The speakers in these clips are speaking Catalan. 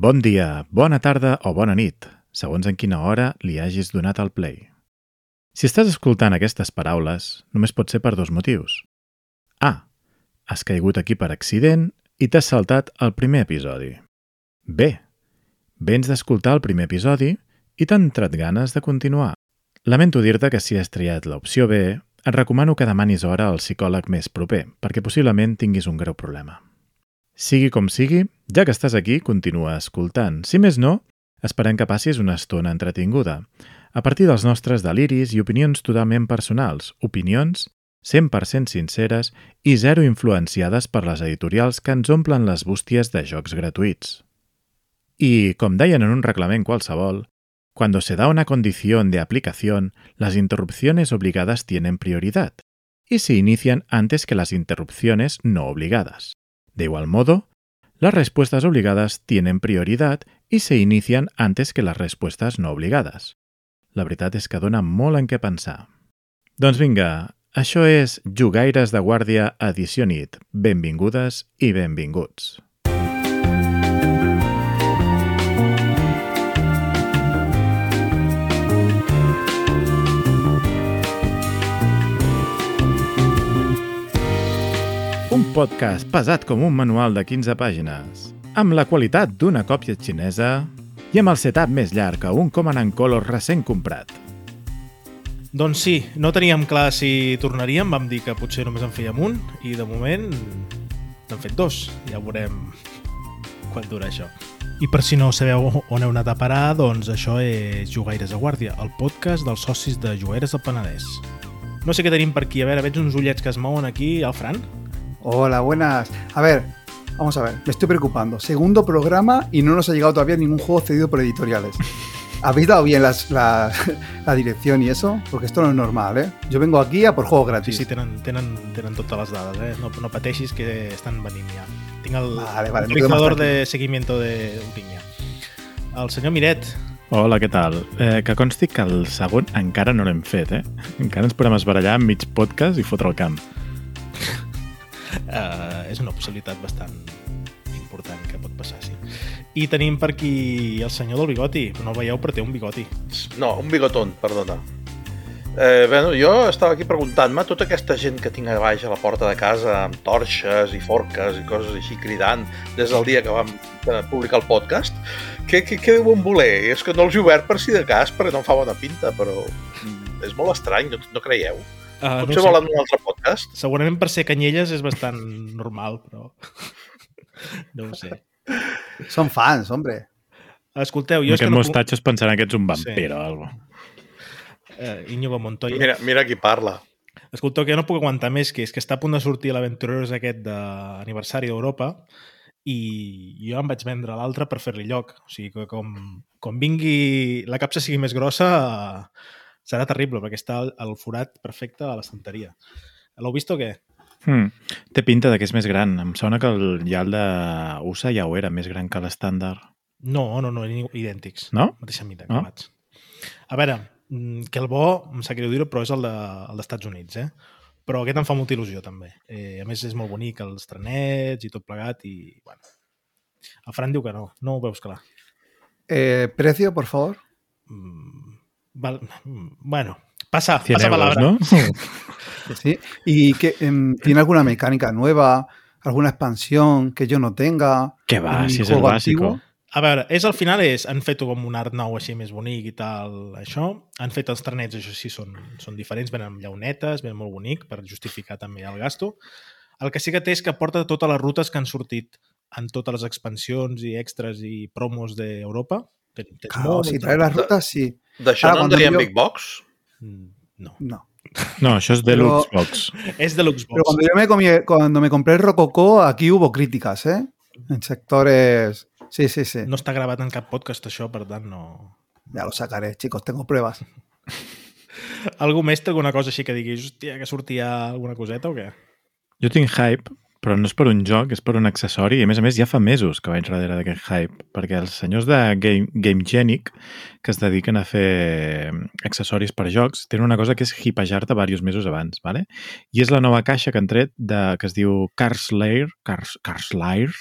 Bon dia, bona tarda o bona nit, segons en quina hora li hagis donat al play. Si estàs escoltant aquestes paraules, només pot ser per dos motius. A. Has caigut aquí per accident i t'has saltat el primer episodi. B. Vens d'escoltar el primer episodi i t'han entrat ganes de continuar. Lamento dir-te que si has triat l'opció B, et recomano que demanis hora al psicòleg més proper, perquè possiblement tinguis un greu problema. Sigui com sigui, ja que estàs aquí, continua escoltant. Si més no, esperem que passis una estona entretinguda, a partir dels nostres deliris i opinions totalment personals, opinions 100% sinceres i zero influenciades per les editorials que ens omplen les bústies de jocs gratuïts. I, com deien en un reglament qualsevol, Cuando se da una condición de aplicación, las interrupciones obligadas tienen prioridad y se antes que las interrupciones no obligadas. De igual modo, las respuestas obligadas tienen prioridad y se inician antes que las respuestas no obligadas. La veritat és que dona molt en què pensar. Doncs vinga, això és Jugaires de Guàrdia Edició Nit. Benvingudes i benvinguts. Un podcast pesat com un manual de 15 pàgines, amb la qualitat d'una còpia xinesa i amb el setup més llarg que un Command Color recent comprat. Doncs sí, no teníem clar si tornaríem, vam dir que potser només en fèiem un i de moment n'hem fet dos. Ja veurem quan dura això. I per si no sabeu on heu anat a parar, doncs això és Jugaires a Guàrdia, el podcast dels socis de Jugaires del Penedès. No sé què tenim per aquí. A veure, veig uns ullets que es mouen aquí. El Fran? Hola, buenas. A ver, vamos a ver, me estoy preocupando. Segundo programa y no nos ha llegado todavía ningún juego cedido por editoriales. ¿Habéis dado bien las, la, la, dirección y eso? Porque esto no es normal, ¿eh? Yo vengo aquí a por juegos Sí, gratis. sí, tenen, tenen, tenen totes les dades, eh? No, no pateixis que estan venint ja. Tinc el Vale, de seguimiento de un pinya. El senyor Miret, Hola, què tal? Eh, que consti que el segon encara no l'hem fet, eh? Encara ens podem esbarallar amb mig podcast i fotre el camp. eh, és una possibilitat bastant important que pot passar, sí. I tenim per aquí el senyor del bigoti. No el veieu, però té un bigoti. No, un bigotón, perdona. Eh, bueno, jo estava aquí preguntant-me tota aquesta gent que tinc a baix a la porta de casa amb torxes i forques i coses així cridant des del dia que vam eh, publicar el podcast, què, què, què deuen voler? És que no els he obert per si de cas perquè no em fa bona pinta, però mm, és molt estrany, no, no creieu? Uh, Potser volen un altre podcast? Segurament per ser canyelles és bastant normal, però... no ho sé. Son fans, hombre. Escolteu, Jo aquest que no... mostatge es pensaran que ets un Sí. vampir o alguna Eh, Íñigo Montoya. Mira, mira qui parla. Escolteu, que jo no puc aguantar més, que és que està a punt de sortir l'Aventureros aquest d'aniversari d'Europa i jo em vaig vendre l'altre per fer-li lloc. O sigui que com, com vingui, la capsa sigui més grossa, eh, serà terrible, perquè està el, el forat perfecte a l'estanteria. L'heu vist o què? Hmm. Té pinta de que és més gran. Em sona que el llal de USA ja ho era, més gran que l'estàndard. No, no, no, eren idèntics. No? Mateixa mida, No? acabats. A veure, mm, que el bo, em sap greu dir-ho, però és el de- el d'Estats Units, eh? Però aquest em fa molta il·lusió, també. Eh, a més, és molt bonic, els trenets i tot plegat, i, bueno... El Fran diu que no, no ho veus clar. Eh, precio, por favor. Mm, val, bueno, passa, 100 passa euros, palabra. no? Que sí. ¿Y que, em, tiene alguna mecánica nueva? ¿Alguna expansión que yo no tenga? Què va, si és el antiguo? A veure, és al final és, han fet com un art nou així més bonic i tal, això. Han fet els trenets, això sí, són, són diferents, venen amb llaunetes, venen molt bonic per justificar també el gasto. El que sí que té és que porta totes les rutes que han sortit en totes les expansions i extras i promos d'Europa. Claro, si trae las rutas, sí. D'això no en deien jo- Big Box? Mm, No, No. No, això és Deluxe Box. és de Pero l'Xbox. cuando yo me, comí- cuando me compré el Rococó, aquí hubo críticas, ¿eh? En sectores... Sí, sí, sí. No està gravat en cap podcast, això, per tant, no... Ya lo sacaré, chicos, tengo pruebas. Algú més té alguna cosa així que diguis, hòstia, que sortia alguna coseta o què? Jo tinc hype, però no és per un joc, és per un accessori, i a més a més ja fa mesos que vaig darrere d'aquest hype, perquè els senyors de Game, Gamegenic, que es dediquen a fer accessoris per jocs, tenen una cosa que és hipejar-te diversos mesos abans, ¿vale? i és la nova caixa que han tret de, que es diu Cars Lair, Cars, Cars Lair,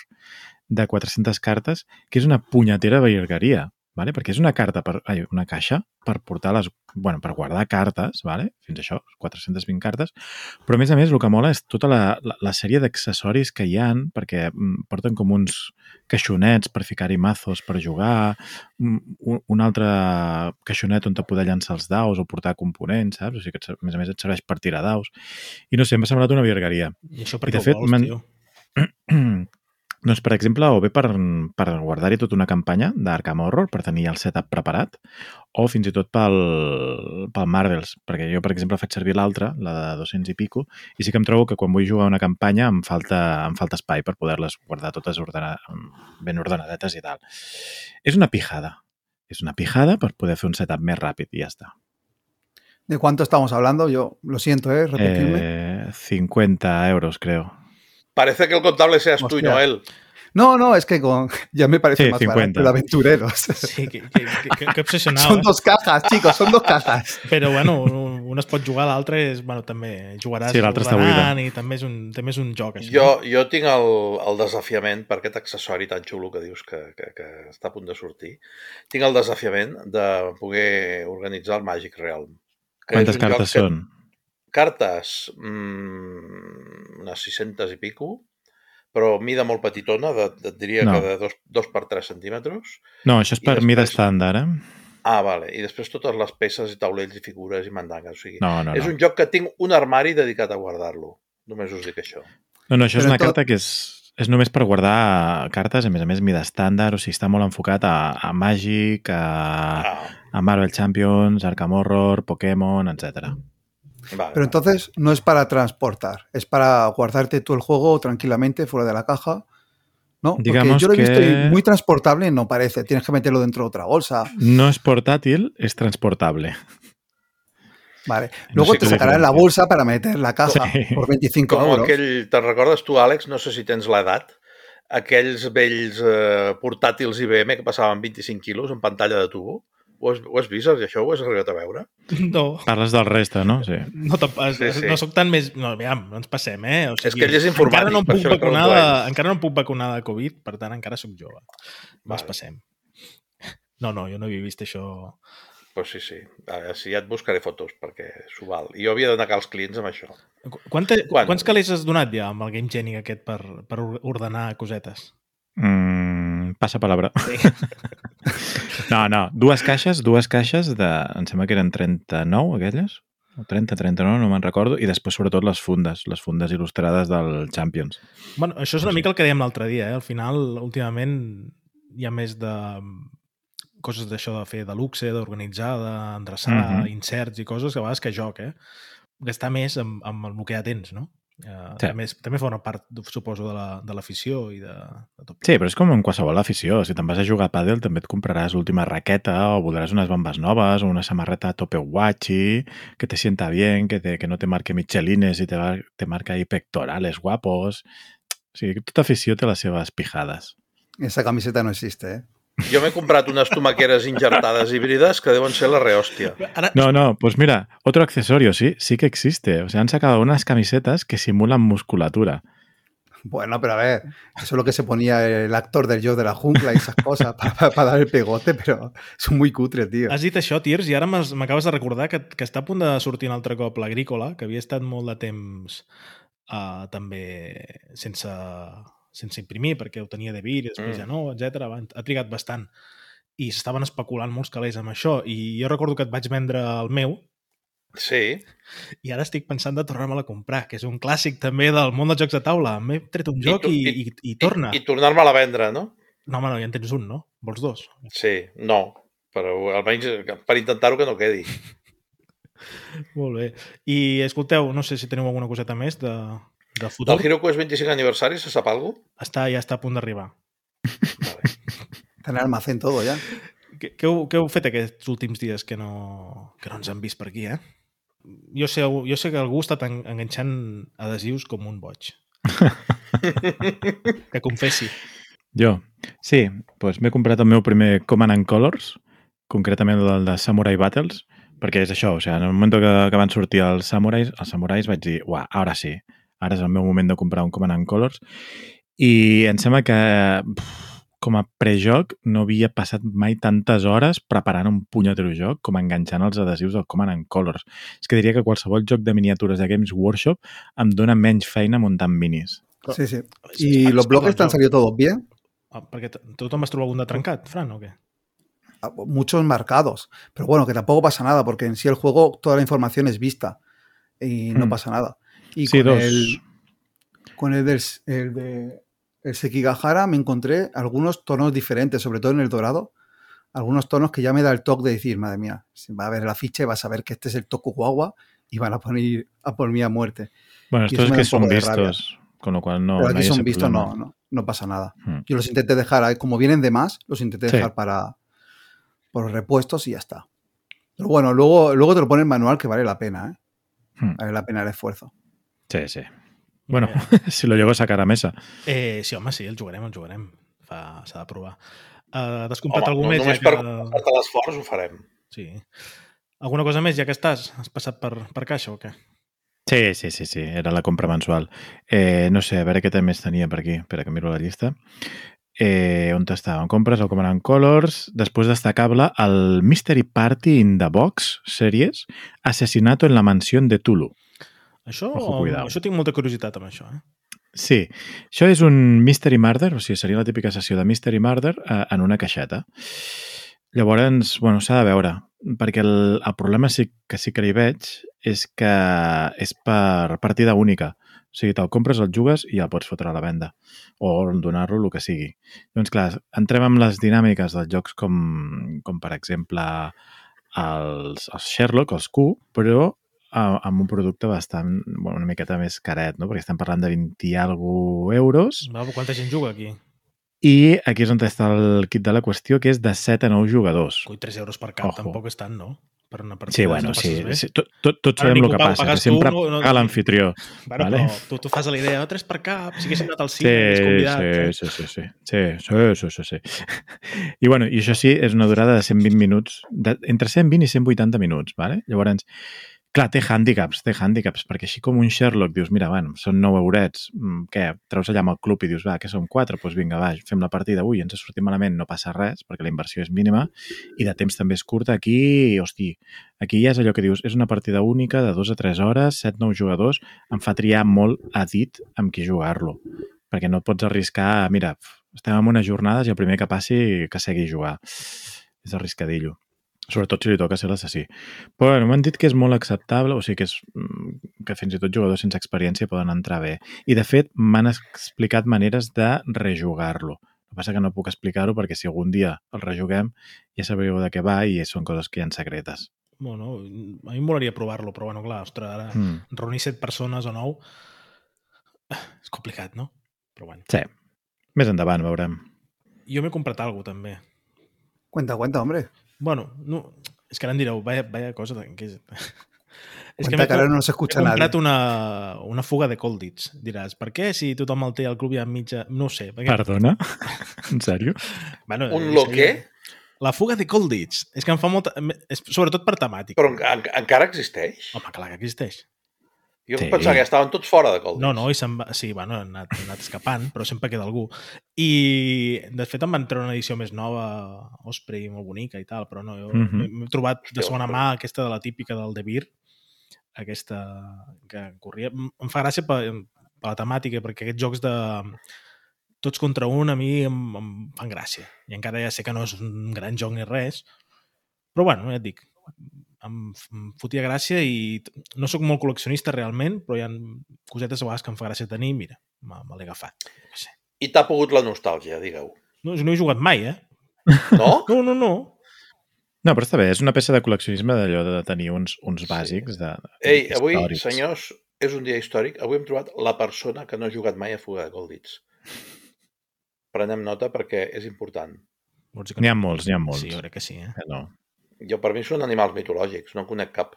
de 400 cartes, que és una punyetera virgueria, vale? perquè és una carta per, ai, una caixa per portar les, bueno, per guardar cartes, vale? fins a això, 420 cartes, però a més a més el que mola és tota la, la, la sèrie d'accessoris que hi han, perquè mm, porten com uns caixonets per ficar-hi mazos per jugar, un, un altre caixonet on te poder llançar els daus o portar components, saps? O sigui que a més a més et serveix per tirar daus. I no sé, m'ha semblat una virgueria. I això I perquè de ho fet, vols, tio. Doncs, per exemple, o bé per, per guardar-hi tota una campanya d'Arkham Horror, per tenir el setup preparat, o fins i tot pel, pel Marvels, perquè jo, per exemple, faig servir l'altra, la de 200 i pico, i sí que em trobo que quan vull jugar una campanya em falta, em falta espai per poder-les guardar totes ordena, ben ordenadetes i tal. És una pijada. És una pijada per poder fer un setup més ràpid i ja està. ¿De cuánto estamos hablando? Yo lo siento, ¿eh? Repetirme. Eh, 50 euros, creo. Parece que el contable seas tú y Hostia. no él. No, no, es que con... ya me parece Sí, más 50. barato el aventureros. Sí, que, que, que, que, que obsessionava. Son dos cajas, chicos, son dos cajas. Però, bueno, un, un es pot jugar, l'altre és, bueno, també jugaràs Sí, l'altre està ordenant i també és, un, també és un joc, això. Jo, jo tinc el, el desafiament per aquest accessori tan xulo que dius que, que, que està a punt de sortir. Tinc el desafiament de poder organitzar el Magic Realm. que Quantes cartes que- són? Cartes, mmm, unes 600 i pico, però mida molt petitona, de, de, et diria No. que de 2, 2 per 3 centímetres. No, això és per mida després- estàndard, eh? Ah, vale. I després totes les peces i taulells i figures i mandangues. O sigui, No, no, és no. un joc que tinc un armari dedicat a guardar-lo. Només us dic això. No, no, això és Però una tot- carta que és, és només per guardar cartes, a més a més, mida estàndard, o sigui, està molt enfocat a, a Magic, a, Ah, a Marvel Champions, Arkham Horror, Pokémon, etc. vale. Pero entonces no es para transportar, es para guardarte tú el juego tranquilamente fuera de la caja. ¿No? Porque Digamos yo lo he visto que- y muy transportable no parece. Tienes que meterlo dentro de otra bolsa. No és portàtil, és transportable. Vale. No Luego sé te sacarán la bolsa para meter la caja Sí. por 25 Com euros. aquell, te'n recordes tu, Àlex? No sé si tens l'edat. Aquells vells eh, portàtils IBM que passaven 25 quilos en pantalla de tubo. Ho has, ho has vist, això? Ho has arribat a veure? No, Parles del resta, no? Sí. no, te, Sí, sí. no soc tan més... No, aviam, no ens passem, eh? O És que ell és informàtic, encara no, em puc vacunar de, encara no em puc vacunar de Covid, per tant, encara sóc jove. No ens passem. No, no, jo no havia vist això. Pues sí, sí. A, si ja et buscaré fotos, perquè s'ho val. I jo havia d'anar als clients amb això. Qu- Quanta, Quan? Quants calés has donat ja amb el Game Genie aquest per, per or- ordenar cosetes? Mm, passa palabra. Sí. No, no, dues caixes, dues caixes de... Em sembla que eren 39, aquelles? O 30, 39, no me'n recordo. I després, sobretot, les fundes, les fundes il·lustrades del Champions. Bueno, això és una mica el que dèiem l'altre dia, eh? Al final, últimament, hi ha més de coses d'això de fer de luxe, d'organitzar, d'endreçar, uh Mhm. -huh. inserts i coses que a vegades que joc, eh? Gastar més amb, amb el que ja tens, no? Uh, Sí. també, és, també fa una part, suposo, de la- de l'afició i de, de tot. Sí, però és com en qualsevol afició. Si te'n vas a jugar a pàdel, també et compraràs l'última raqueta o voldràs unes bambes noves o una samarreta tope guachi que te sienta bien, que, te, que no te marque michelines i te, va- te marca ahí pectorales guapos. O sigui, tota afició té les seves pijades. Esa camiseta no existe, ¿eh? Jo m'he comprat unes tomaqueres injertades híbrides que deuen ser la rehòstia. Ara, No, no, pues mira, otro accesorio, sí, sí que existe. O sea, han sacado unas camisetas que simulan musculatura. Bueno, pero a ver, eso es lo que se ponía el actor del yo de la jungla y esas cosas para, dar el pegote, pero son muy cutres, tío. Has dit això, Tirs, i ara m'acabes de recordar que, que està a punt de sortir un altre cop l'Agrícola, que havia estat molt de temps uh, també sense, sense imprimir, perquè ho tenia de vir i després Mm. ja no, etc. Ha trigat bastant. I s'estaven especulant molts calés amb això. I jo recordo que et vaig vendre el meu Sí, i ara estic pensant de tornar-me-la a comprar, que és un clàssic també del món dels jocs de taula. M'he tret un I joc tu- i, i- i, i, torna. I, i tornar-me-la a vendre, no? No, home, no, ja en tens un, no? Vols dos? Sí, no. Però almenys per intentar-ho que no quedi. Molt bé. I escolteu, no sé si teniu alguna coseta més de, de futur. Del Hero Quest 25 aniversari se sap alguna cosa? Està, ja està a punt d'arribar. Vale. Está en el almacén todo ya. Què, què, heu, què heu fet aquests últims dies que no, que no ens han vist per aquí, eh? Jo sé, jo sé que algú en- enganxant adhesius com un boig. que confessi. Jo, sí, doncs m'he comprat el meu primer Command and Colors, concretament el de Samurai Battles, perquè és això, o sigui, en el moment que, que van sortir els Samurais, els Samurais vaig dir, uah, ara sí, ara és el meu moment de comprar un Command and Colors, I em sembla que pff, com a prejoc no havia passat mai tantes hores preparant un punyetero joc com enganxant els adhesius del Command Colors. És que diria que qualsevol joc de miniatures de Games Workshop em dona menys feina muntant minis. Sí, sí. ¿Y los bloques te han salido todos bien? Ah, perquè tothom has trobat algun de trencat, Fran, o què? Ah, Muchos marcados. Pero bueno, que tampoco pasa nada, porque en sí el juego toda la información es vista y no Hmm. pasa nada. Y Sí, con dos. el con el, del, el de el Sekigahara me encontré algunos tonos diferentes, sobre todo en el dorado. Algunos tonos que ya me da el toque de decir, madre mía, si va a ver la ficha y vas a ver que este es el Tokugawa y van a poner a por mí a muerte. Bueno, estos me que son rabia. vistos, con lo cual no, Pero aquí son vistos, no, no, no pasa nada. Hmm. Yo los intenté dejar, ahí, como vienen de más, los intenté Sí. dejar para por repuestos y ya está. Pero bueno, luego, luego te lo pone el manual que vale la pena, ¿eh? Hmm. Vale la pena el esfuerzo. Sí, sí. Bueno, Eh, si lo llego a sacar a mesa. eh, sí, home, sí, el jugarem, el jugarem. Fa- S'ha de provar. Uh, T'has comprat Home, algú no, més? només ja per, que... per l'esforç ho farem. Sí. Alguna cosa més, ja que estàs? Has passat per, per caixa o què? Sí, sí, sí, sí, era la compra mensual. Eh, no sé, a veure què més tenia per aquí. Espera que miro la llista. Eh, on estàvem? Compres el Command Colors. Després destacable el Mystery Party in the Box Series Asesinato en la mansión de Tulu. Això, Ojo, això tinc molta curiositat amb això, eh? Sí, això és un Mystery Murder, o sigui, seria la típica sessió de Mystery Murder eh, en una caixeta. Llavors, bueno, s'ha de veure, perquè el, el problema sí que sí que hi veig és que és per partida única. O sigui, te'l compres, el jugues i el pots fotre a la venda o donar-lo el que sigui. Doncs clar, entrem amb les dinàmiques dels jocs com, com per exemple, els, els Sherlock, els Q, però amb un producte bastant, bueno, una miqueta més caret, no? perquè estem parlant de 20 i algo euros Va, quanta gent juga aquí? i aquí és on està el kit de la qüestió, que és de 7 a 9 jugadors. Coi, 3 euros per cap, Ojo. tampoc és tant, no? Per una partida. Sí, bueno, passes sí, bé. sí tot, tot, tots Ara sabem el que passa, que pagues tu, sempre no- no- l'anfitrió. Bueno, Vale. però tu, tu fas la idea, oh, 3 per cap, si haguéssim anat al Sí, cine, sí, convidat. eh? sí, sí, sí, sí, sí, sí, sí, sí, sí. I bueno, i això sí, és una durada de 120 minuts, de, entre 120 i 180 minuts, vale? Llavors, clar, té hàndicaps, té hàndicaps, perquè així com un Sherlock dius, mira, bueno, són 9 eurets, mm, què, treus allà amb el club i dius, va, que són 4, doncs vinga, va, fem la partida, ui, ens ha sortit malament, no passa res, perquè la inversió és mínima, i de temps també és curta, aquí, hosti, aquí ja és allò que dius, és una partida única de 2 a 3 hores, 7-9 jugadors, em fa triar molt a dit amb qui jugar-lo, perquè no pots arriscar, mira, estem en unes jornades i el primer que passi que segui jugar. És arriscadillo. Sobretot si li toca ser l'assassí. Però bueno, m'han dit que és molt acceptable, o sigui que, és, mm, que fins i tot jugadors sense experiència poden entrar bé. I de fet m'han explicat maneres de rejugar-lo. El que passa que no puc explicar-ho perquè si algun dia el rejuguem ja sabríeu de què va i són coses que hi ha secretes. Bueno, a mi em molaria provar-lo, però bueno, clar, ostres, ara Mm. reunir 7 persones o 9 és complicat, no? Però bueno. Sí. Més endavant veurem. Jo m'he comprat alguna també. Cuenta, cuenta, hombre. Bueno, no, és que ara em direu, vaya, vaya cosa de- que és... és Cuenta que, m'he ahora com- no se he escucha nadie. comprat una, una fuga de Colditz. Diràs, per què si tothom el té al club i a mitja... No ho sé. Perquè, Perdona? En sèrio? bueno, Un lo que- què? La fuga de Colditz. És que em fa molta... És, sobretot per temàtica. Però en, en, encara existeix? Home, clar que existeix. Jo Sí. pensava que estaven tots fora de Colditz. No, no, i se'n va... Sí, bueno, han anat, han anat escapant, però sempre queda algú. I, de fet, em van treure una edició més nova, Osprey, molt bonica i tal, però no, jo Mhm. m'he- m'he trobat de segona Osprey. mà aquesta de la típica del De Beer, aquesta que corria. Em fa gràcia per, per la temàtica, perquè aquests jocs de tots contra un a mi em, em fan gràcia. I encara ja sé que no és un gran joc ni res, però bueno, ja et dic, em, em fotia gràcia i no sóc molt col·leccionista realment, però hi ha cosetes a vegades que em fa gràcia tenir, mira, me, me l'he agafat. Què sé. I t'ha pogut la nostàlgia, digueu. No, no he jugat mai, eh? No? No, no, no. No, però està bé, és una peça de col·leccionisme d'allò de tenir uns, uns bàsics de, Ei, avui, històrics. senyors, és un dia històric. Avui hem trobat la persona que no ha jugat mai a Fuga de Colditz. Prenem nota perquè és important. N'hi ha no? molts, n'hi ha molts. Sí, jo crec que sí, eh? Que No. Jo, per mi són animals mitològics, no en conec cap.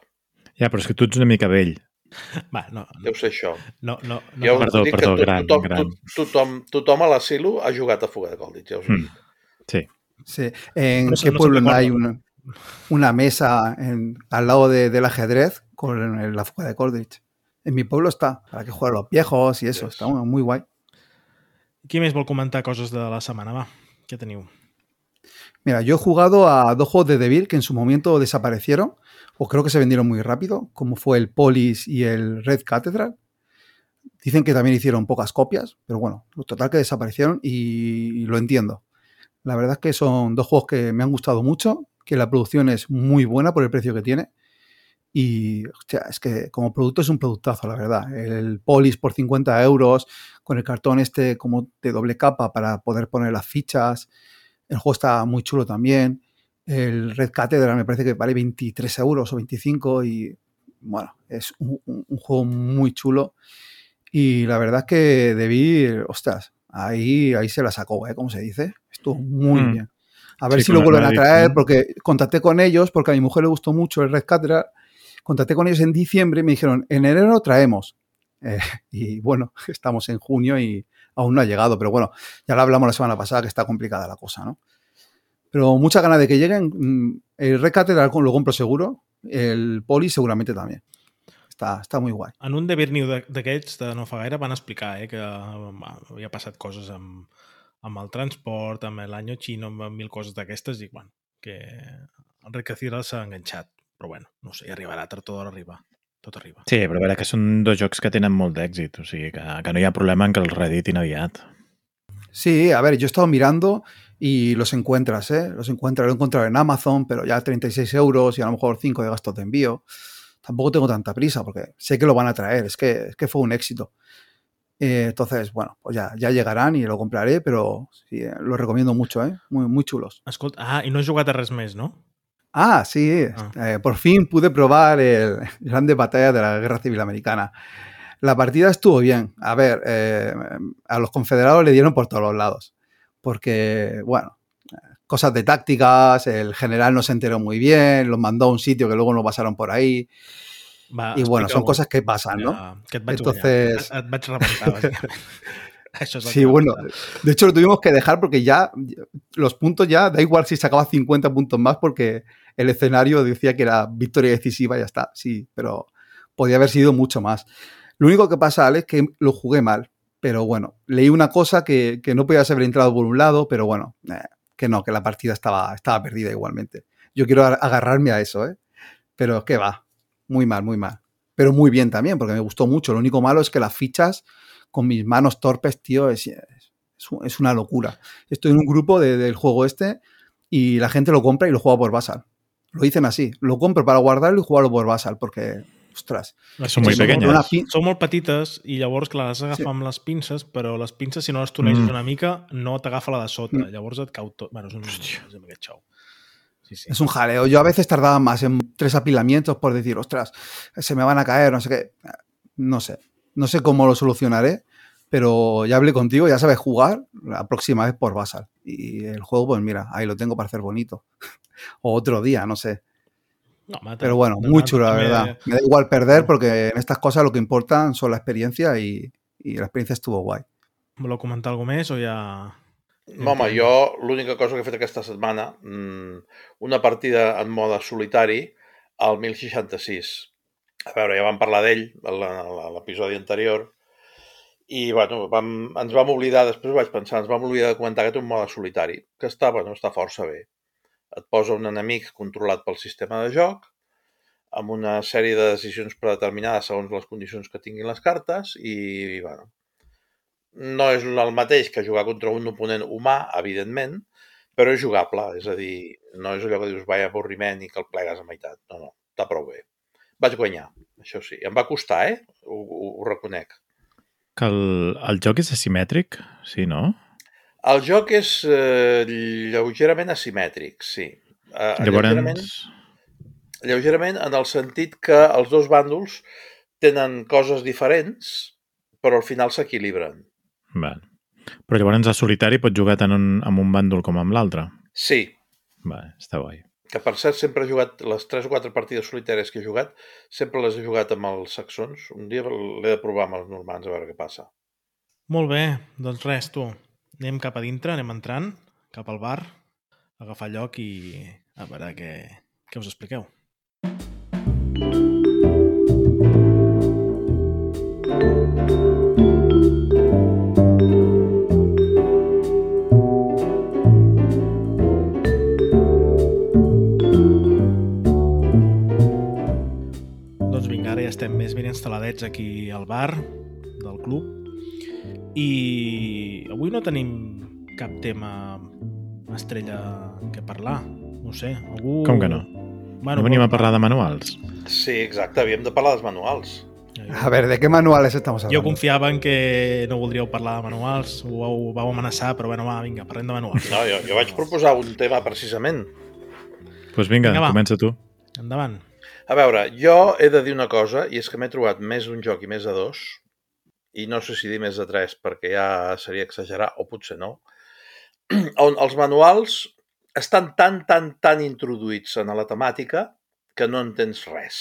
Ja, però és que tu ets una mica vell. Va, no, no, Deu ser això. no, no, no Jo Perdó, dic perdó, que gran, tothom, gran. to- tothom, tothom a l'asilo ha jugat a Fuga de Colditz, ja us ho Mm. Sí. Sí. ¿En qué no pueblo qué no hay una, una mesa en- al lado de- del ajedrez con la fuga de Colditch? En mi pueblo está, para que jueguen los viejos y eso. Yes. Está muy, muy guay. Qui més vol comentar coses de la setmana? Va, què teniu? Mira, yo he jugado a dos juegos de Devil que en su momento desaparecieron, o creo que se vendieron muy rápido, como fue el Polis y el Red Cathedral. Dicen que también hicieron pocas copias, pero bueno, total que desaparecieron y lo entiendo. La verdad es que son dos juegos que me han gustado mucho, que la producción es muy buena por el precio que tiene. Y hostia, es que como producto es un productazo, la verdad. El Polis por 50 euros, con el cartón este como de doble capa para poder poner las fichas. El juego está muy chulo también. El Red Cathedral me parece que vale 23 euros o 25 y bueno, es un, un- un juego muy chulo. Y la verdad es que debí, ostras, ahí, ahí se la sacó, ¿eh? Como se dice. Estuvo muy Mm. bien. A ver Sí, si lo el vuelven a traer, ¿no? porque contacté con ellos, porque a mi mujer le gustó mucho el Red Cathedral. Contacté con ellos en diciembre y me dijeron, en enero lo traemos. Eh, y bueno, estamos en junio y aún no ha llegado, pero bueno, ya lo hablamos la semana pasada que está complicada la cosa, ¿no? Pero muchas ganas de que lleguen. Mm, El Red Cathedral lo compro seguro, el Poli seguramente también. Està, està muy guai. En un de- d'aquests de no fa gaire van explicar eh, que va, havia passat coses amb, amb el transport, amb l'any xino, amb mil coses d'aquestes i bueno, que el Red Cathedral s'ha enganxat. Però bueno, no sé, arribarà, tard o d'hora arriba. Tot arriba. Sí, però a veure que són dos jocs que tenen molt d'èxit, o sigui que, que no hi ha problema en que els reeditin aviat. Sí, a ver, yo he estado mirando y los encuentras, ¿eh? Los encuentras, lo he encontrado en Amazon, pero ya 36 euros y a lo mejor 5 de gastos de envío. Tampoco tengo tanta prisa porque sé que lo van a traer, es que, es que fue un éxito. Eh, entonces, bueno, pues ya, ya llegarán y lo compraré, pero sí, eh, lo recomiendo mucho, ¿eh? Muy, muy chulos. Escolta, ah, i no has jugat a res més, no? Ah, sí, Ah. eh, por fin pude probar el Grande Batalla de la Guerra Civil Americana. La partida estuvo bien. A ver, eh, a los confederados le dieron por todos los lados. Porque, bueno, cosas de tácticas, el general no se enteró muy bien, los mandó a un sitio que luego no pasaron por ahí. Va, Y bueno, son cosas que pasan, ¿no? Que, et Entonces- guanyar. Et, et Sí, bueno, de hecho lo tuvimos que dejar porque ya los puntos ya, da igual si sacaba 50 puntos más porque el escenario decía que era victoria decisiva y ya está, sí, pero podía haber sido mucho más. Lo único que pasa, Alex, es que lo jugué mal, pero bueno, leí una cosa que, que no podía haber entrado por un lado, pero bueno, eh, que no, que la partida estaba, estaba perdida igualmente. Yo quiero agarrarme a eso, ¿eh? Pero que va, muy mal, muy mal. Pero muy bien también, porque me gustó mucho. Lo único malo es que las fichas con mis manos torpes, tío, es, es, un- es una locura. Estoy en un grupo de- del juego este y la gente lo compra y lo juega por Basal. Lo dicen así, lo compro para guardarlo y jugarlo por Basal, porque, ostras, Les Són muy fitxes pequeñas. una pi- Són molt petites i llavors, clar, les agafa Sí. amb les pinces, però les pinces, si no les toneges Mm. una mica, no t'agafa la de sota. Mm. Llavors et cau tot. Bueno, és un, és un aquest xou. Sí, sí. es un jaleo. Yo a veces tardaba más en tres apilamientos por decir, ostras, se me van a caer, no sé qué. No sé, no sé cómo lo solucionaré, pero ya hablé contigo, ya sabes jugar la próxima vez por Basal. Y el juego, pues mira, ahí lo tengo para hacer bonito. o otro día, no sé. No, home, Pero bueno, de- muy chulo, la verdad. Me da igual perder porque en estas cosas lo que importan son la experiencia y, y la experiencia estuvo guay. Voleu comentar alguna més o ja... No, home, jo l'única cosa que he fet aquesta setmana, mmm, una partida en mode solitari al 1066. A veure, ja vam parlar d'ell a l'episodi anterior i bueno, vam, ens vam oblidar, després vaig pensar, ens vam oblidar de comentar que té un mode solitari, que està, bueno, està força bé. Et posa un enemic controlat pel sistema de joc, amb una sèrie de decisions predeterminades segons les condicions que tinguin les cartes i, bueno, no és el mateix que jugar contra un oponent humà, evidentment, però és jugable, és a dir, no és allò que dius, vai avorriment i que el plegues a meitat. No, no, està prou bé. Vaig guanyar, això sí. Em va costar, eh? Ho, ho, ho reconec. Que el, el joc és asimètric, sí, no? El joc és eh, lleugerament asimètric, sí. Eh, lleugerament, Llavors... lleugerament en el sentit que els dos bàndols tenen coses diferents, però al final s'equilibren. Val. Però llavors a solitari pots jugar tant un, amb un bàndol com amb l'altre. Sí, Vale, està guai. Que per cert sempre he jugat, les 3 o 4 partides solitàries que he jugat, sempre les he jugat amb els saxons. Un dia l'he de provar amb els normands a veure què passa. Molt bé, doncs res, tu. Anem cap a dintre, anem entrant, cap al bar, agafar lloc i a veure què, què us expliqueu. Estem més ben instal·ladets aquí al bar del club i avui no tenim cap tema estrella que parlar. No sé, algú... Com que no? Bueno, no venim a vol- parlar de manuals? Sí, exacte, havíem de parlar dels manuals. A ver, ¿de qué manuales estamos Jo hablando? confiava en que no voldríeu parlar de manuals, ho vau, vau amenaçar, però bueno, va, vinga, parlem de manuals. No, jo, jo vaig proposar un tema precisament. Doncs pues vinga, Vinga, va. comença tu. Endavant. A veure, jo he de dir una cosa, i és que m'he trobat més d'un joc i més de dos, i no sé si dir més de tres, perquè ja seria exagerar, o potser no, on els manuals estan tan, tan, tan introduïts en la temàtica que no entens res.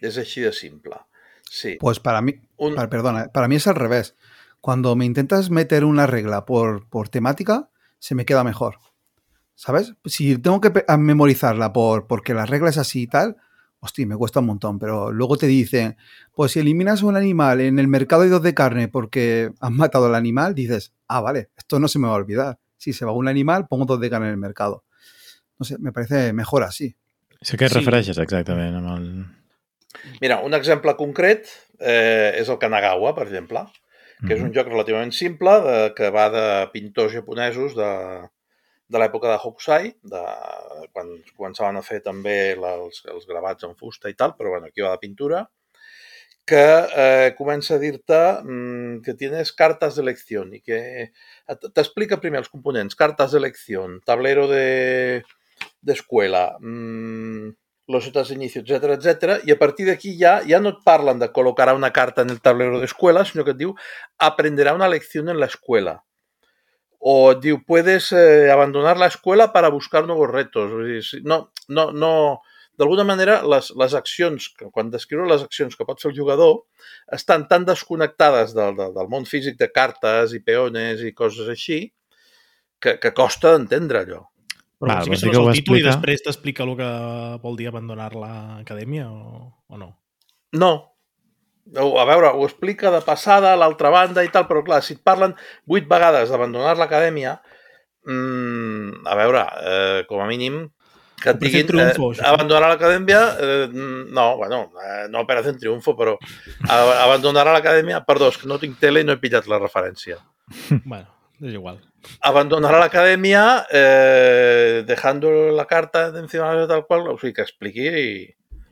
És així de simple. Sí. Pues para mí, Un, para- perdona, para mí es al revés. Cuando me intentas meter una regla por, por temática, se me queda mejor. ¿Sabes? Si tengo que memorizarla por, porque la regla es así y tal, hostia, me cuesta un montón. Pero luego te dicen, pues si eliminas un animal en el mercado de dos de carne porque has matado al animal, dices, ah, vale, esto no se me va a olvidar. Si se va un animal, pongo dos de carne en el mercado. No sé, me parece mejor así. Sí que et Sí. refereixes exactament amb el... mira, un exemple concret eh, és el Kanagawa, per exemple, que és un joc relativament simple de, que va de pintors japonesos de, de l'època de Hokusai, de, quan començaven a fer també la, els, els gravats en fusta i tal, però bueno, aquí va de pintura, que eh, comença a dir-te mm, que tienes cartas de elección i que et- t'explica primer els components, cartas de elección, tablero de, de escuela, mm, los otros de etcétera, etcétera, y a partir de aquí ya, ya no et parlen de colocar una carta en el tablero de escuela, sinó que et diu aprenderá una lección en la escuela. O diu, puedes eh, abandonar la escuela para buscar nuevos retos. Vull dir, no, no, no, d'alguna manera, les, les accions, que, quan descriu les accions que pot fer el jugador, estan tan desconnectades del, del, del món físic de cartes i peones i coses així, que, que costa d'entendre allò. Però Val, sí que ho el títol i explica? després t'explica el que vol dir abandonar l'acadèmia o, o no? No. A veure, ho explica de passada a l'altra banda i tal, però clar, si et parlen vuit vegades d'abandonar l'acadèmia, mmm, a veure, eh, com a mínim, que et diguin Triunfo, eh, abandonar l'acadèmia, eh, no, bueno, eh, no Operación Triunfo, però abandonar l'acadèmia, perdó, és que no tinc tele i no he pillat la referència. bueno, és igual. Abandonar l'acadèmia eh, dejando la carta de encima de tal qual, o sigui, que expliqui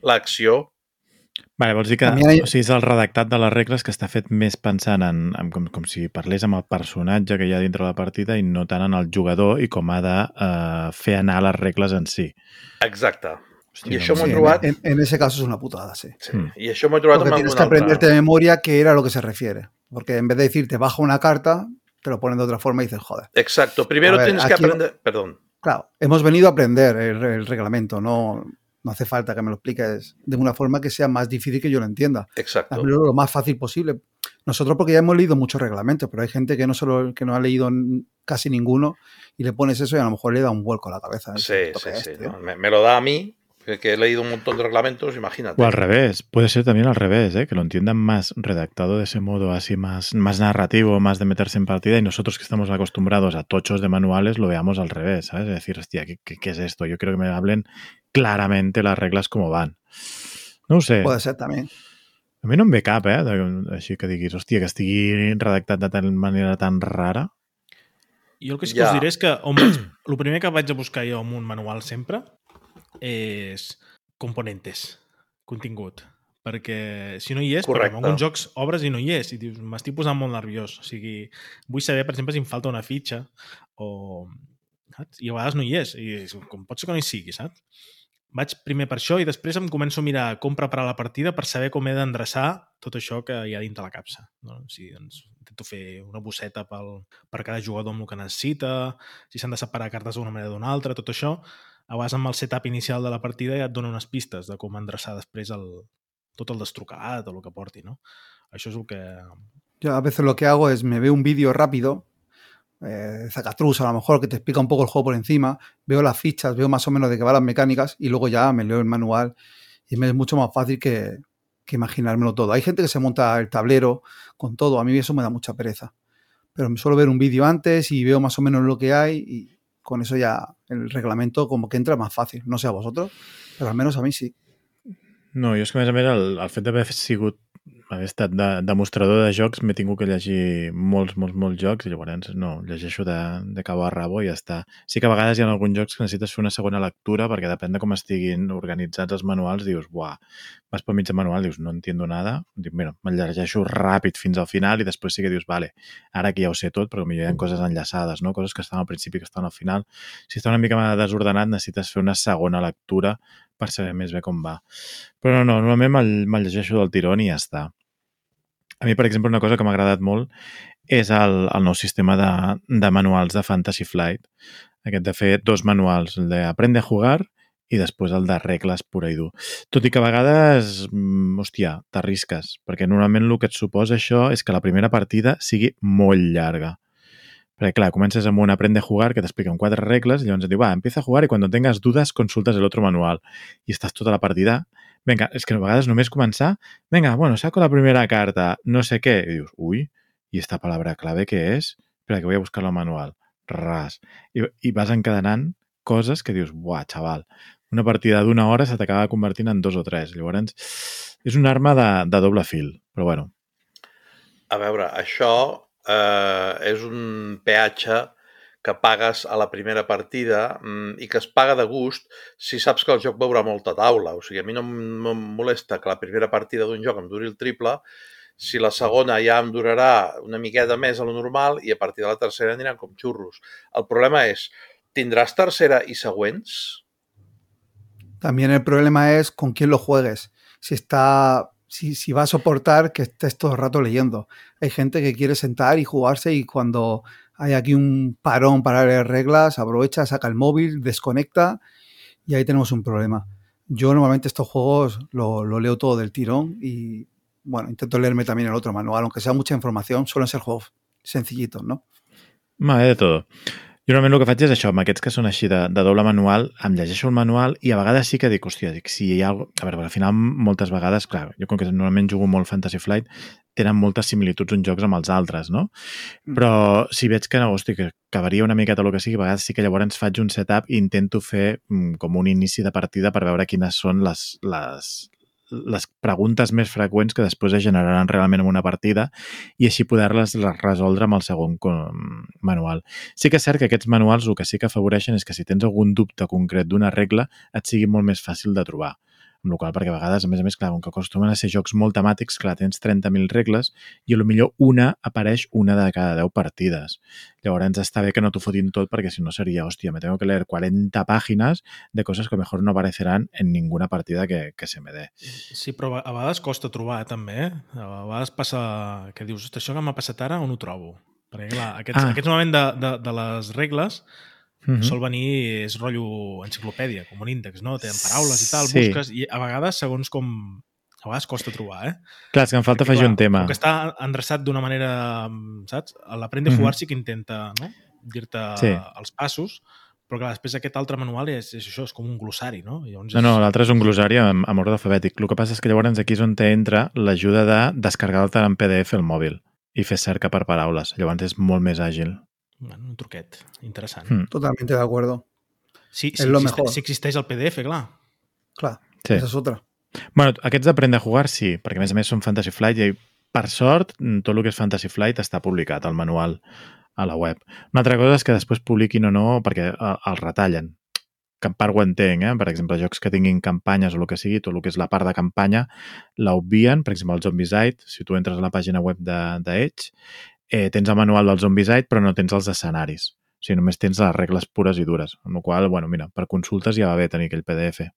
l'acció Vale, vols dir que hi o sigui, és el redactat de les regles que està fet més pensant en, en com, com si parlés amb el personatge que hi ha dintre la partida i no tant en el jugador i com ha de eh, fer anar les regles en si. Exacte. Hosti, I això m'ho he Sí, trobat... en, en ese caso es una putada, sí. Sí. Mm. I això m'ho he trobat Porque amb tienes que aprenderte de memoria qué era lo que se refiere. Porque en vez de decirte baja una carta, te lo ponen de otra forma y dices, joder. Exacto. Primero ver, tienes que aprender... Perdón. Claro, hemos venido a aprender el, el reglamento, no, no hace falta que me lo expliques de una forma que sea más difícil que yo lo entienda. Exacto. Hazlo lo más fácil posible. Nosotros porque ya hemos leído muchos reglamentos, pero hay gente que no solo que no ha leído casi ninguno y le pones eso y a lo mejor le da un vuelco a la cabeza. Sí, ¿Esto sí, sí. ¿no? Me, me lo da a mí, que, que he leído un montón de reglamentos, imagínate. O al revés, puede ser también al revés, ¿eh? que lo entiendan más redactado de ese modo, así más, más narrativo, más de meterse en partida, y nosotros que estamos acostumbrados a tochos de manuales lo veamos al revés, ¿sabes? Es decir, hostia, ¿qué, qué, qué es esto? Yo quiero que me hablen claramente las reglas como van. No ho sé, Puede ser también. a mi no em ve cap, eh? De, així que diguis, hòstia, que estigui redactat de tal manera tan rara. Jo el que sí que Ja. us diré és que on vaig, el primer que vaig a buscar jo amb un manual sempre és componentes, contingut. Perquè si no hi és, Correcte. en alguns jocs obres i no hi és, i dius, m'estic posant molt nerviós. O sigui, vull saber, per exemple, si em falta una fitxa o... Saps? I a vegades no hi és. I com pot ser que no hi sigui, saps? Vaig primer per això i després em començo a mirar com preparar la partida per saber com he d'endreçar tot això que hi ha dintre la capsa. No? Sigui, doncs, intento fer una bosseta pel, per cada jugador amb el que necessita, si s'han de separar cartes d'una manera o d'una altra, tot això. A vegades amb el setup inicial de la partida ja et dona unes pistes de com endreçar després el, tot el destrucat o el que porti, no? Això és el que... Yo a veces lo que hago es me veo un vídeo rápido, eh, Zacatrus a lo mejor, que te explica un poco el juego por encima, veo las fichas, veo más o menos de qué van las mecánicas y luego ya me leo el manual y me es mucho más fácil que, imaginármelo todo. Hay gente que se monta el tablero con todo, a mí eso me da mucha pereza. Pero me suelo ver un vídeo antes y veo más o menos lo que hay y con eso ya el reglamento como que entra más fácil. No sé a vosotros, pero al menos a mí sí. No, jo és que a més a més el, el haver estat de, demostrador de jocs m'he tingut que llegir molts, molts, molts jocs i llavors no, llegeixo de, de cabo a rabo i ja està. Sí que a vegades hi ha alguns jocs que necessites fer una segona lectura perquè depèn de com estiguin organitzats els manuals, dius, buah, vas pel mig de manual, dius, no entiendo nada, dic, mira, me'l llegeixo ràpid fins al final i després sí que dius, vale, ara que ja ho sé tot, però potser hi ha coses enllaçades, no? coses que estan al principi, que estan al final. Si està una mica desordenat, necessites fer una segona lectura per saber més bé com va. Però no, no, normalment me'l me llegeixo del tirón i ja està. A mi, per exemple, una cosa que m'ha agradat molt és el, el nou sistema de, de manuals de Fantasy Flight. Aquest de fer dos manuals, el de Aprende a jugar i després el de regles pura i dur. Tot i que a vegades, mm, hòstia, t'arrisques, perquè normalment el que et suposa això és que la primera partida sigui molt llarga. Perquè, clar, comences amb un Aprende a jugar que t'explica quatre regles i llavors et diu, va, empieza a jugar i quan tengas dudas consultas el manual. I estàs tota la partida venga, és que a vegades només començar, venga, bueno, saco la primera carta, no sé què, i dius, ui, i esta palabra clave què és? Espera, que voy a buscar al manual. Ras. I, I vas encadenant coses que dius, buah, xaval, una partida d'una hora se t'acaba convertint en dos o tres. Llavors, és una arma de, de doble fil, però bueno. A veure, això eh, és un peatge que pagues a la primera partida mm, i que es paga de gust si saps que el joc veurà molta taula. O sigui, a mi no em molesta que la primera partida d'un joc em duri el triple, si la segona ja em durarà una miqueta més a lo normal i a partir de la tercera aniran com xurros. El problema és, tindràs tercera i següents? También el problema es con quién lo juegues. Si está si, si, va a soportar que estés todo el rato leyendo. Hay gente que quiere sentar y jugarse y cuando hay aquí un parón para leer reglas, aprovecha, saca el móvil, desconecta y ahí tenemos un problema. Yo normalmente estos juegos lo, leo todo del tirón y bueno, intento leerme también el otro manual, aunque sea mucha información, suelen ser juegos sencillitos, ¿no? Vale, de todo. Jo normalment el que faig és això, amb aquests que són així de, de doble manual, em llegeixo el manual i a vegades sí que dic, hòstia, dic, si hi ha... A veure, al final moltes vegades, clar, jo com que normalment jugo molt Fantasy Flight, tenen moltes similituds uns jocs amb els altres, no? Mm. Però si veig que no, hosti, que, que varia una miqueta el que sigui, a vegades sí que llavors faig un setup i intento fer mm, com un inici de partida per veure quines són les, les, les preguntes més freqüents que després es generaran realment en una partida i així poder-les resoldre amb el segon manual. Sí que és cert que aquests manuals el que sí que afavoreixen és que si tens algun dubte concret d'una regla et sigui molt més fàcil de trobar amb la qual perquè a vegades, a més a més, clar, com que acostumen a ser jocs molt temàtics, clar, tens 30.000 regles i a lo millor una apareix una de cada 10 partides. Llavors està bé que no t'ho fotin tot perquè si no seria, hòstia, me tengo que leer 40 pàgines de coses que mejor no aparecerán en ninguna partida que, que se me dé. Sí, però a vegades costa trobar, també, eh? A vegades passa que dius, això que m'ha passat ara, on ho trobo? Perquè, clar, aquests, ah. aquests moments de, de, de les regles Uh -huh. Sol venir, és rotllo enciclopèdia, com un índex, no? Tenen paraules i tal, sí. busques, i a vegades, segons com... A vegades costa trobar, eh? Clar, és que em falta afegir un tema. Com que està endreçat d'una manera, saps? L'aprendre a jugar uh -huh. sí que intenta no? dir-te sí. els passos, però clar, després aquest altre manual és, és això, és com un glossari, no? I llavors és... No, no, l'altre és un glossari amb, amb ordre alfabètic. El que passa és que llavors aquí és on entra l'ajuda de descarregar-te en PDF el mòbil i fer cerca per paraules. Llavors és molt més àgil. Bueno, un truquet interessant. Totalmente de acuerdo. Sí, sí, es lo mejor. Si existeix el PDF, clar. Clar, sí. esa és otra. Bueno, aquests d'Aprende a jugar sí, perquè a més a més són Fantasy Flight i per sort tot el que és Fantasy Flight està publicat al manual a la web. Una altra cosa és que després publiquin o no perquè eh, el retallen. Que en part ho entenc, eh? per exemple, jocs que tinguin campanyes o el que sigui, tot el que és la part de campanya l'obvien, per exemple, el Zombicide, si tu entres a la pàgina web d'Edge, de, eh, tens el manual del Zombicide però no tens els escenaris. O sigui, només tens les regles pures i dures. Amb la qual bueno, mira, per consultes ja va bé tenir aquell PDF.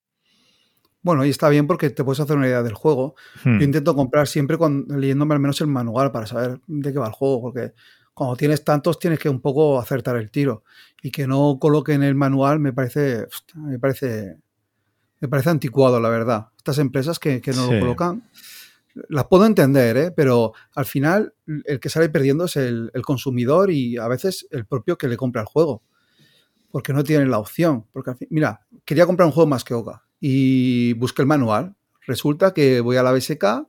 Bueno, y está bien porque te puedes hacer una idea del juego. Hmm. Yo intento comprar siempre con, leyéndome al menos el manual para saber de qué va el juego, porque cuando tienes tantos tienes que un poco acertar el tiro. Y que no coloquen el manual me parece, me parece, me parece anticuado, la verdad. Estas empresas que, que no sí. lo colocan, las puedo entender, ¿eh? pero al final el que sale perdiendo es el, consumidor y a veces el propio que le compra el juego. Porque no tiene la opción. Porque, mira, quería comprar un juego más que Oca y busqué el manual. Resulta que voy a la BSK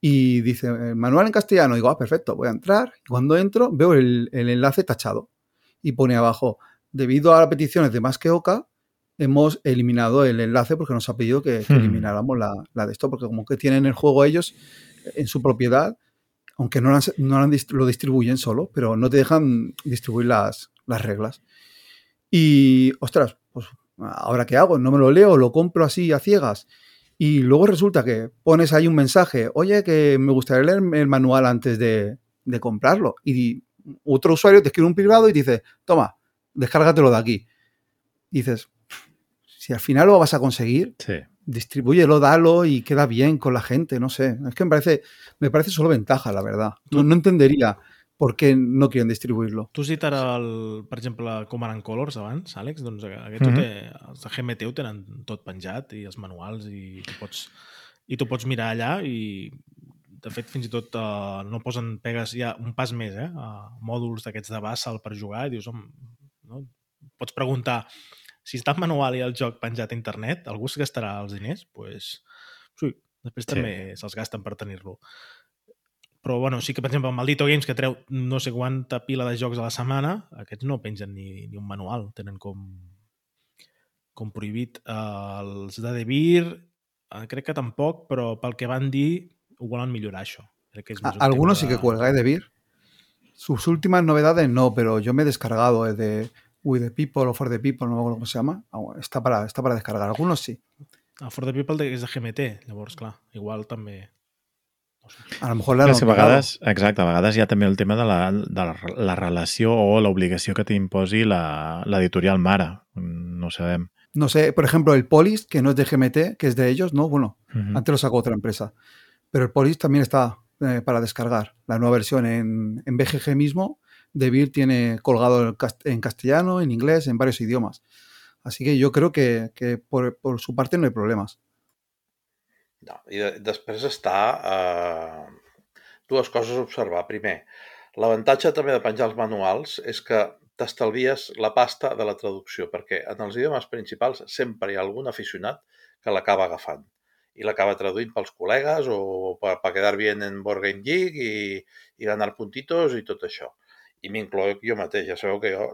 y dice manual en castellano. Digo, ah, perfecto, voy a entrar. Cuando entro, veo el, el enlace tachado y pone abajo, debido a las peticiones de más que Oca, hemos eliminado el enlace porque nos ha pedido que, que Hmm. elimináramos la, la de esto, porque como que tienen el juego ellos en su propiedad, aunque no, las- no las dist- lo distribuyen solo, pero no te dejan distribuir las, las reglas. Y, ostras, pues, ¿ahora qué hago? No me lo leo, lo compro así a ciegas. Y luego resulta que pones ahí un mensaje, oye, que me gustaría leer el manual antes de, de comprarlo. Y otro usuario te escribe un privado y dice, toma, descárgatelo de aquí. Y dices, si al final lo vas a conseguir, Sí. distribúyelo, dalo y queda bien con la gente, no sé. Es que me parece, me parece solo ventaja, la verdad. No, no entendería per què no quieren distribuir-lo. Tu has dit ara, el, per exemple, Command and Colors abans, Àlex, doncs aquest mm. -hmm. té, els de GMT ho tenen tot penjat i els manuals i tu pots, i tu pots mirar allà i de fet fins i tot uh, no posen pegues ja un pas més, eh? Uh, mòduls d'aquests de Basal per jugar i dius, home, no? pots preguntar si està el manual i el joc penjat a internet, algú es gastarà els diners? Pues, sí, després Sí. també se'ls gasten per tenir-lo però bueno, sí que per exemple el Maldito Games que treu no sé quanta pila de jocs a la setmana aquests no pengen ni, ni un manual tenen com com prohibit uh, els de Devir uh, crec que tampoc però pel que van dir ho volen millorar això crec que és més un Algunos sí que cuelga, ¿eh? De Beer. Sus últimas novedades no, pero yo me he descargado el de With the People o For the People, no me acuerdo cómo se llama. Ah, Está para, está para descargar. Algunos sí. el For the People és de GMT llavors clar, igual també no sé. A lo mejor la que a vegades, exacte, a vegades hi ha també el tema de la, de la, la relació o l'obligació que t'imposi la- l'editorial mare. No sabem. No sé, por ejemplo, el Polis, que no es de GMT, que es de ellos, ¿no? Bueno, Mhm. antes lo sacó otra empresa. Pero el Polis también está eh, para descargar. La nueva versión en, en BGG mismo, De Beer tiene colgado en cast- en castellano, en inglés, en varios idiomas. Así que yo creo que, que por, por su parte no hay problemas. No, I de, després està eh, dues coses a observar. Primer, l'avantatge també de penjar els manuals és que t'estalvies la pasta de la traducció, perquè en els idiomes principals sempre hi ha algun aficionat que l'acaba agafant i l'acaba traduint pels col·legues o per, per quedar bien en Board Geek i, i ganar puntitos i tot això. I m'incloc jo mateix, ja sabeu que jo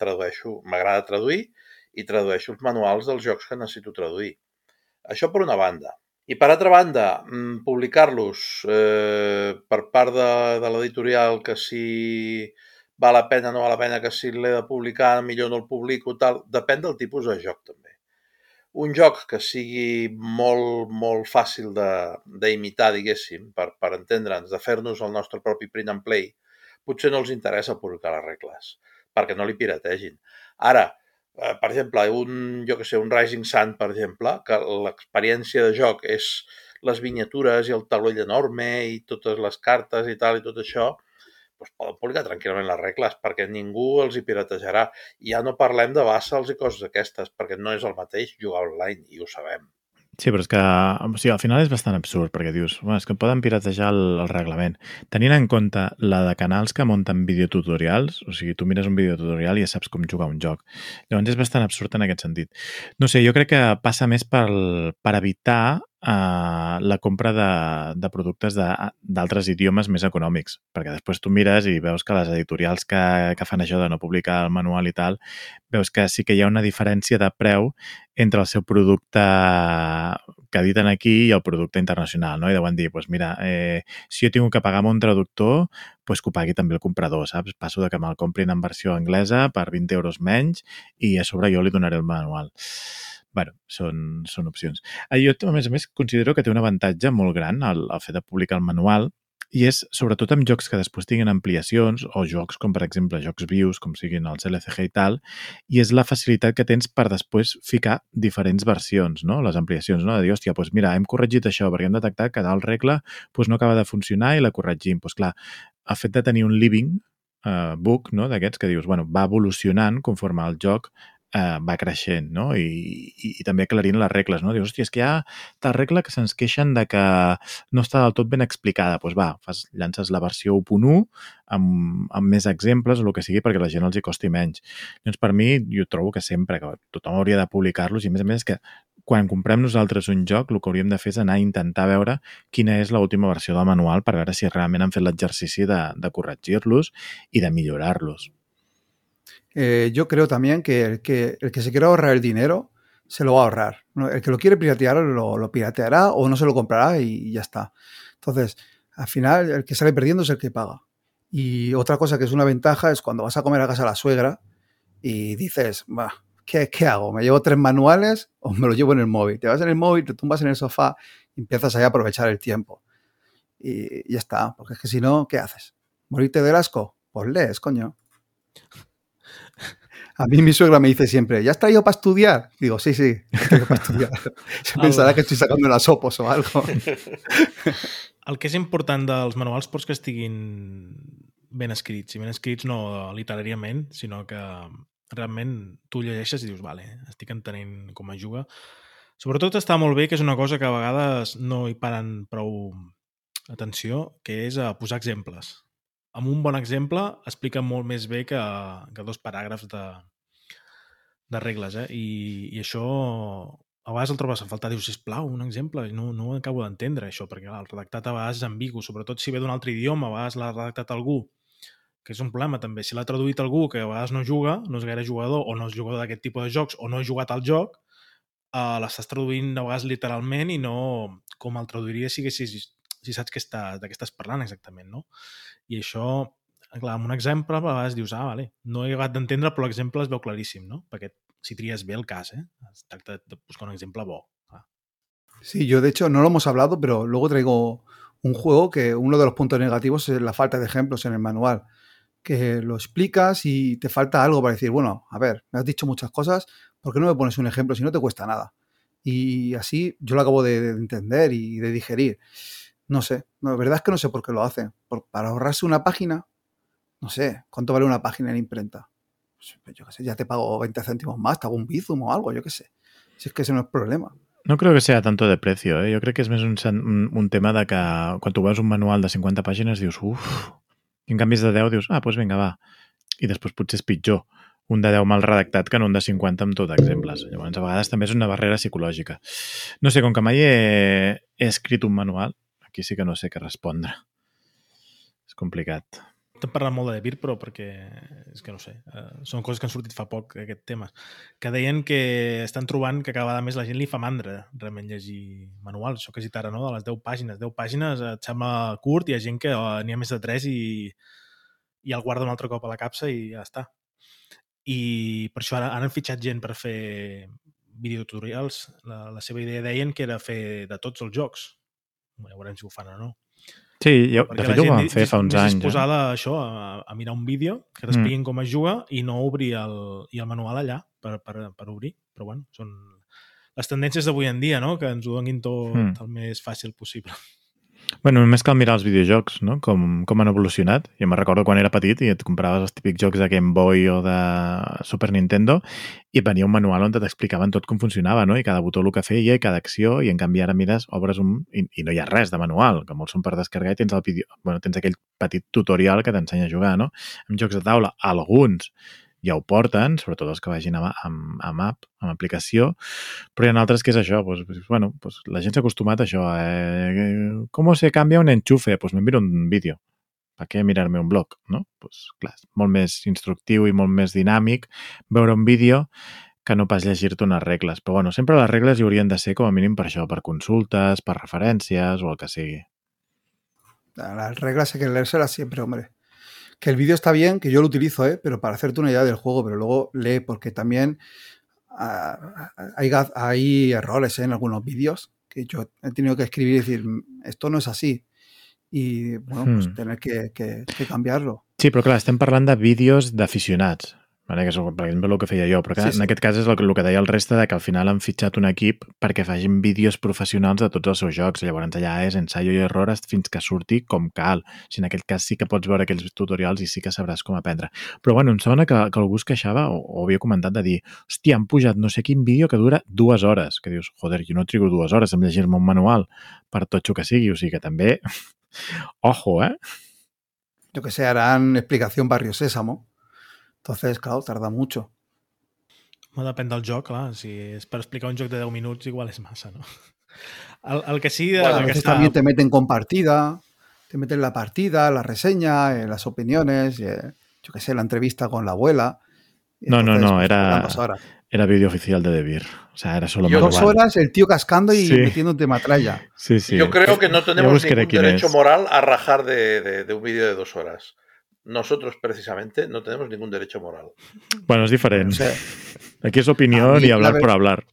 tradueixo, m'agrada traduir i tradueixo els manuals dels jocs que necessito traduir. Això per una banda. I per altra banda, mm, publicar-los eh, per part de, de l'editorial, que si val la pena o no val la pena, que si l'he de publicar, millor no el publico, tal, depèn del tipus de joc també. Un joc que sigui molt, molt fàcil d'imitar, diguéssim, per, per entendre'ns, de fer-nos el nostre propi print and play, potser no els interessa publicar les regles, perquè no li pirategin. Ara, eh, per exemple, un, jo que sé, un Rising Sun, per exemple, que l'experiència de joc és les miniatures i el taulell enorme i totes les cartes i tal i tot això, doncs poden publicar tranquil·lament les regles perquè ningú els hi piratejarà. I ja no parlem de bassals i coses d'aquestes, perquè no és el mateix jugar online, i ho sabem. Sí, però és que o sigui, al final és bastant absurd, perquè dius, bueno, és que poden piratejar el, el reglament. Tenint en compte la de canals que munten videotutorials, o sigui, tu mires un videotutorial i ja saps com jugar un joc. Llavors és bastant absurd en aquest sentit. No sé, jo crec que passa més per, per evitar uh, la compra de, de productes d'altres idiomes més econòmics, perquè després tu mires i veus que les editorials que, que fan això de no publicar el manual i tal, veus que sí que hi ha una diferència de preu entre el seu producte que editen aquí i el producte internacional, no? I deuen dir, pues mira, eh, si jo tinc que pagar amb un traductor, pues que ho pagui també el comprador, saps? Passo de que me'l comprin en versió anglesa per 20 euros menys i a sobre jo li donaré el manual. Bueno, són, són opcions. Eh, Jo, a més a més, considero que té un avantatge molt gran el, el fet de publicar el manual i és sobretot amb jocs que després tinguin ampliacions o jocs com, per exemple, jocs vius, com siguin els LCG i tal, i és la facilitat que tens per després ficar diferents versions, no? les ampliacions, no? de dir, hòstia, doncs mira, hem corregit això perquè hem detectat que tal regla doncs no acaba de funcionar i la corregim. Doncs clar, el fet de tenir un living uh, book no? d'aquests que dius, bueno, va evolucionant conforme el joc eh, va creixent, no? I, i, i també aclarint les regles, no? Dius, hòstia, és que hi ha tal regla que se'ns queixen de que no està del tot ben explicada. Doncs pues va, fas, llances la versió 1.1 amb, amb més exemples o el que sigui perquè la gent els hi costi menys. Doncs per mi, jo trobo que sempre que tothom hauria de publicar-los i a més a més és que quan comprem nosaltres un joc, el que hauríem de fer és anar a intentar veure quina és l'última versió del manual per veure si realment han fet l'exercici de, de corregir-los i de millorar-los. Eh, yo creo también que el, que el que se quiera ahorrar el dinero se lo va a ahorrar. El que lo quiere piratear lo, pirateará o no se lo comprará y ya está. Entonces, al final, el que sale perdiendo es el que paga. Y otra cosa que es una ventaja es cuando vas a comer a casa a la suegra y dices, "Bah, ¿qué, ¿qué hago? ¿Me llevo tres manuales o me lo llevo en el móvil? Te vas en el móvil, te tumbas en el sofá y empiezas a aprovechar el tiempo. Y ya está, porque es que si no, ¿qué haces? ¿Morirte del asco? Pues lees, coño. A mí mi suegra me dice siempre, ¿ya has traído para estudiar? Digo, sí, sí, traigo para estudiar. Se pensarà que estoy sacando las opos o algo. El que és important dels manuals pots que estiguin ben escrits. I ben escrits no literàriament, sinó que realment tu llegeixes i dius, vale, estic entenent com es juga. Sobretot està molt bé, que és una cosa que a vegades no hi paren prou atenció, que és a posar exemples. Amb un bon exemple explica molt més bé que, que dos paràgrafs de, de regles, eh? I, i això a vegades el trobes a faltar, dius, sisplau, un exemple, no, no acabo d'entendre això, perquè el redactat a vegades és ambigu, sobretot si ve d'un altre idioma, a vegades l'ha redactat algú, que és un problema també, si l'ha traduït algú que a vegades no juga, no és gaire jugador, o no és jugador d'aquest tipus de jocs, o no ha jugat al joc, uh, l'estàs traduint a vegades literalment i no com el traduiria si, haguessis, si saps que està, de què estàs parlant exactament, no? I això, clar, amb un exemple a vegades dius, ah, vale, no he acabat d'entendre, però l'exemple es veu claríssim, no? Perquè si tries bé el cas, ¿eh? Es tracta de buscar un ejemplo. Ah. Sí, yo de hecho no lo hemos hablado, pero luego traigo un juego que uno de los puntos negativos es la falta de ejemplos en el manual. Que lo explicas y te falta algo para decir, bueno, a ver, me has dicho muchas cosas, ¿por qué no me pones un ejemplo si no te cuesta nada? Y así yo lo acabo de, de entender y de digerir. No sé, la verdad es que no sé por qué lo hacen. Por, para ahorrarse una página, no sé, ¿cuánto vale una página en imprenta? Pues yo qué sé, ya te pago 20 céntimos más, te hago un bizum o algo, yo qué sé. Si es que ese no es problema. No creo que sea tanto de precio, eh? jo crec que és més un, un, un tema de que quan tu veus un manual de 50 pàgines dius, uf, i en canvi és de 10 dius, ah, doncs vinga, va. I després potser és pitjor un de 10 mal redactat que no un de 50 amb tot exemples. Llavors, a vegades també és una barrera psicològica. No sé, com que mai he, he escrit un manual, aquí sí que no sé què respondre. És complicat. Estem parlant molt de Debir, però perquè és que no sé, eh, són coses que han sortit fa poc aquest tema. Que deien que estan trobant que cada vegada més la gent li fa mandra realment llegir manuals. Això que has dit ara, no? De les 10 pàgines. 10 pàgines et sembla curt hi ha gent que oh, n'hi ha més de 3 i, i el guarda un altre cop a la capsa i ja està. I per això ara han fitxat gent per fer videotutorials. La, la seva idea deien que era fer de tots els jocs. Ja veurem si ho fan o no. Sí, jo, de fet ho vam fer fa uns anys. És posada eh? això, a, a mirar un vídeo, que t'expliquin mm. com es juga i no obrir el, i el manual allà per, per, per obrir. Però bueno, són les tendències d'avui en dia, no? Que ens ho donin tot mm. el més fàcil possible. Bueno, només cal mirar els videojocs, no? Com, com han evolucionat. Jo me recordo quan era petit i et compraves els típics jocs de Game Boy o de Super Nintendo i venia un manual on t'explicaven tot com funcionava, no? I cada botó el que feia i cada acció, i en canvi ara mires, obres un... I, i no hi ha res de manual, que molts són per descarregar i tens, el vídeo... bueno, tens aquell petit tutorial que t'ensenya a jugar, no? En jocs de taula, alguns ja ho porten, sobretot els que vagin amb, amb, amb app, amb aplicació, però hi ha altres que és això, pues, bueno, pues, la gent s'ha acostumat a això. Eh, com se canvia un enchufe? Pues me miro un vídeo. Per què mirar-me un blog? No? Pues, clar, és molt més instructiu i molt més dinàmic veure un vídeo que no pas llegir-te unes regles. Però bueno, sempre les regles hi haurien de ser com a mínim per això, per consultes, per referències o el que sigui. Las reglas hay que leérselas siempre, hombre. Que el vídeo está bien, que yo lo utilizo, ¿eh? pero para hacerte una idea del juego, pero luego lee, porque también uh, hay, hay, errores ¿eh? en algunos vídeos que yo he tenido que escribir y decir, esto no es así. Y, bueno, pues hmm. tener que, que, que cambiarlo. Sí, però clar, estem parlant de vídeos d'aficionats. Vale? que és, per exemple, el que feia jo, però que, sí, sí. en aquest cas és el, el que deia el reste de que al final han fitxat un equip perquè facin vídeos professionals de tots els seus jocs. Llavors allà és ensaio i error fins que surti com cal. Si en aquest cas sí que pots veure aquells tutorials i sí que sabràs com aprendre. Però bueno, em sembla que, que algú es queixava o, o havia comentat de dir hòstia, han pujat no sé quin vídeo que dura dues hores. Que dius, joder, jo no trigo dues hores en llegir-me un manual per tot que sigui. O sigui que també... Ojo, eh? Yo que sé, harán explicación Barrio Sésamo Entonces, claro, tarda mucho. Bueno, depèn del joc, clar. Si és per explicar un joc de 10 minuts, igual és massa, no? El, el que sí... Bueno, a veces también te meten con partida, te meten la partida, la reseña, eh, las opiniones, eh, yo qué sé, la entrevista con la abuela. No, no, entonces, no, pues, era-. Era vídeo oficial de Debir. O sea, era solo Yo- Dos horas el tío cascando y Sí. metiéndote matralla. Sí, sí. Yo creo que no tenemos ningún derecho es. moral a rajar de, de- de un vídeo de dos horas. Nosotros, precisamente, no tenemos ningún derecho moral. Bueno, es diferente. O sea, Aquí es opinión mí, y hablar por hablar.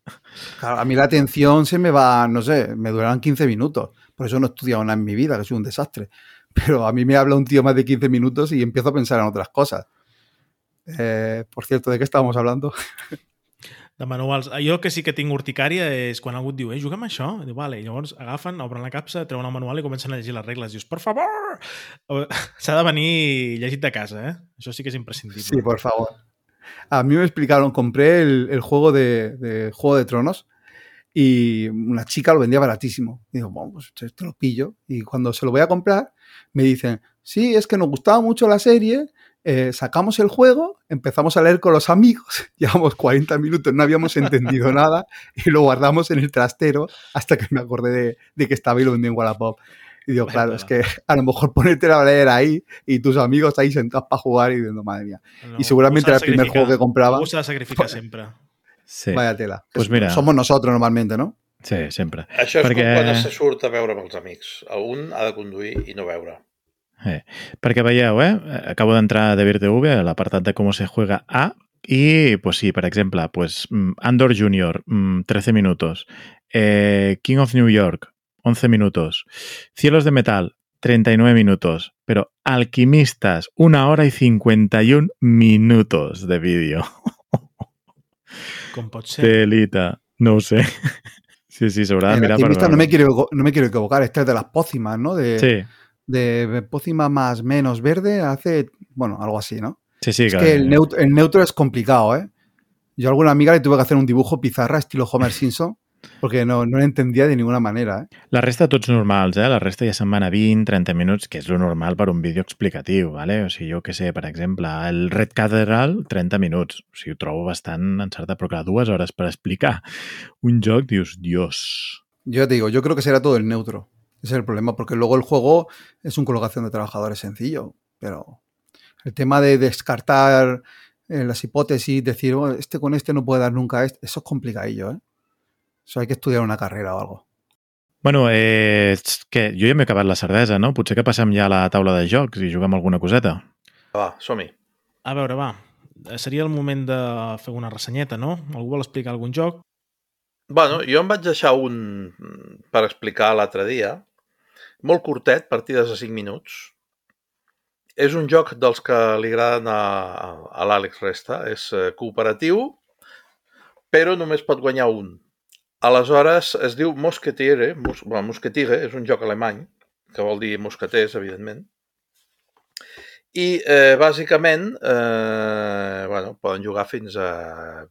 claro, a mí la atención se me va, no sé, me durarán 15 minutos. Por eso no he estudiado nada en mi vida, que soy un desastre. Pero a mí me habla un tío más de 15 minutos y empiezo a pensar en otras cosas. Eh, por cierto, ¿de qué estábamos hablando? De manuals. Jo que sí que tinc urticària és quan algú et diu, eh, juguem a això. Diu, vale. I llavors agafen, obren la capsa, treuen el manual i comencen a llegir les regles. Dius, per favor! S'ha de venir llegit de casa, eh? Això sí que és imprescindible. Sí, por favor. A mí me explicaron, compré el, el juego de, de Juego de Tronos y una chica lo vendía baratísimo. Y digo, bueno, pues te lo pillo. Y cuando se lo voy a comprar, me dicen, sí, es que nos gustaba mucho la serie, eh, sacamos el juego, empezamos a leer con los amigos, llevamos 40 minutos, no habíamos entendido nada y lo guardamos en el trastero hasta que me acordé de, de que estaba y lo vendía en Wallapop. Y digo, claro, es que a lo mejor ponerte a leer ahí y tus amigos ahí sentados para jugar y diciendo, madre mía. No, Y seguramente era el primer juego que compraba. Algú s'ha de sacrificar sempre. Sí, Vaya tela. Pues mira. Somos nosotros normalmente, ¿no? sí sempre. Això és Perquè- com quan se surt a veure amb els amics. Un ha de conduir i no veure. Eh, perquè veieu, eh? Acabo d'entrar a DevirTV, a l'apartat de com se juega A, i, pues sí, per exemple, pues, mm, Andor Junior, mm, 13 minutos. Eh, King of New York, 11 minutos. Cielos de Metal, 39 minutos. Pero Alquimistas, una hora y 51 minutos de vídeo. Com pot ser? Telita. No ho sé. Sí, sí, de mirar no me, quiero, no me quiero equivocar. Este es de las pócimas, ¿no? De, Sí, de pócima más menos verde hace, bueno, algo así, ¿no? sí, sí. es que el neutro, el neutro es complicado, ¿eh? Yo a alguna amiga le tuve que hacer un dibujo pizarra estilo Homer Simpson porque no, no lo entendía de ninguna manera, ¿eh? La resta tots normals, eh? La resta ja se'n van a 20, 30 minuts, que és lo normal per un vídeo explicatiu, ¿vale? O sigui, jo que sé, per exemple, el Red Cathedral, 30 minuts. O sigui, ho trobo bastant encertat, però clar, dues hores per explicar un joc, dius, dios. Yo te digo, yo creo que será todo el neutro. Ese es el problema, porque luego el juego es un colocación de trabajadores sencillo, pero el tema de descartar eh, las hipótesis, decir, "Oh, este con este no puede dar nunca este, eso es complicadillo, ¿eh? Eso hay que estudiar una carrera o algo. Bueno, eh, que jo ja m'he acabat la cervesa, no? Potser que passem ja a la taula de jocs i juguem alguna coseta. Va, som-hi. A veure, va. Seria el moment de fer una ressenyeta, no? Algú vol explicar algun joc? Bueno, jo em vaig deixar un per explicar l'altre dia, molt curtet, partides de 5 minuts. És un joc dels que li agraden a, a l'Àlex Resta. És eh, cooperatiu, però només pot guanyar un. Aleshores, es diu Mosquetiere, mos, bueno, Mosquetiere, és un joc alemany, que vol dir mosqueters, evidentment. I, eh, bàsicament, eh, bueno, poden jugar fins a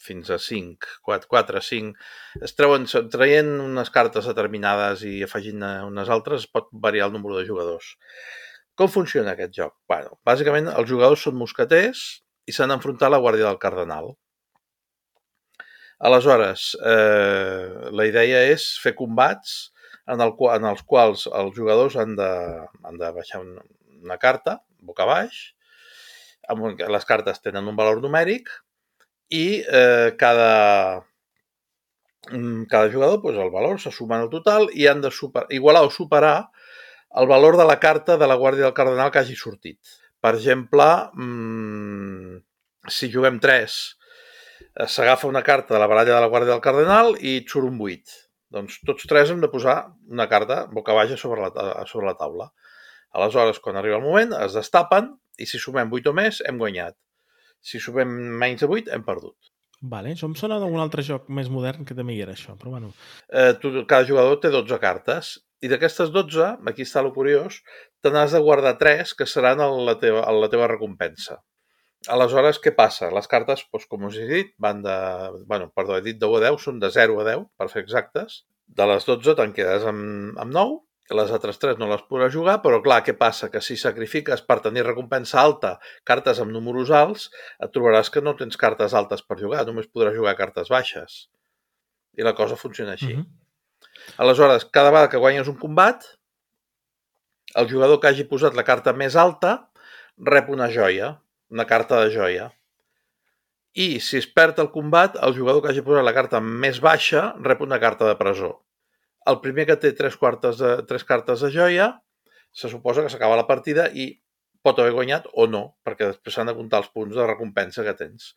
fins a 5, 4, 4 5. Es treuen, traient unes cartes determinades i afegint unes altres, es pot variar el número de jugadors. Com funciona aquest joc? Bueno, bàsicament, els jugadors són mosqueters i s'han d'enfrontar a la Guàrdia del Cardenal. Aleshores, eh, la idea és fer combats en, el, en els quals els jugadors han de, han de baixar una, una carta, boca baix, amb, les cartes tenen un valor numèric i eh, cada, mm, cada jugador, doncs el valor se suma al total i han de super, igualar o superar el valor de la carta de la Guàrdia del Cardenal que hagi sortit. Per exemple, mmm, si juguem 3, s'agafa una carta de la baralla de la Guàrdia del Cardenal i et surt un 8. Doncs tots tres hem de posar una carta boca baixa sobre la, sobre la taula. Aleshores, quan arriba el moment, es destapen i si sumem 8 o més, hem guanyat. Si sumem menys de 8, hem perdut. Vale, això em sona d'algun altre joc més modern que també hi era això, però bueno. Eh, tu, cada jugador té 12 cartes i d'aquestes 12, aquí està el curiós, te n'has de guardar 3 que seran el- la teva, el- la teva recompensa. Aleshores, què passa? Les cartes, doncs, com us he dit, van de... bueno, perdó, he dit 10 a 10, són de 0 a 10, per ser exactes. De les 12 te'n quedes amb, amb 9, les altres 3 no les podràs jugar, però clar, què passa? Que si sacrifiques per tenir recompensa alta cartes amb números alts, et trobaràs que no tens cartes altes per jugar, només podràs jugar cartes baixes. I la cosa funciona així. Mhm. Aleshores, cada vegada que guanyes un combat, el jugador que hagi posat la carta més alta rep una joia, una carta de joia. I si es perd el combat, el jugador que hagi posat la carta més baixa rep una carta de presó. El primer que té tres, quartes de, tres cartes de joia se suposa que s'acaba la partida i pot haver guanyat o no, perquè després s'han de comptar els punts de recompensa que tens.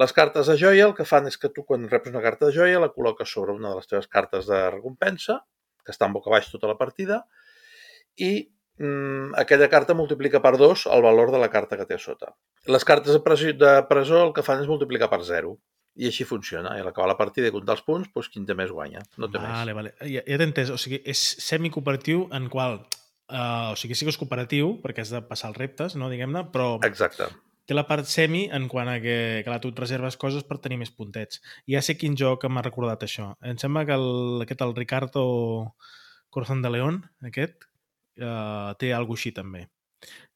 Les cartes de joia el que fan és que tu quan reps una carta de joia la col·loques sobre una de les teves cartes de recompensa, que està en boca baix tota la partida, i mm, aquella carta multiplica per dos el valor de la carta que té a sota. Les cartes de presó, de presó el que fan és multiplicar per zero. I així funciona. I a l'acabar la partida i comptar els punts, doncs qui en té més guanya. No té vale, més. vale. Ja, ja t'he entès. O sigui, és semicooperatiu en qual... Uh, o sigui, sí que és cooperatiu, perquè has de passar els reptes, no, diguem-ne, però Exacte. té la part semi en quant a que, clar, tu et reserves coses per tenir més puntets. I ja sé quin joc m'ha recordat això. Em sembla que el, aquest, el Ricardo Corazón de León, aquest, uh, té alguna així també.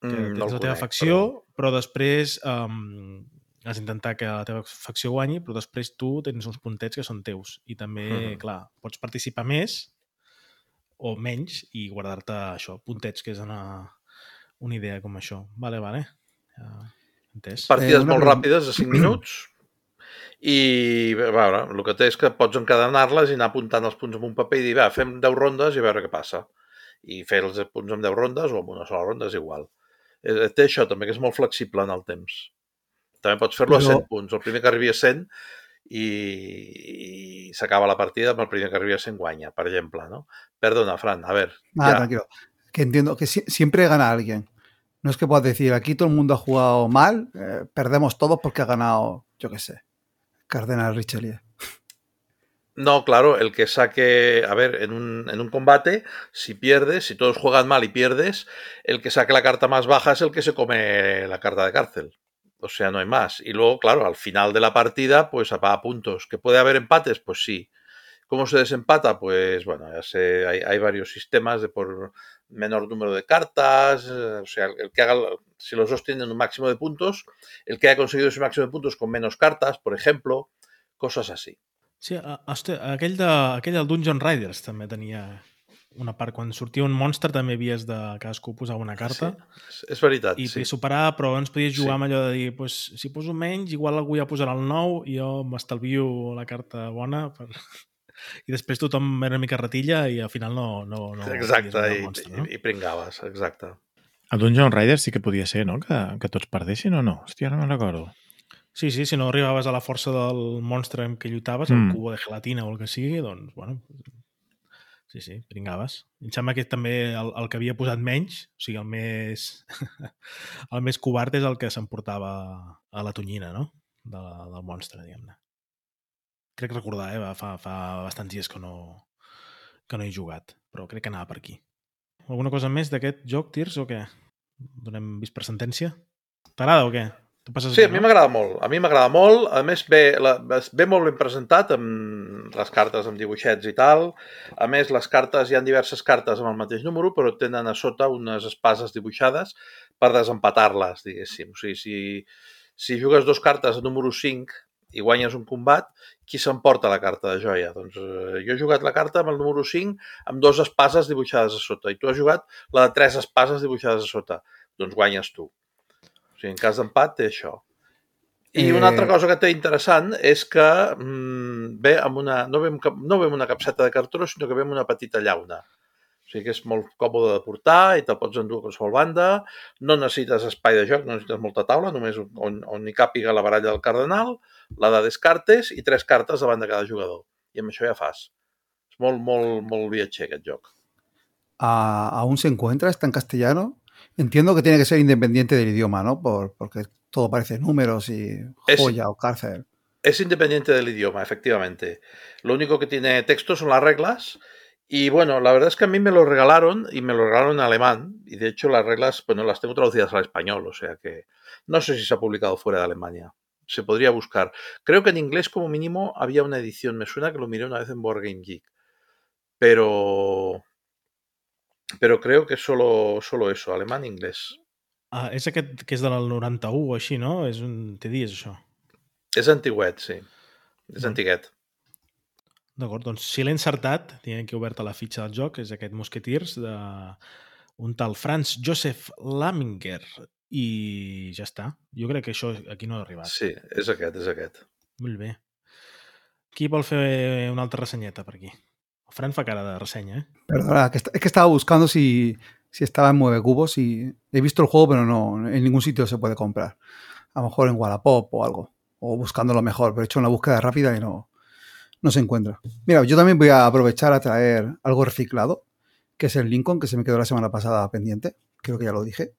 Que Mm, tens no la teva conec, facció, però, però després um, has d'intentar que la teva facció guanyi, però després tu tens uns puntets que són teus. I també, Mhm. clar, pots participar més o menys i guardar-te això, puntets, que és una, una idea com això. Vale, vale. Ja, entès. Partides Eh, una molt pregunta. ràpides, de 5 minuts, i a veure, el que té és que pots encadenar-les i anar apuntant els punts en un paper i dir, va, fem 10 rondes i a veure què passa. I fer els punts en 10 rondes o en una sola ronda és igual. Eh, Té això també, que és molt flexible en el temps. També pots fer-lo a Però- 100 punts. El primer que arribi a 100 i, i s'acaba la partida amb el primer que arribi a 100 guanya, per exemple, no? Perdona, Fran, a ver. Ah, ya. tranquilo. Que entiendo que si- siempre gana alguien. No es que puedas decir, aquí todo el mundo ha jugado mal, eh, perdemos todos porque ha ganado, yo qué sé, Cardenal Richelieu. No, claro, el que saque, a ver, en un, en un combate, si pierdes, si todos juegan mal y pierdes, el que saque la carta más baja es el que se come la carta de cárcel. O sea, no hay más. Y luego, claro, al final de la partida, pues apaga puntos. ¿Que puede haber empates? Pues sí. ¿Cómo se desempata? Pues bueno, ya sé, hay, hay varios sistemas de por menor número de cartas, eh, o sea, el, que haga, si los dos tienen un máximo de puntos, el que haya conseguido ese máximo de puntos con menos cartas, por ejemplo, cosas así. Sí, a- hosti, aquell, de, del Dungeon Riders també tenia una part. Quan sortia un monstre també havies de cadascú posar una carta Sí, és, és veritat, i sí. podies superar, però abans podies jugar Sí. amb allò de dir pues, si poso menys, igual algú ja posarà el 9 i jo m'estalvio la carta bona per... i després tothom era una mica ratilla i al final no, no, no Exacte, i, monstre, no? i, i pringaves, exacte. El Dungeon Rider sí que podia ser, no? Que, que tots perdessin o no? Hòstia, no me'n recordo. Sí, sí, si no arribaves a la força del monstre amb què lluitaves, Mm. el cubo de gelatina o el que sigui, doncs, bueno, sí, sí, pringaves. Em sembla que també el, el que havia posat menys, o sigui, el més, el més covard és el que s'emportava a la tonyina, no? De la, del monstre, diguem-ne. Crec recordar, eh? Fa, fa bastants dies que no, que no he jugat, però crec que anava per aquí. Alguna cosa més d'aquest joc, Tirs, o què? Donem vist per sentència? T'agrada o què? Tu passes Sí, a bé, mi no? m'agrada molt. A mi m'agrada molt. A més, ve, la, ve molt ben presentat amb les cartes amb dibuixets i tal. A més, les cartes, hi ha diverses cartes amb el mateix número, però tenen a sota unes espases dibuixades per desempatar-les, diguéssim. O sigui, si, si jugues dos cartes a número 5 i guanyes un combat, qui s'emporta la carta de joia? Doncs eh, jo he jugat la carta amb el número 5 amb dos espases dibuixades a sota i tu has jugat la de tres espases dibuixades a sota. Doncs guanyes tu. Sigui, en cas d'empat té això. I Eh, una altra cosa que té interessant és que mm, ve amb una, no, ve amb, cap- no ve amb una capseta de cartró, sinó que ve amb una petita llauna. O sigui que és molt còmode de portar i te'l pots endur a qualsevol banda. No necessites espai de joc, no necessites molta taula, només on, on hi càpiga la baralla del cardenal, la de Descartes i tres cartes davant de cada jugador. I amb això ja fas. És molt, molt, molt viatger aquest joc. Ah, ¿Aún se encuentra? ¿Está en castellano? Entiendo que tiene que ser independiente del idioma, ¿no? Por, porque todo parece números y Es- joya o cárcel. Es independiente del idioma, efectivamente. Lo único que tiene texto son las reglas. Y bueno, la verdad es que a mí me lo regalaron y me lo regalaron en alemán. Y de hecho las reglas, bueno, las tengo traducidas al español. O sea que no sé si se ha publicado fuera de Alemania. Se podría buscar. Creo que en inglés como mínimo había una edición. Me suena que lo miré una vez en Board Game Geek. Pero... Pero creo que solo, solo eso, alemán e inglés. Ah, és aquest que és del 91 o així, no? És un... Té dies, això. És antiguet, sí. És Mm. antiguet. D'acord, doncs si l'he encertat, tinc aquí oberta la fitxa del joc, és aquest Mosquetirs de un tal Franz Josef Laminger i ja està. Jo crec que això aquí no ha arribat. Sí, és aquest, és aquest. Molt bé. Qui vol fer una altra ressenyeta per aquí? Fran cara de ressenya, ¿eh? Perdona, es que estaba buscando si, si estaba en Mueve Cubos y he visto el juego, pero no, en ningún sitio se puede comprar. A lo mejor en Wallapop o algo. O buscando lo mejor, pero he hecho una búsqueda rápida y no, no se encuentra. Mira, yo también voy a aprovechar a traer algo reciclado, que es el Lincoln, que se me quedó la semana pasada pendiente. Creo que ya lo dije.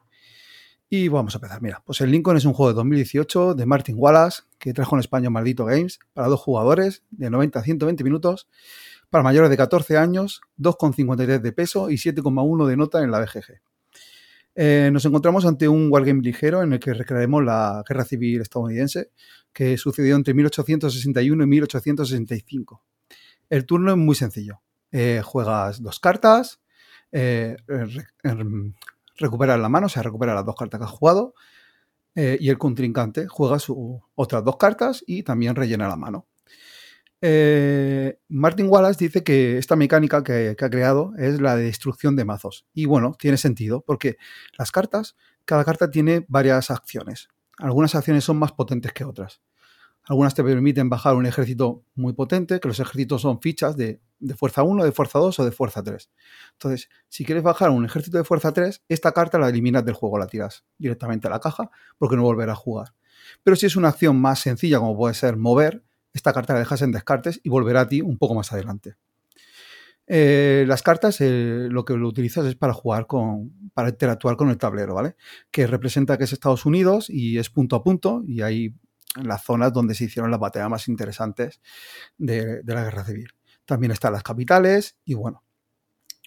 Y vamos a empezar. Mira, pues el Lincoln es un juego de 2018 de Martin Wallace, que trajo en España Maldito Games, para dos jugadores, de 90 a 120 minutos, para mayores de 14 años, 2,53 de peso y 7,1 de nota en la BGG. Eh, nos encontramos ante un wargame ligero en el que recrearemos la guerra civil estadounidense que sucedió entre 1861 y 1865. El turno es muy sencillo. Eh, juegas dos cartas, eh, re- recuperas la mano, o sea, recuperas las dos cartas que has jugado, y el contrincante juega sus otras dos cartas y también rellena la mano. Eh, Martin Wallace dice que esta mecánica que, ha creado es la de destrucción de mazos. Y bueno, tiene sentido, porque las cartas, cada carta tiene varias acciones. Algunas acciones son más potentes que otras. Algunas te permiten bajar un ejército muy potente, que los ejércitos son fichas de, de fuerza 1, de fuerza 2 o de fuerza 3. Entonces, si quieres bajar un ejército de fuerza 3, esta carta la eliminas del juego, la tiras directamente a la caja porque no volverá a jugar. Pero si es una acción más sencilla, como puede ser mover, esta carta la dejas en descartes y volverá a ti un poco más adelante. Eh, las cartas eh, lo que lo utilizas es para jugar con, para interactuar con el tablero, ¿vale? Que representa que es Estados Unidos y es punto a punto y hay las zonas donde se hicieron las batallas más interesantes de, la guerra civil. También están las capitales y bueno,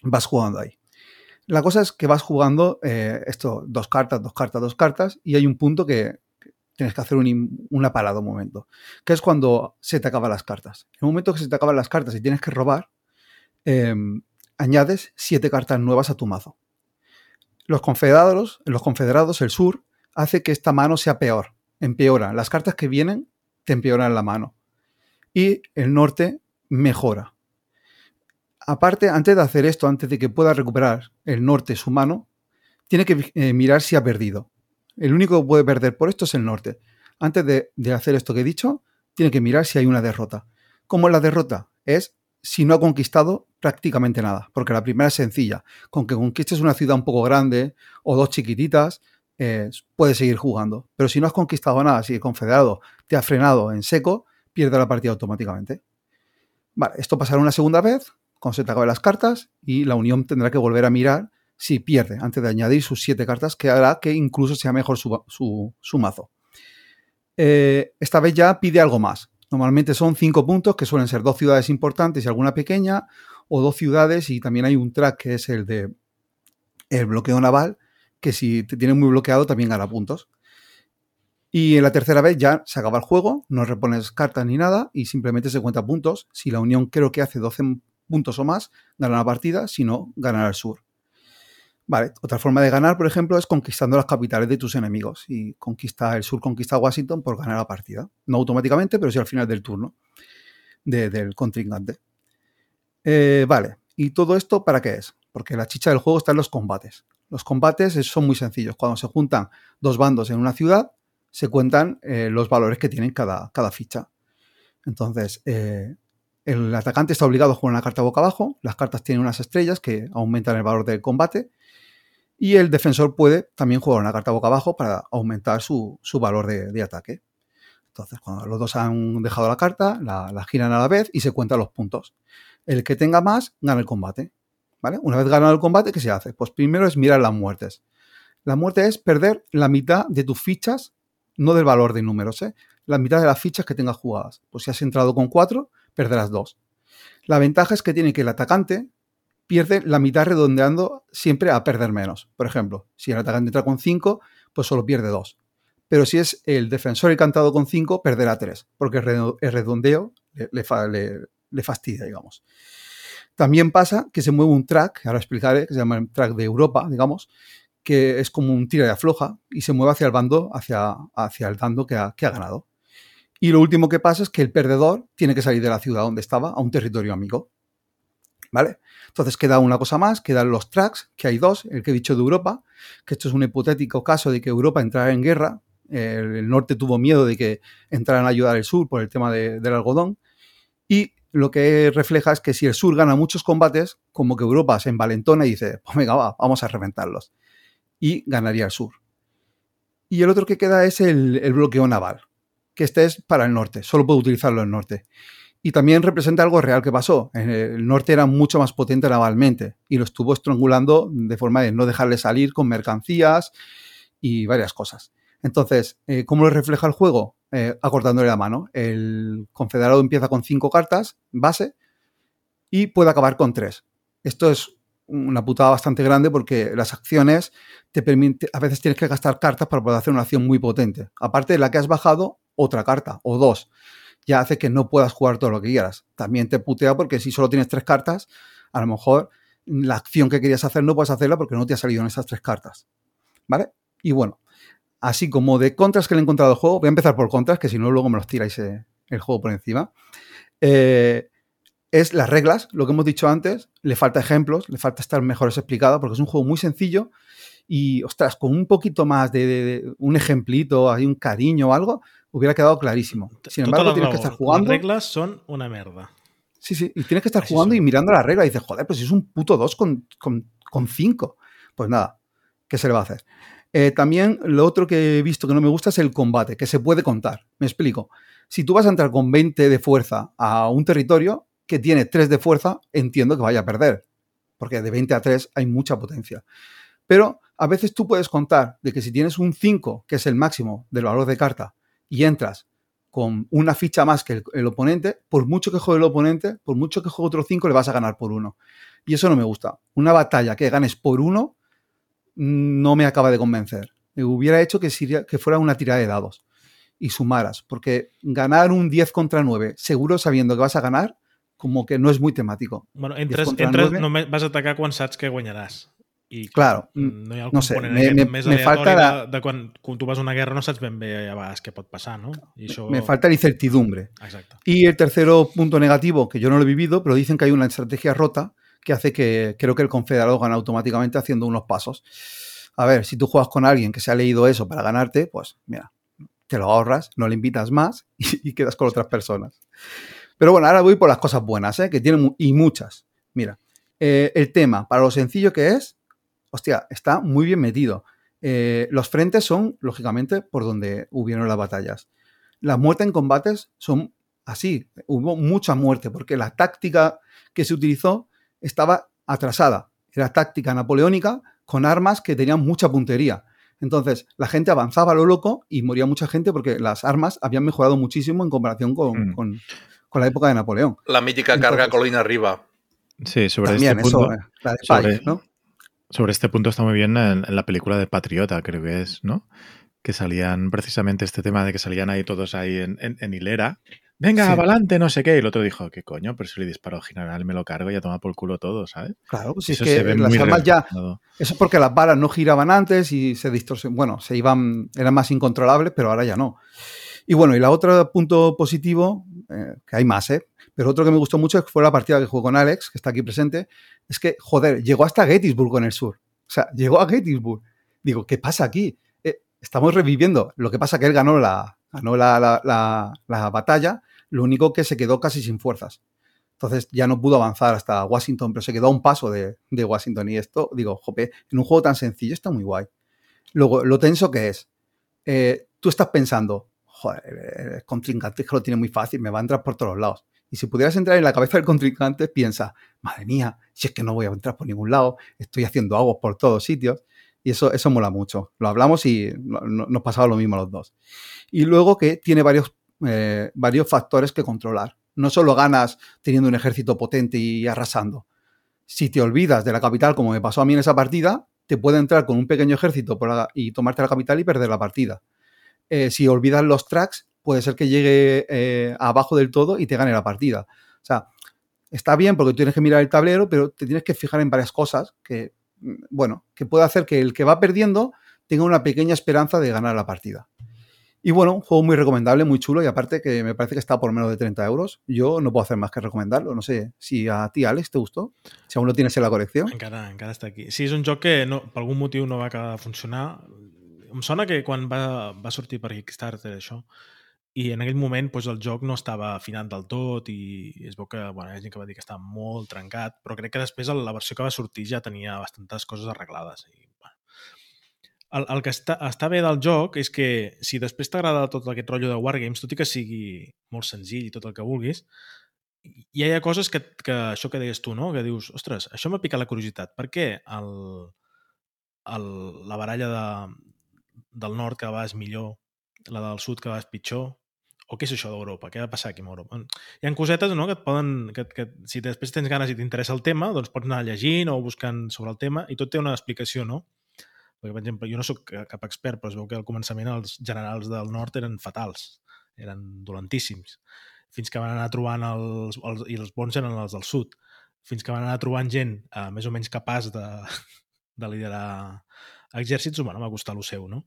vas jugando ahí. La cosa es que vas jugando eh, esto, dos cartas, dos cartas, dos cartas y hay un punto que tienes que hacer un, una parada momento, que es cuando se te acaban las cartas. En el momento que se te acaban las cartas y tienes que robar, eh, añades siete cartas nuevas a tu mazo. Los confederados, los confederados, el sur, hace que esta mano sea peor, empeora. Las cartas que vienen te empeoran la mano. Y el norte mejora. Aparte, antes de hacer esto, antes de que pueda recuperar el norte su mano, tiene que eh, mirar si ha perdido. El único que puede perder por esto es el norte. Antes de, hacer esto que he dicho, tiene que mirar si hay una derrota. ¿Cómo es la derrota? Es si no ha conquistado prácticamente nada, porque la primera es sencilla. Con que conquistes una ciudad un poco grande o dos chiquititas, eh, puedes seguir jugando. Pero si no has conquistado nada, si el confederado te ha frenado en seco, pierde la partida automáticamente. Vale, esto pasará una segunda vez, cuando se te acaben las cartas, y la Unión tendrá que volver a mirar si pierde, antes de añadir sus siete cartas, que hará que incluso sea mejor su, mazo. Eh, esta vez ya pide algo más. Normalmente son cinco puntos, que suelen ser dos ciudades importantes y alguna pequeña, o dos ciudades, y también hay un track que es el de el bloqueo naval, que si te tiene muy bloqueado también gana puntos. Y en la tercera vez ya se acaba el juego, no repones cartas ni nada y simplemente se cuenta puntos. Si la Unión creo que hace 12 puntos o más, gana la partida, si no, ganará el sur. Vale, otra forma de ganar, por ejemplo, es conquistando las capitales de tus enemigos. Y conquista el sur, conquista Washington por ganar la partida. No automáticamente, pero sí al final del turno de, del contrincante. Eh, vale, ¿y todo esto para qué es? Porque la chicha del juego está en los combates. Los combates son muy sencillos. Cuando se juntan dos bandos en una ciudad, se cuentan eh, los valores que tienen cada, cada ficha. Entonces, eh, el atacante está obligado a jugar una carta boca abajo. Las cartas tienen unas estrellas que aumentan el valor del combate. Y el defensor puede también jugar una carta boca abajo para aumentar su, su valor de, de, ataque. Entonces, cuando los dos han dejado la carta, la, giran a la vez y se cuentan los puntos. El que tenga más gana el combate. ¿vale? Una vez ganado el combate, ¿qué se hace? Pues primero es mirar las muertes. La muerte es perder la mitad de tus fichas, no del valor de números, ¿eh? la mitad de las fichas que tengas jugadas. Pues si has entrado con cuatro, perderás dos. La ventaja es que tiene que el atacante pierde la mitad redondeando siempre a perder menos. Por ejemplo, si el atacante entra con 5, pues solo pierde 2. Pero si es el defensor encantado con 5, perderá 3, porque el redondeo le, le, le, fastidia, digamos. También pasa que se mueve un track, ahora explicaré, que se llama el track de Europa, digamos, que es como un tira y afloja y se mueve hacia el bando, hacia, hacia el bando que ha, que ha ganado. Y lo último que pasa es que el perdedor tiene que salir de la ciudad donde estaba a un territorio amigo. ¿Vale? Entonces queda una cosa más, quedan los tracks, que hay dos, el que he dicho de Europa, que esto es un hipotético caso de que Europa entrara en guerra, el, norte tuvo miedo de que entraran a ayudar al sur por el tema de- del algodón, y lo que refleja es que si el sur gana muchos combates, como que Europa se envalentona y dice, pues venga, va, vamos a reventarlos. Y ganaría el sur. Y el otro que queda es el, el bloqueo naval, que este es para el norte, solo puede utilizarlo el norte. Y también representa algo real que pasó. En El norte era mucho más potente navalmente y lo estuvo estrangulando de forma de no dejarle salir con mercancías y varias cosas. Entonces, eh, ¿cómo lo refleja el juego? Eh, acortándole la mano. El confederado empieza con cinco cartas base y puede acabar con tres. Esto es una putada bastante grande porque las acciones te permite, a veces tienes que gastar cartas para poder hacer una acción muy potente. Aparte de la que has bajado, otra carta o dos. Ya hace que no puedas jugar todo lo que quieras. También te putea porque si solo tienes tres cartas, a lo mejor la acción que querías hacer no puedes hacerla porque no te ha salido en esas tres cartas. ¿Vale? Y bueno, así como de contras que le he encontrado al juego, voy a empezar por contras, que si no luego me los tiráis eh, el juego por encima. Eh, es las reglas, lo que hemos dicho antes, le falta ejemplos, le falta estar mejor explicado, porque es un juego muy sencillo y, ostras, con un poquito más de, de- de un ejemplito, hay un cariño o algo, hubiera quedado clarísimo. Sin embargo, tienes que estar jugando. Les regles són una merda. Sí, sí, y tienes que estar Así jugando son. y mirando la regla y dices, joder, pues es un puto 2 con, con, con 5. Pues nada, ¿qué se le va a hacer? Eh, también lo otro que he visto que no me gusta es el combate, que se puede contar. Me explico. Si tú vas a entrar con 20 de fuerza a un territorio que tiene 3 de fuerza, entiendo que vaya a perder. Porque de 20 a 3 hay mucha potencia. Pero a veces tú puedes contar de que si tienes un 5, que es el máximo del valor de carta, y entras con una ficha más que el, el oponente, por mucho que juegue el oponente, por mucho que juegue otro 5, le vas a ganar por uno. Y eso no me gusta. Una batalla que ganes por uno mm, no me acaba de convencer. Me hubiera hecho que, fuera una tirada de dados y sumaras, porque ganar un 10 contra 9, seguro sabiendo que vas a ganar, como que no es muy temático. Bueno, entres, contra entres nueve. només vas a atacar quan saps que guanyaràs. I Claro, no hi ha el no sé, me- me- més me falta la- de, quan, quan tu vas a una guerra no saps ben bé a vegades què pot passar, no? Me falta la incertidumbre. Exacte. Y el tercero punto negativo, que yo no lo he vivido, pero dicen que hay una estrategia rota que hace que creo que el confederado gana automáticamente haciendo unos pasos. A ver, si tú juegas con alguien que se ha leído eso para ganarte, pues mira, te lo ahorras, no le invitas más y, y quedas con otras personas. Pero bueno, ahora voy por las cosas buenas, ¿eh? que tienen y muchas. Mira, eh, el tema, para lo sencillo que es, hostia, está muy bien metido. Eh, los frentes son, lógicamente, por donde hubieron las batallas. Las muertes en combates son así. Hubo mucha muerte porque la táctica que se utilizó estaba atrasada. Era táctica napoleónica con armas que tenían mucha puntería. Entonces, la gente avanzaba a lo loco y moría mucha gente porque las armas habían mejorado muchísimo en comparación con, Mm. con- con la época de Napoleón. La mítica carga colina arriba. Sí, sobre También, este punto. eso, eh, la de sobre- Pike, ¿no? Sobre este punto está muy bien en, en la película de Patriota, creo que es, ¿no? Que salían precisamente este tema de que salían ahí todos ahí en, en- en hilera. Venga, Sí. adelante, no sé qué. Y el otro dijo, ¿qué coño? Pero si le disparo al general, me lo cargo y a tomar por culo todo, ¿sabes? Claro, pues es Eso se que ve las muy armas ya. Eso es porque las balas no giraban antes y se distorsionaban. Bueno, se iban, eran más incontrolables, pero ahora ya no. Y bueno, y la otra punto positivo, que hay más, ¿eh? Pero otro que me gustó mucho fue la partida que jugó con Alex, que está aquí presente, es que, joder, llegó hasta Gettysburg en el sur. O sea, llegó a Gettysburg. Digo, ¿qué pasa aquí? Eh, estamos reviviendo. Lo que pasa que él ganó la, ganó la- la- la batalla, lo único que se quedó casi sin fuerzas. Entonces ya no pudo avanzar hasta Washington, pero se quedó a un paso de, de Washington. Y esto, digo, jope, en un juego tan sencillo está muy guay. Luego, lo tenso que es. Eh, tú estás pensando, joder, el contrincante es que lo tiene muy fácil, me va a entrar por todos lados. Y si pudieras entrar en la cabeza del contrincante, piensa, madre mía, si es que no voy a entrar por ningún lado, estoy haciendo aguas por todos sitios. Y eso, eso mola mucho. Lo hablamos y no- no- nos pasaba lo mismo a los dos. Y luego que tiene varios, eh, varios factores que controlar. No solo ganas teniendo un ejército potente y arrasando. Si te olvidas de la capital, como me pasó a mí en esa partida, te puede entrar con un pequeño ejército y tomarte la capital y perder la partida. Eh, si olvidas los tracks, puede ser que llegue eh, abajo del todo y te gane la partida. O sea, está bien porque tienes que mirar el tablero, pero te tienes que fijar en varias cosas que, mm, bueno, que puede hacer que el que va perdiendo tenga una pequeña esperanza de ganar la partida. Y bueno, un juego muy recomendable, muy chulo y aparte que me parece que está por menos de 30 euros. Yo no puedo hacer más que recomendarlo. No sé si a ti, Alex, te gustó. Si aún lo tienes en la colección. Encara, encara està aquí. Sí, és un joc que no, per algun motiu no va acabar de funcionar. Em sona que quan va, va sortir per Kickstarter això, i en aquell moment doncs, el joc no estava afinat del tot i es veu que, bueno, hi ha gent que va dir que estava molt trencat, però crec que després la versió que va sortir ja tenia bastantes coses arreglades. I, bueno. el, el que està, està bé del joc és que si després t'agrada tot aquest rotllo de Wargames, tot i que sigui molt senzill i tot el que vulguis, hi ha coses que, que això que deies tu, no? que dius, ostres, això m'ha picat la curiositat. Per què el, el, la baralla de, del nord vegada és millor, la del sud vegada és pitjor, o què és això d'Europa? Què ha de passar aquí amb Europa? Hi ha cosetes no, que et poden... Que, que, si després tens ganes i t'interessa el tema, doncs pots anar llegint o buscant sobre el tema i tot té una explicació, no? Perquè, per exemple, jo no sóc cap expert, però es veu que al començament els generals del nord eren fatals, eren dolentíssims, fins que van anar trobant els, els i els bons eren els del sud, fins que van anar trobant gent eh, més o menys capaç de, de liderar exèrcits, bueno, va costar lo seu, no?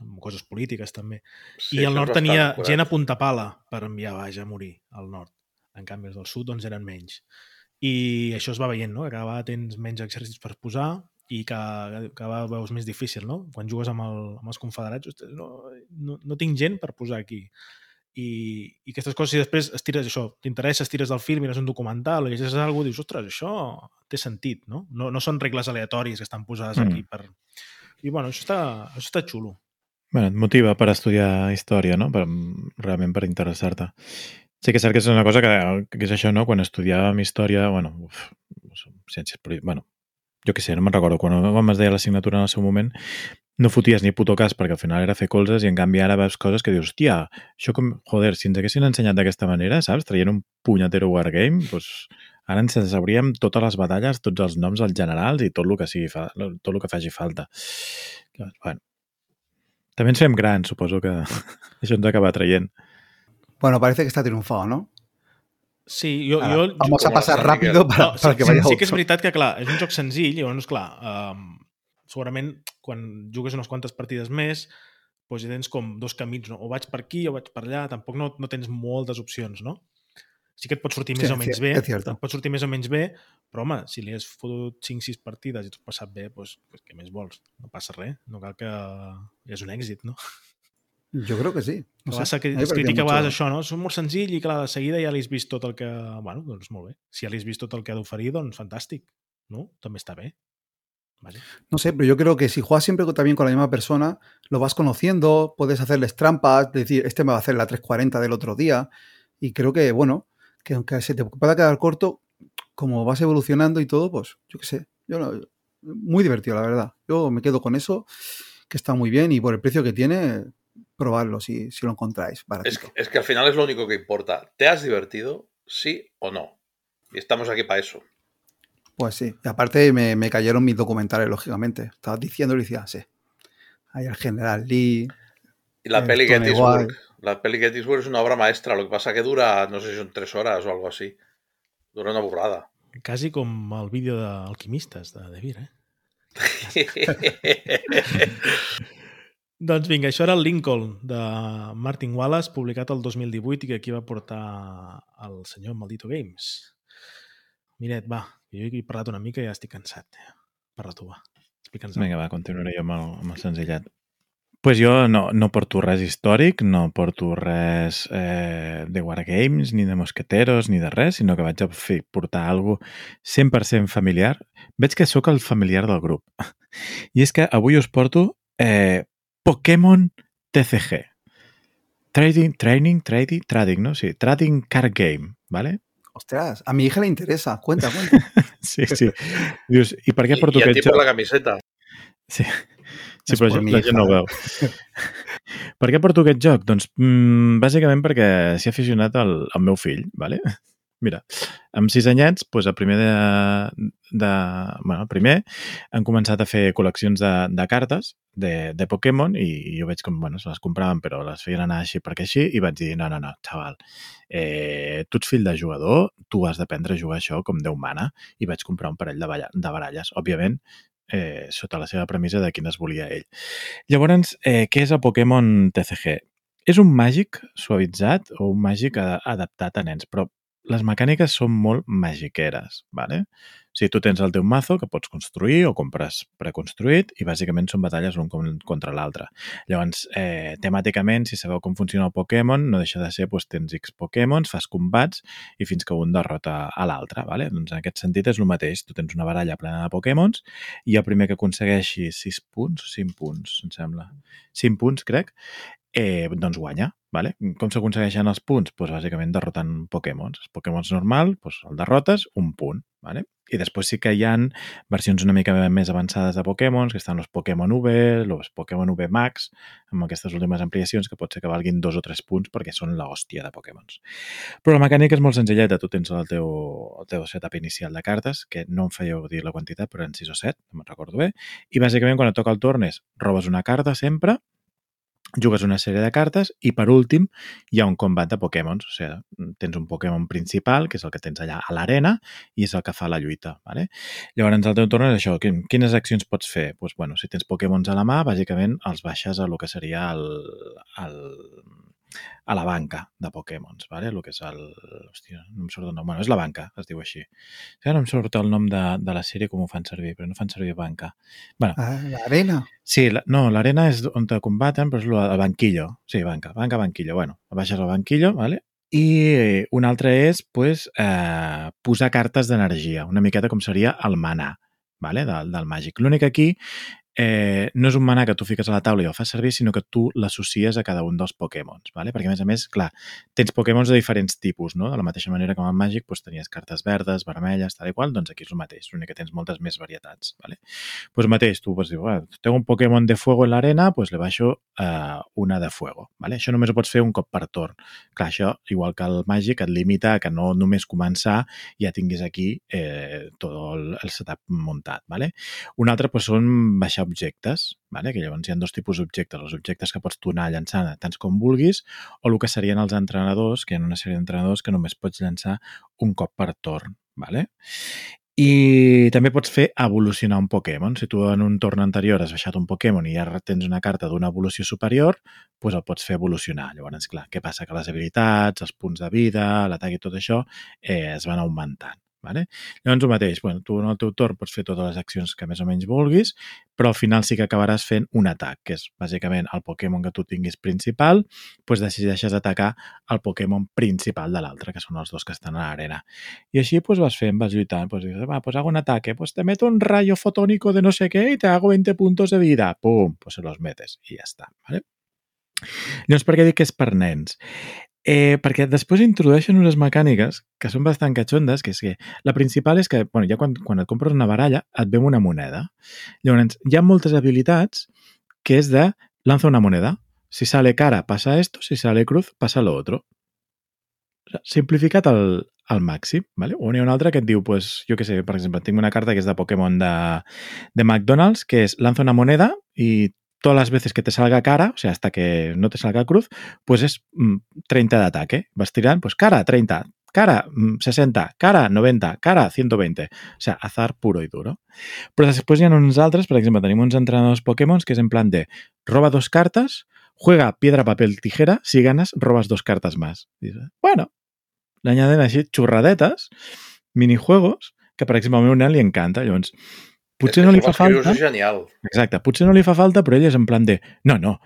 Amb coses polítiques també. Sí, I el nord tenia curat. gent a punta pala per enviar baix a morir al nord. En canvi, els del sud doncs, eren menys. I això es va veient, no? que cada vegada tens menys exèrcits per posar i que cada vegada veus més difícil, no? Quan jugues amb, el, amb els confederats, ostres, no, no, no tinc gent per posar aquí. I, i aquestes coses, si després estires això, t'interessa, estires del film, mires un documental, o llegeixes alguna cosa, dius, ostres, això té sentit, no? No, no són regles aleatòries que estan posades mm. aquí per... I bueno, això està, això està xulo. Bueno, et motiva per estudiar història, no? Per, realment per interessar-te. Sí que és cert que és una cosa que, que és això, no? Quan estudiàvem història, bueno, uf, ciències, bueno, jo què sé, no me'n recordo, quan vam es deia l'assignatura en el seu moment, no foties ni puto cas perquè al final era fer colzes i en canvi ara veus coses que dius, hòstia, això com, joder, si ens haguessin ensenyat d'aquesta manera, saps, traient un punyatero wargame, doncs ara ens sabríem totes les batalles, tots els noms dels generals i tot el que, sigui, tot el que faci falta. Bueno, també ens fem grans, suposo que això ens acaba traient. Bueno, parece que está triunfado, ¿no? Sí, jo... Ara, jo vamos a pasar rápido para, no, sí, que vaya sí, sí que és veritat que, clar, és un joc senzill, llavors, clar, um, segurament quan jugues unes quantes partides més, doncs ja tens com dos camins, no? o vaig per aquí o vaig per allà, tampoc no, no tens moltes opcions, no? Sí que et pot sortir més sí, o menys bé, et pot sortir més o menys bé, però home, si li has fotut 5-6 partides i t'ho has passat bé, doncs, pues, què més vols? No passa res, no cal que... És un èxit, no? Jo crec que sí. No sé. que es critica a vegades això, no? És molt senzill i clar, de seguida ja li has vist tot el que... Bueno, doncs molt bé. Si ja li has vist tot el que ha d'oferir, doncs fantàstic. No? També està bé. Vale. No sé, pero yo creo que si juegas siempre también con la misma persona, lo vas conociendo, puedes hacerles trampas, decir, este me va a hacer la 340 del otro día, y creo que, bueno, que aunque se te pueda quedar corto, como vas evolucionando y todo, pues yo qué sé, yo no, muy divertido, la verdad. Yo me quedo con eso, que está muy bien y por el precio que tiene, probarlo si, si lo encontráis. Es que, es que al final es lo único que importa. ¿Te has divertido? Sí o no. Y estamos aquí para eso. Pues sí. Y aparte me, me cayeron mis documentales, lógicamente. Estabas diciendo y decía, sí. Ahí el general Lee. Y la peli Gettysburg. La peli Gettysburg es una obra maestra, lo que pasa que dura, no sé si son tres horas o algo así. Dura una burrada. Quasi com el vídeo d'Alquimistes de De Vir, eh? doncs vinga, això era el Lincoln de Martin Wallace, publicat el 2018 i que aquí va portar el senyor Maldito Games. Miret, va, jo he parlat una mica i ja estic cansat. Parla tu, va. Vinga, va, continuaré jo amb el, amb el senzillat pues jo no, no porto res històric, no porto res eh, de Wargames, ni de Mosqueteros, ni de res, sinó que vaig a fer, portar algo 100% familiar. Veig que sóc el familiar del grup. I és que avui us porto eh, Pokémon TCG. Trading, training, trading, trading, ¿no? Sí, trading card game, ¿vale? Ostras, a mi hija le interesa. Cuenta, cuenta. sí, sí. Dius, i per què porto I, i aquest joc? la camiseta. Sí. Sí, però la, la gent no ho veu. per què porto aquest joc? Doncs mmm, bàsicament perquè s'hi ha aficionat el, el meu fill, ¿vale? Mira, amb sis anyets, doncs el primer de, de... Bueno, el primer han començat a fer col·leccions de, de cartes de, de Pokémon i, i jo veig com, bueno, se les compraven però les feien anar així perquè així i vaig dir, no, no, no, xaval, eh, tu ets fill de jugador, tu has d'aprendre a jugar això com Déu mana i vaig comprar un parell de, balla, de baralles. Òbviament, eh, sota la seva premissa de quines volia ell. Llavors, eh, què és el Pokémon TCG? és un màgic suavitzat o un màgic adaptat a nens, però les mecàniques són molt magiqueres, ¿vale? Sigui, tu tens el teu mazo que pots construir o compres preconstruït i bàsicament són batalles l'un con- contra l'altre. Llavors, eh, temàticament, si sabeu com funciona el Pokémon, no deixa de ser, doncs, tens X Pokémons, fas combats i fins que un derrota a l'altre, ¿vale? Doncs en aquest sentit és el mateix. Tu tens una baralla plena de Pokémons i el primer que aconsegueixi 6 punts, 5 punts, em sembla. 5 punts, crec, eh, doncs guanya. Vale? Com s'aconsegueixen els punts? Pues, bàsicament derrotant Pokémons. Els Pokémons normal, pues, el derrotes, un punt. Vale? I després sí que hi han versions una mica més avançades de Pokémons, que estan els Pokémon V, els Pokémon V Max, amb aquestes últimes ampliacions que pot ser que valguin dos o tres punts perquè són la hòstia de Pokémons. Però la mecànica és molt senzilleta. Tu tens el teu, el teu setup inicial de cartes, que no em fèieu dir la quantitat, però en 6 o 7, no me'n recordo bé, i bàsicament quan et toca el torn és robes una carta sempre, jugues una sèrie de cartes i, per últim, hi ha un combat de Pokémons. O sigui, tens un Pokémon principal, que és el que tens allà a l'arena, i és el que fa la lluita. Vale? Llavors, al teu torn és això. Quin- Quines accions pots fer? Pues, bueno, si tens Pokémons a la mà, bàsicament els baixes a lo que seria el, el, a la banca de Pokémons, ¿vale? el que és el... Hòstia, no em surt el nom. Bueno, és la banca, es diu així. Ja no em surt el nom de, de la sèrie com ho fan servir, però no fan servir banca. bueno, Ah, la arena. Sí, la, no, l'arena és on te combaten, però és el banquillo. Sí, banca, banca, banquillo. Bueno, baixes al banquillo, ¿vale? I un altre és pues, eh, posar cartes d'energia, una miqueta com seria el manà ¿vale? del, del màgic. L'únic aquí eh, no és un manà que tu fiques a la taula i el fas servir, sinó que tu l'associes a cada un dels Pokémons, ¿vale? perquè a més a més, clar, tens Pokémons de diferents tipus, no? De la mateixa manera que amb el màgic doncs, tenies cartes verdes, vermelles, tal i qual, doncs aquí és el mateix, l'únic que tens moltes més varietats, ¿vale? Pues mateix, tu pots dir, bueno, tengo un Pokémon de fuego en l'arena, pues le baixo uh, una de fuego, ¿vale? Això només ho pots fer un cop per torn. Clar, això, igual que el màgic, et limita que no només començar ja tinguis aquí eh, tot el, el setup muntat, ¿vale? Un altre pues, són baixar objectes, ¿vale? que llavors hi ha dos tipus d'objectes, els objectes que pots tu anar llançant tants com vulguis o el que serien els entrenadors, que hi ha una sèrie d'entrenadors que només pots llançar un cop per torn. ¿vale? I també pots fer evolucionar un Pokémon. Si tu en un torn anterior has baixat un Pokémon i ara tens una carta d'una evolució superior, doncs el pots fer evolucionar. Llavors, clar, què passa? Que les habilitats, els punts de vida, l'atac i tot això eh, es van augmentant. Vale? Llavors, el mateix, bueno, tu en el teu torn pots fer totes les accions que més o menys vulguis, però al final sí que acabaràs fent un atac, que és bàsicament el Pokémon que tu tinguis principal, doncs decideixes atacar el Pokémon principal de l'altre, que són els dos que estan a l'arena. I així pues, vas fent, vas lluitant, pues dices, va, pues hago un ataque, pues te meto un rayo fotónico de no sé qué y te hago 20 puntos de vida. Pum, pues se los metes i ja està. ¿vale? Llavors, per què dic que és per nens? Eh, perquè després introdueixen unes mecàniques que són bastant catxondes, que és que la principal és que, bueno, ja quan, quan et compres una baralla et ve una moneda. Llavors, hi ha moltes habilitats que és de lanza una moneda. Si sale cara, pasa esto. Si sale cruz, pasa lo otro. Simplificat al, al màxim, ¿vale? O n'hi ha una altra que et diu, pues, jo què sé, per exemple, tinc una carta que és de Pokémon de, de McDonald's, que és lanza una moneda y todas las veces que te salga cara, o sea, hasta que no te salga cruz, pues es mm, 30 de ataque. Vas tirant, pues cara, 30, cara, mm, 60, cara, 90, cara, 120. O sea, azar puro y duro. Però després hi ha altres, per exemple, tenim uns entrenadors Pokémon que és en plan de roba dos cartas, juega piedra, papel, tijera, si ganas, robas dos cartas más. Dices, bueno, le añaden així xurradetes, minijuegos, que per exemple a meu nen li encanta. Llavors, potser no li fa falta... És genial. Exacte, potser no li fa falta, però ell és en plan de, no, no,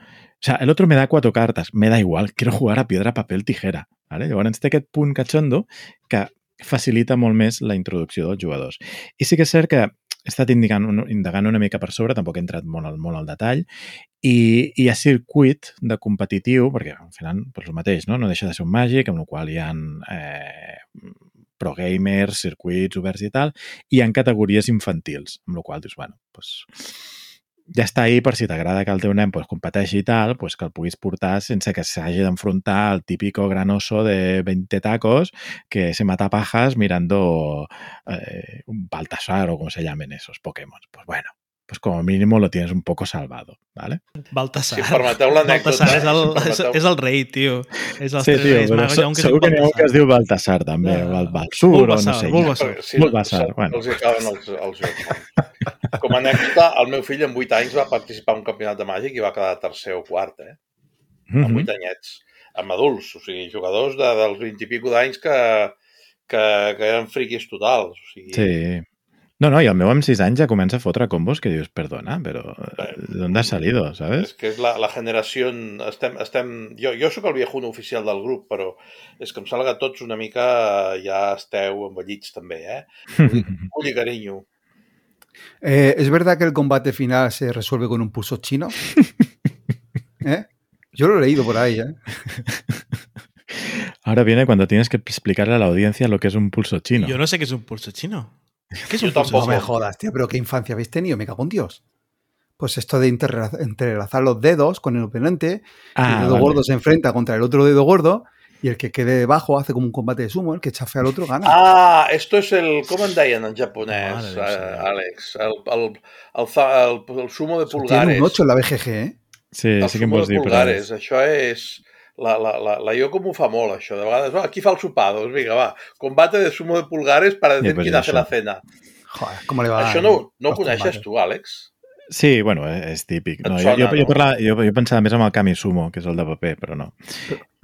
o sea, el otro me da cuatro cartas, me da igual, quiero jugar a piedra, papel, tijera. ¿vale? Llavors té aquest punt catxondo que facilita molt més la introducció dels jugadors. I sí que és cert que he estat indicant, indagant una mica per sobre, tampoc he entrat molt al, molt al detall, i, i ha circuit de competitiu, perquè al final doncs el mateix, no? no deixa de ser un màgic, amb el qual hi ha eh, pro gamers, circuits oberts i tal, i ha categories infantils, amb el qual dius, bueno, doncs ja està ahí per si t'agrada que el teu nen pues, competeixi i tal, pues, que el puguis portar sense que s'hagi d'enfrontar al típico gran oso de 20 tacos que se mata pajas mirando eh, un Baltasar o como se llamen esos Pokémon. Pues bueno, pues como mínimo lo tienes un poco salvado, ¿vale? Baltasar. Si em permeteu l'anècdota... Baltasar és el, és, és el rei, tio. És els Sí, tio, reis però magos. Es segur que n'hi ha un que es Baltasar. diu Baltasar també, o el Balsur, o no sé. Bulbasaur. Sí, Bulbasaur, se- bueno. Els hi acaben els, els jocs. Com a anècdota, el meu fill amb 8 anys va participar en un campionat de màgic i va quedar tercer o quart, eh? amb Mhm. 8 anyets, amb adults, o sigui, jugadors de, dels 20 i pico d'anys que, que, que eren friquis totals. O sigui, Sí. No, no, i el meu amb 6 anys ja comença a fotre combos que dius, perdona, però Bé. d'on has salido, És sabes? que és la, la generació... Estem, estem, jo, jo sóc el viejuno oficial del grup, però és que em sembla que tots una mica ja esteu envellits també, eh? Ull i carinyo. Eh, ¿Es verdad que el combate final se resuelve con un pulso chino? ¿Eh? Yo lo he leído por ahí, ¿eh? Ahora viene cuando tienes que explicarle a la audiencia lo que es un pulso chino. Yo no sé qué es un pulso chino. ¿Qué es un pulso tampoco. No me jodas, tío, pero qué infancia habéis tenido, me cago en Dios. Pues esto de entrelazar los dedos con el oponente, Ah, el dedo vale. gordo se enfrenta contra el otro dedo gordo y el que quede debajo hace como un combate de sumo, el que chafe al otro gana. Ah, esto es el... Com en de eh. Àlex? El, el, el, za- el, el sumo de Eso Tiene pulgares. un 8 en la BGG, ¿eh? Sí, el sí que em de dir, però... pulgares. Això és... La, la, la, la Yoko m'ho fa molt, això. De vegades, va, aquí fa el sopar, doncs vinga, va. Combate de sumo de pulgares para decir pues quién hace la cena. Joder, ¿cómo le va? això no, no ho coneixes tu, Àlex? Sí, bueno, eh, és típic. No, jo, sona, jo, jo, no? parlava, jo, jo pensava més en el Kami Sumo, que és el de paper, però no.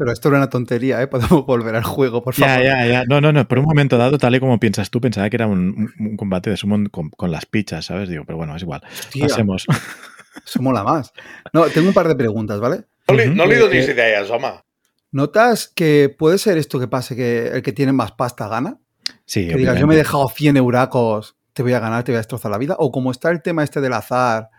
Pero esto era una tontería, ¿eh? Podemos volver al juego, por favor. Ya, ya, ya. No, no, no. Por un momento dado, tal y como piensas tú, pensaba que era un, un- un combate de sumo con, con las pichas, ¿sabes? Digo, pero bueno, es igual. Hostia, Pasemos. eso mola más. No, tengo un par de preguntas, ¿vale? No li, no li Eh, donis eh, idees, home. ¿Notas que puede ser esto que pase, que el que tiene más pasta gana? Sí, Que digas, yo me he dejado 100 euracos, te voy a ganar, te voy a destrozar la vida. O como está el tema este del azar,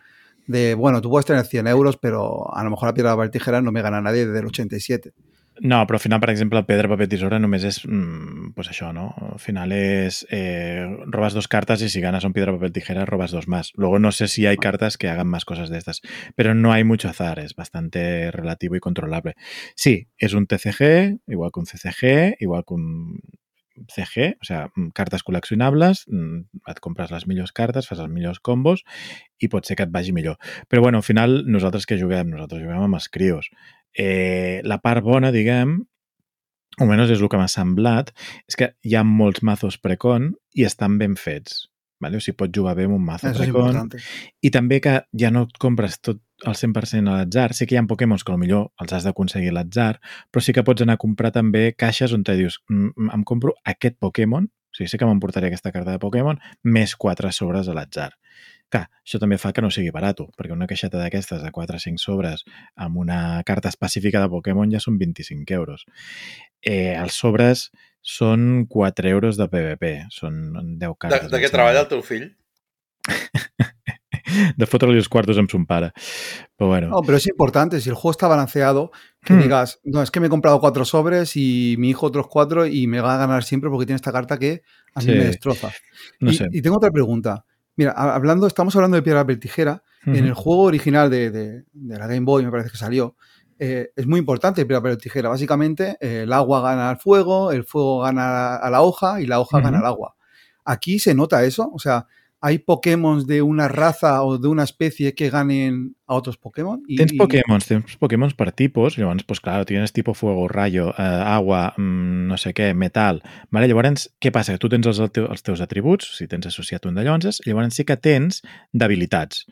de, bueno, tú puedes tener 100 euros, pero a lo mejor la piedra, papel, tijera no me gana nadie desde el 87. No, però al final, per exemple, pedra, paper, tisora només és, mm, pues això, ¿no? Al final es, eh, robas dos cartas y si ganas un piedra, papel, tijera, robas dos más. Luego no sé si hay cartas que hagan más cosas de estas, pero no hay mucho azar, es bastante relativo y controlable. Sí, és un TCG, igual que un CCG, igual que un CG, o sea, mm, cartes col·leccionables, mm, et compres les millors cartes, fas els millors combos i pot ser que et vagi millor. Però bueno, al final, nosaltres que juguem? Nosaltres juguem amb els crios. Eh, la part bona, diguem, o almenys és el que m'ha semblat, és que hi ha molts mazos precon i estan ben fets. Vale? O sigui, pots jugar bé amb un mazo Eso es precon. I també que ja no et compres tot al 100% a l'atzar. Sí que hi ha Pokémons que millor els has d'aconseguir a l'atzar, però sí que pots anar a comprar també caixes on te dius "Mm, mm, em compro aquest Pokémon, o sigui, sí que m'emportaré aquesta carta de Pokémon, més quatre sobres a l'atzar. Clar, això també fa que no sigui barat, perquè una caixeta d'aquestes de 4 o 5 sobres amb una carta específica de Pokémon ja són 25 euros. Eh, els sobres són 4 euros de PvP, són 10 De, cartes. de em què treballa el teu fill? de fotre-li els quartos amb son pare. Però bueno, No, pero es importante, si el juego está balanceado, que Hmm. digas, no, es que me he comprado cuatro sobres y mi hijo otros cuatro y me va a ganar siempre porque tiene esta carta que a mí Sí. me destroza. no y, sé. y tengo otra pregunta. Mira, ha- hablando, estamos hablando de piedra, papel, tijera. En el juego original de, de- de la Game Boy, me parece que salió, eh, es muy importante piedra, papel, tijera. Básicamente, eh, el agua gana al fuego, el fuego gana a la hoja y la hoja gana al agua. Aquí se nota eso, o sea, hay Pokémon de una raza o de una especie que ganen a otros Pokémon. Y, Tens y- Pokémons, tens Pokémons per tipus, llavors, pues claro, tienes tipo fuego, rayo, eh, agua, mm, no sé què, metal, vale? llavors, què passa? Tu tens els, el teu, els teus atributs, si tens associat un de llavors, llavors sí que tens debilitats.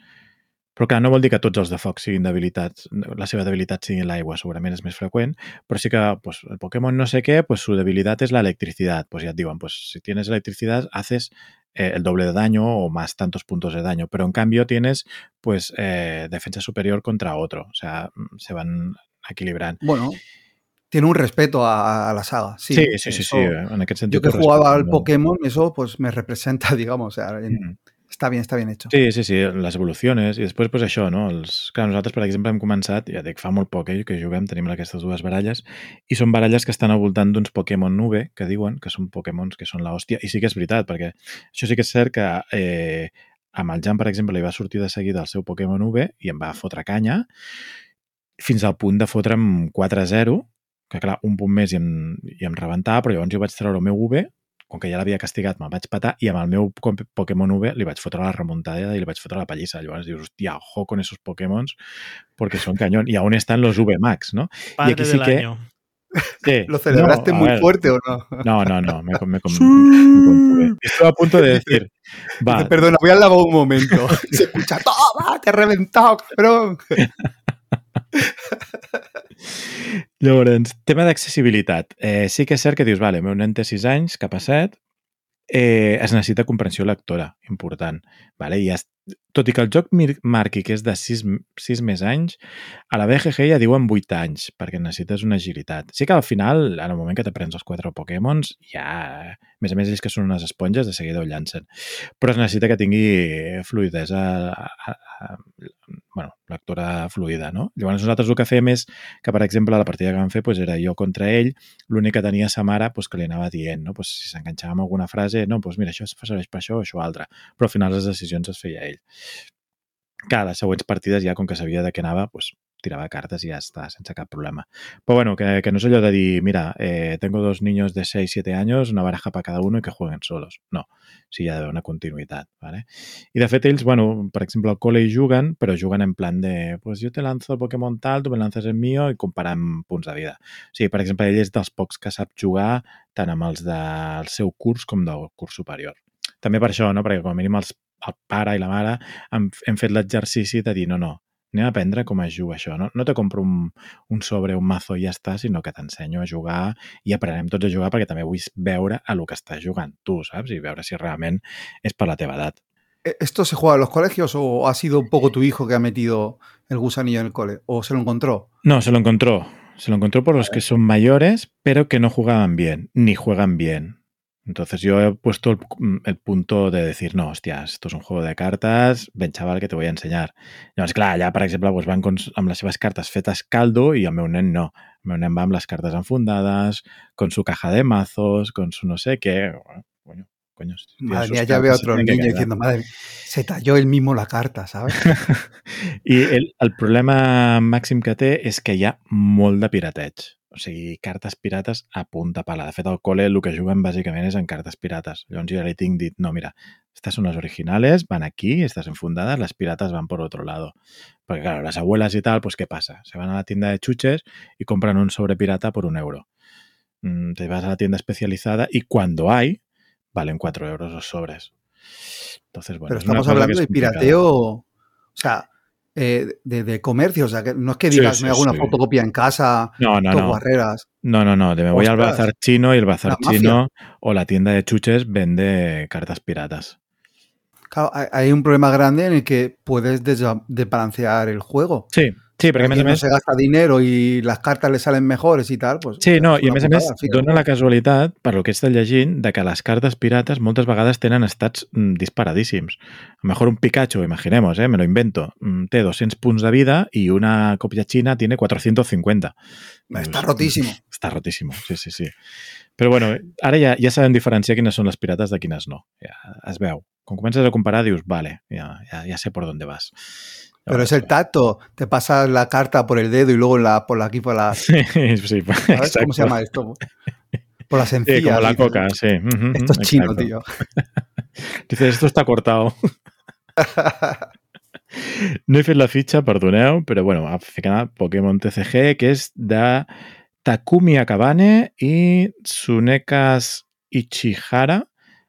Però clar, no vol dir que tots els de foc siguin debilitats, la seva debilitat sigui l'aigua, segurament és més freqüent, però sí que pues, el Pokémon no sé què, pues su debilitat és la electricidad. Pues ja et diuen, pues si tienes electricidad, haces eh, el doble de daño o más tantos puntos de daño, pero en cambio tienes pues eh, defensa superior contra otro, o sea, mm, se van equilibrant. Bueno, tiene un respeto a, a la saga. Sí, Sí, sí, sí, eso- sí, en aquest sentit. Yo que jugaba al. Pokémon, eso pues me representa, digamos. O sea, en- Mm. Está bien, está bien hecho. Sí, sí, sí, les evoluciones i després pues, això, no? Els... Clar, nosaltres, per exemple, hem començat, ja dic, fa molt poc eh, que juguem, tenim aquestes dues baralles, i són baralles que estan al voltant d'uns Pokémon nube, que diuen que són Pokémons que són l'hòstia, i sí que és veritat, perquè això sí que és cert que eh, amb el Jan, per exemple, li va sortir de seguida el seu Pokémon nube i em va fotre canya, fins al punt de fotre'm 4-0, que clar, un punt més i em, i em rebentava, però llavors jo vaig treure el meu UV, com que ja l'havia castigat, me'l vaig patar i amb el meu Pokémon V li vaig fotre la remuntada i li vaig fotre la pallissa. Llavors dius, hòstia, ojo con esos Pokémons porque son cañón. ¿Y aún están los V Max, no? Padre aquí sí del que- año. Sí. ¿Lo celebraste No, muy ver, fuerte o no? No, no, no, me, me, me, me contuve. Estuve a punto de decir, va, Dice, Perdona, voy al lavabo un momento. Se escucha, ¡toma! ¡Te he reventado, cabrón! Llavors, tema d'accessibilitat. Eh, sí que és cert que dius, vale, meu nen té 6 anys, cap a 7, eh, es necessita comprensió lectora, important. Vale? I es, tot i que el joc marqui que és de 6, 6 més anys, a la BGG ja diuen 8 anys, perquè necessites una agilitat. Sí que al final, en el moment que t'aprens els quatre Pokémons, ja... A més a més, ells que són unes esponges, de seguida ho llancen. Però es necessita que tingui fluidesa, a, a, a, bueno, lectura fluida, no? Llavors nosaltres el que fèiem és que, per exemple, la partida que vam fer doncs, era jo contra ell, l'únic que tenia sa mare doncs, que li anava dient, no? Doncs, si s'enganxava amb alguna frase, no, doncs mira, això serveix per això això altre. Però al final les decisions es feia ell. Clar, les següents partides ja, com que sabia de què anava, doncs, tirava cartes i ja està, sense cap problema. Però bueno, que, que no és allò de dir, mira, eh, tengo dos niños de 6-7 años, una baraja para cada uno y que jueguen solos. No, sí hi ha d'haver una continuïtat. ¿vale? I de fet ells, bueno, per exemple, al col·le hi juguen, però juguen en plan de, pues yo te lanzo Pokémon tal, tu me lanzas el mío i comparant punts de vida. O sigui, per exemple, ell és dels pocs que sap jugar tant amb els del seu curs com del curs superior. També per això, no? perquè com a mínim els, el pare i la mare hem, hem fet l'exercici de dir, no, no, anem a aprendre com es juga això. No, no te compro un, un sobre, un mazo i ja està, sinó que t'ensenyo a jugar i aprenem tots a jugar perquè també vull veure a lo que estàs jugant tu, saps? I veure si realment és per la teva edat. ¿E- ¿Esto se juega en los colegios o ha sido un poco tu hijo que ha metido el gusanillo en el cole? ¿O se lo encontró? No, se lo encontró. Se lo encontró por los que son mayores, pero que no jugaban bien, ni juegan bien. Entonces yo he puesto el, el punto de decir, no, hostias, esto es un juego de cartas, ven chaval que te voy a ensenyar. Llavors, clar, allà, per exemple, doncs van con, amb les seves cartes fetes caldo i el meu nen no. El meu nen va amb les cartes enfundades, con su caja de mazos, con su no sé qué. Bueno, coño, Madre mía, ya veo a otro niño diciendo, madre, se talló él mismo la carta, ¿sabes? I el, el problema màxim que té és que hi ha molt de pirateig. O sigui, cartes pirates a punta pala. De fet, al col·le el que juguen bàsicament és en cartes pirates. Llavors jo ja li tinc dit, no, mira, estas son las originales, van aquí, estas enfundadas, las piratas van por otro lado. Porque claro, las abuelas y tal, pues ¿qué pasa? Se van a la tienda de chuches y compran un sobre pirata por un euro. Mm, Te vas a la tienda especializada y cuando hay, valen cuatro euros los sobres. Entonces, bueno, Pero estamos hablando de pirateo, o sea, eh, de, de comercio, o sea, que no es que digas, sí, me hago una sí. fotocopia en casa, No, no, no. guarreras. No, no, no. Me voy al bazar chino y el bazar mafia. chino o la tienda de chuches vende cartas piratas. Claro, hay, un problema grande en el que puedes desba- desbalancear el juego. Sí, sí, a Alguien no se gasta dinero y las cartas le salen mejores y tal, pues... Sí, no, i a més a més dona la casualitat, per lo que estat llegint, de que les cartes pirates moltes vegades tenen estats mm, disparadíssims. A lo mejor un Pikachu, imaginemos, eh, me lo invento, mm, té 200 punts de vida y una copia china tiene 450. Está rotísimo. Està rotísimo, sí, sí, sí. Però bueno, ara ja, ja sabem diferenciar quines són les pirates de quines no. Ja es veu. Quan comences a comparar dius, vale, ja, ja, ja sé por dónde vas. Pero es el tacto. Te pasas la carta por el dedo y luego la, por la, aquí por la... Sí, sí, ¿Sabes cómo se llama esto? Por las Sí, encías. como la dices, coca, sí. Ujú, Esto es chino, tío. Dices, esto está cortado. No he fet la fitxa, perdoneu, però bueno, ha ficat Pokémon TCG, que és de Takumi Akabane i Tsunekas Ichihara.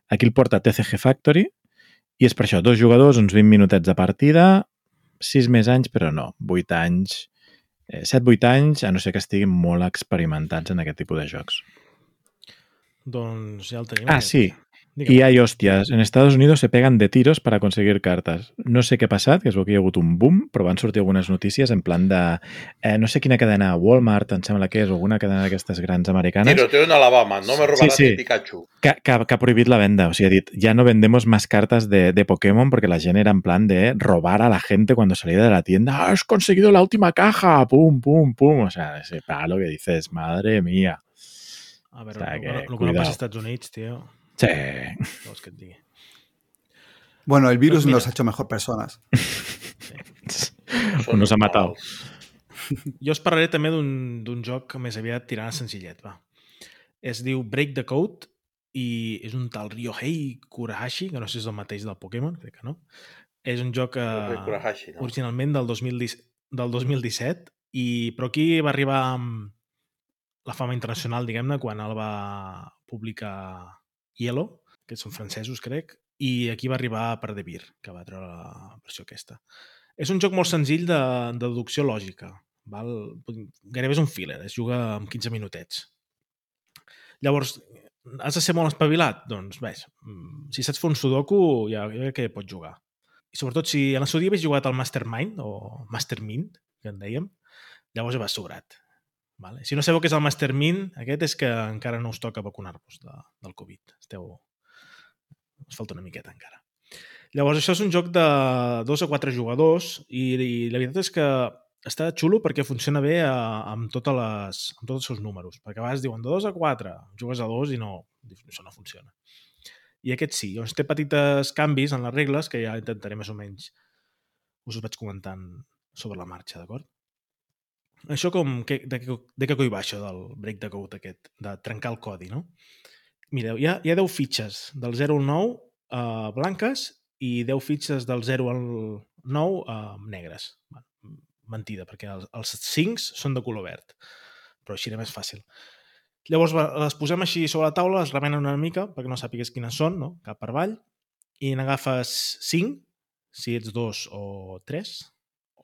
Aquí el porta TCG Factory. I és per això, dos jugadors, uns 20 minutets de partida, 6 més anys, però no, 8 anys, eh, 7-8 anys, a no ser que estiguin molt experimentats en aquest tipus de jocs. Doncs ja el tenim. Ah, aquest. sí. Y hay hostias. En Estados Unidos se pegan de tiros para conseguir cartas. No sé què ha passat, que es veu que hi ha hagut un boom, però van sortir algunes notícies en plan de... Eh, no sé quina cadena, Walmart, em sembla que és, o alguna cadena d'aquestes grans americanes, Tiroteo en Alabama, no me robarás Sí, sí. Pikachu. que, que, que ha prohibit la venda. O sigui, ha dit, ya no vendemos más cartas de, de Pokémon porque la gent era en plan de robar a la gente cuando salía de la tienda. ¡Ah, has conseguido la última caja! ¡Pum, pum, pum! O sea, ese palo que dices, madre mía. A veure, O sea, el, que que, el que no passa als Estats Units, tio, Sí. que digui? Bueno, el virus Pues nos ha hecho mejor personas. Són Nos ha matado. malalts. Jo us parlaré també d'un d'un joc que més aviat tirant a senzillet, va. Es diu Break the Code i és un tal Ryohei Kurahashi, que no sé si és el mateix del Pokémon, crec que no. És un joc Kurahashi, no? originalment del, 2010, del 2017, i, però aquí va arribar la fama internacional, diguem-ne, quan el va publicar Yellow, que són francesos, crec, i aquí va arribar per Devir, que va treure la versió aquesta. És un joc molt senzill de, de deducció lògica, Val? Gairebé és un filler, es juga amb 15 minutets. Llavors, has de ser molt espavilat? Doncs, ves, mm, si saps fer un sudoku, ja, crec que pots jugar. I sobretot si en la seu dia havies jugat al Mastermind, o Mastermind, que en dèiem, llavors ja vas sobrat. Vale? Si no sabeu què és el Mastermind, aquest és que encara no us toca vacunar-vos de, del Covid. Esteu... Us falta una miqueta encara. Llavors, això és un joc de dos a quatre jugadors i, i la veritat és que està xulo perquè funciona bé amb, totes les, amb tots els seus números. Perquè a vegades diuen de 2 a 4, jugues a 2 i no, això no funciona. I aquest sí, doncs té petites canvis en les regles que ja intentaré més o menys us ho vaig comentant sobre la marxa, d'acord? Això com, que, de, de què coi va això del break the code aquest, de trencar el codi, no? Mireu, hi ha, hi ha 10 fitxes del 0 al 9 uh, blanques i 10 fitxes del 0 al 9 uh, negres. Mentida, perquè els, els 5 són de color verd, però així era més fàcil. Llavors les posem així sobre la taula, les remenen una mica perquè no sàpigues quines són, no? cap per avall, i n'agafes 5, si ets 2 o 3,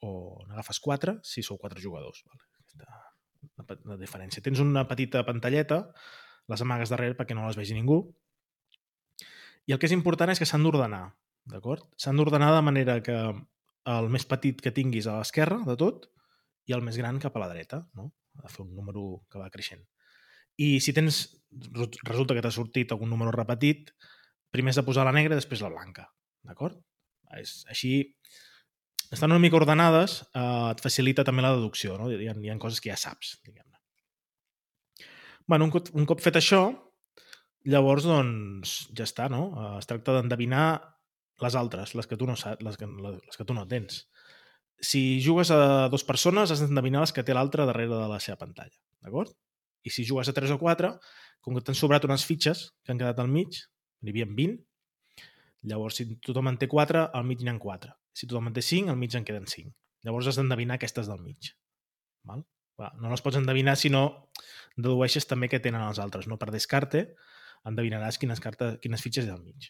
o n'agafes 4, si sou 4 jugadors. Vale? Aquesta, la diferència. Tens una petita pantalleta, les amagues darrere perquè no les vegi ningú, i el que és important és que s'han d'ordenar, d'acord? S'han d'ordenar de manera que el més petit que tinguis a l'esquerra de tot i el més gran cap a la dreta, no? De fer un número que va creixent. I si tens, resulta que t'ha sortit algun número repetit, primer has de posar la negra i després la blanca, d'acord? És, així, estan una mica ordenades, eh, et facilita també la deducció, no? Hi ha, hi ha coses que ja saps, diguem-ne. Bueno, un cop, un cop fet això, llavors, doncs, ja està, no? Eh, es tracta d'endevinar les altres, les que tu no saps, les que, les que tu no tens. Si jugues a dues persones, has d'endevinar les que té l'altra darrere de la seva pantalla, d'acord? I si jugues a 3 o 4, com que t'han sobrat unes fitxes que han quedat al mig, n'hi havia 20, llavors si tothom en té 4, al mig n'hi ha 4. Si tothom en té 5, al mig en queden 5. Llavors has d'endevinar aquestes del mig. Val? Va, no les pots endevinar si no dedueixes també què tenen els altres. No per descarte, endevinaràs quines, cartes, quines fitxes hi ha al mig.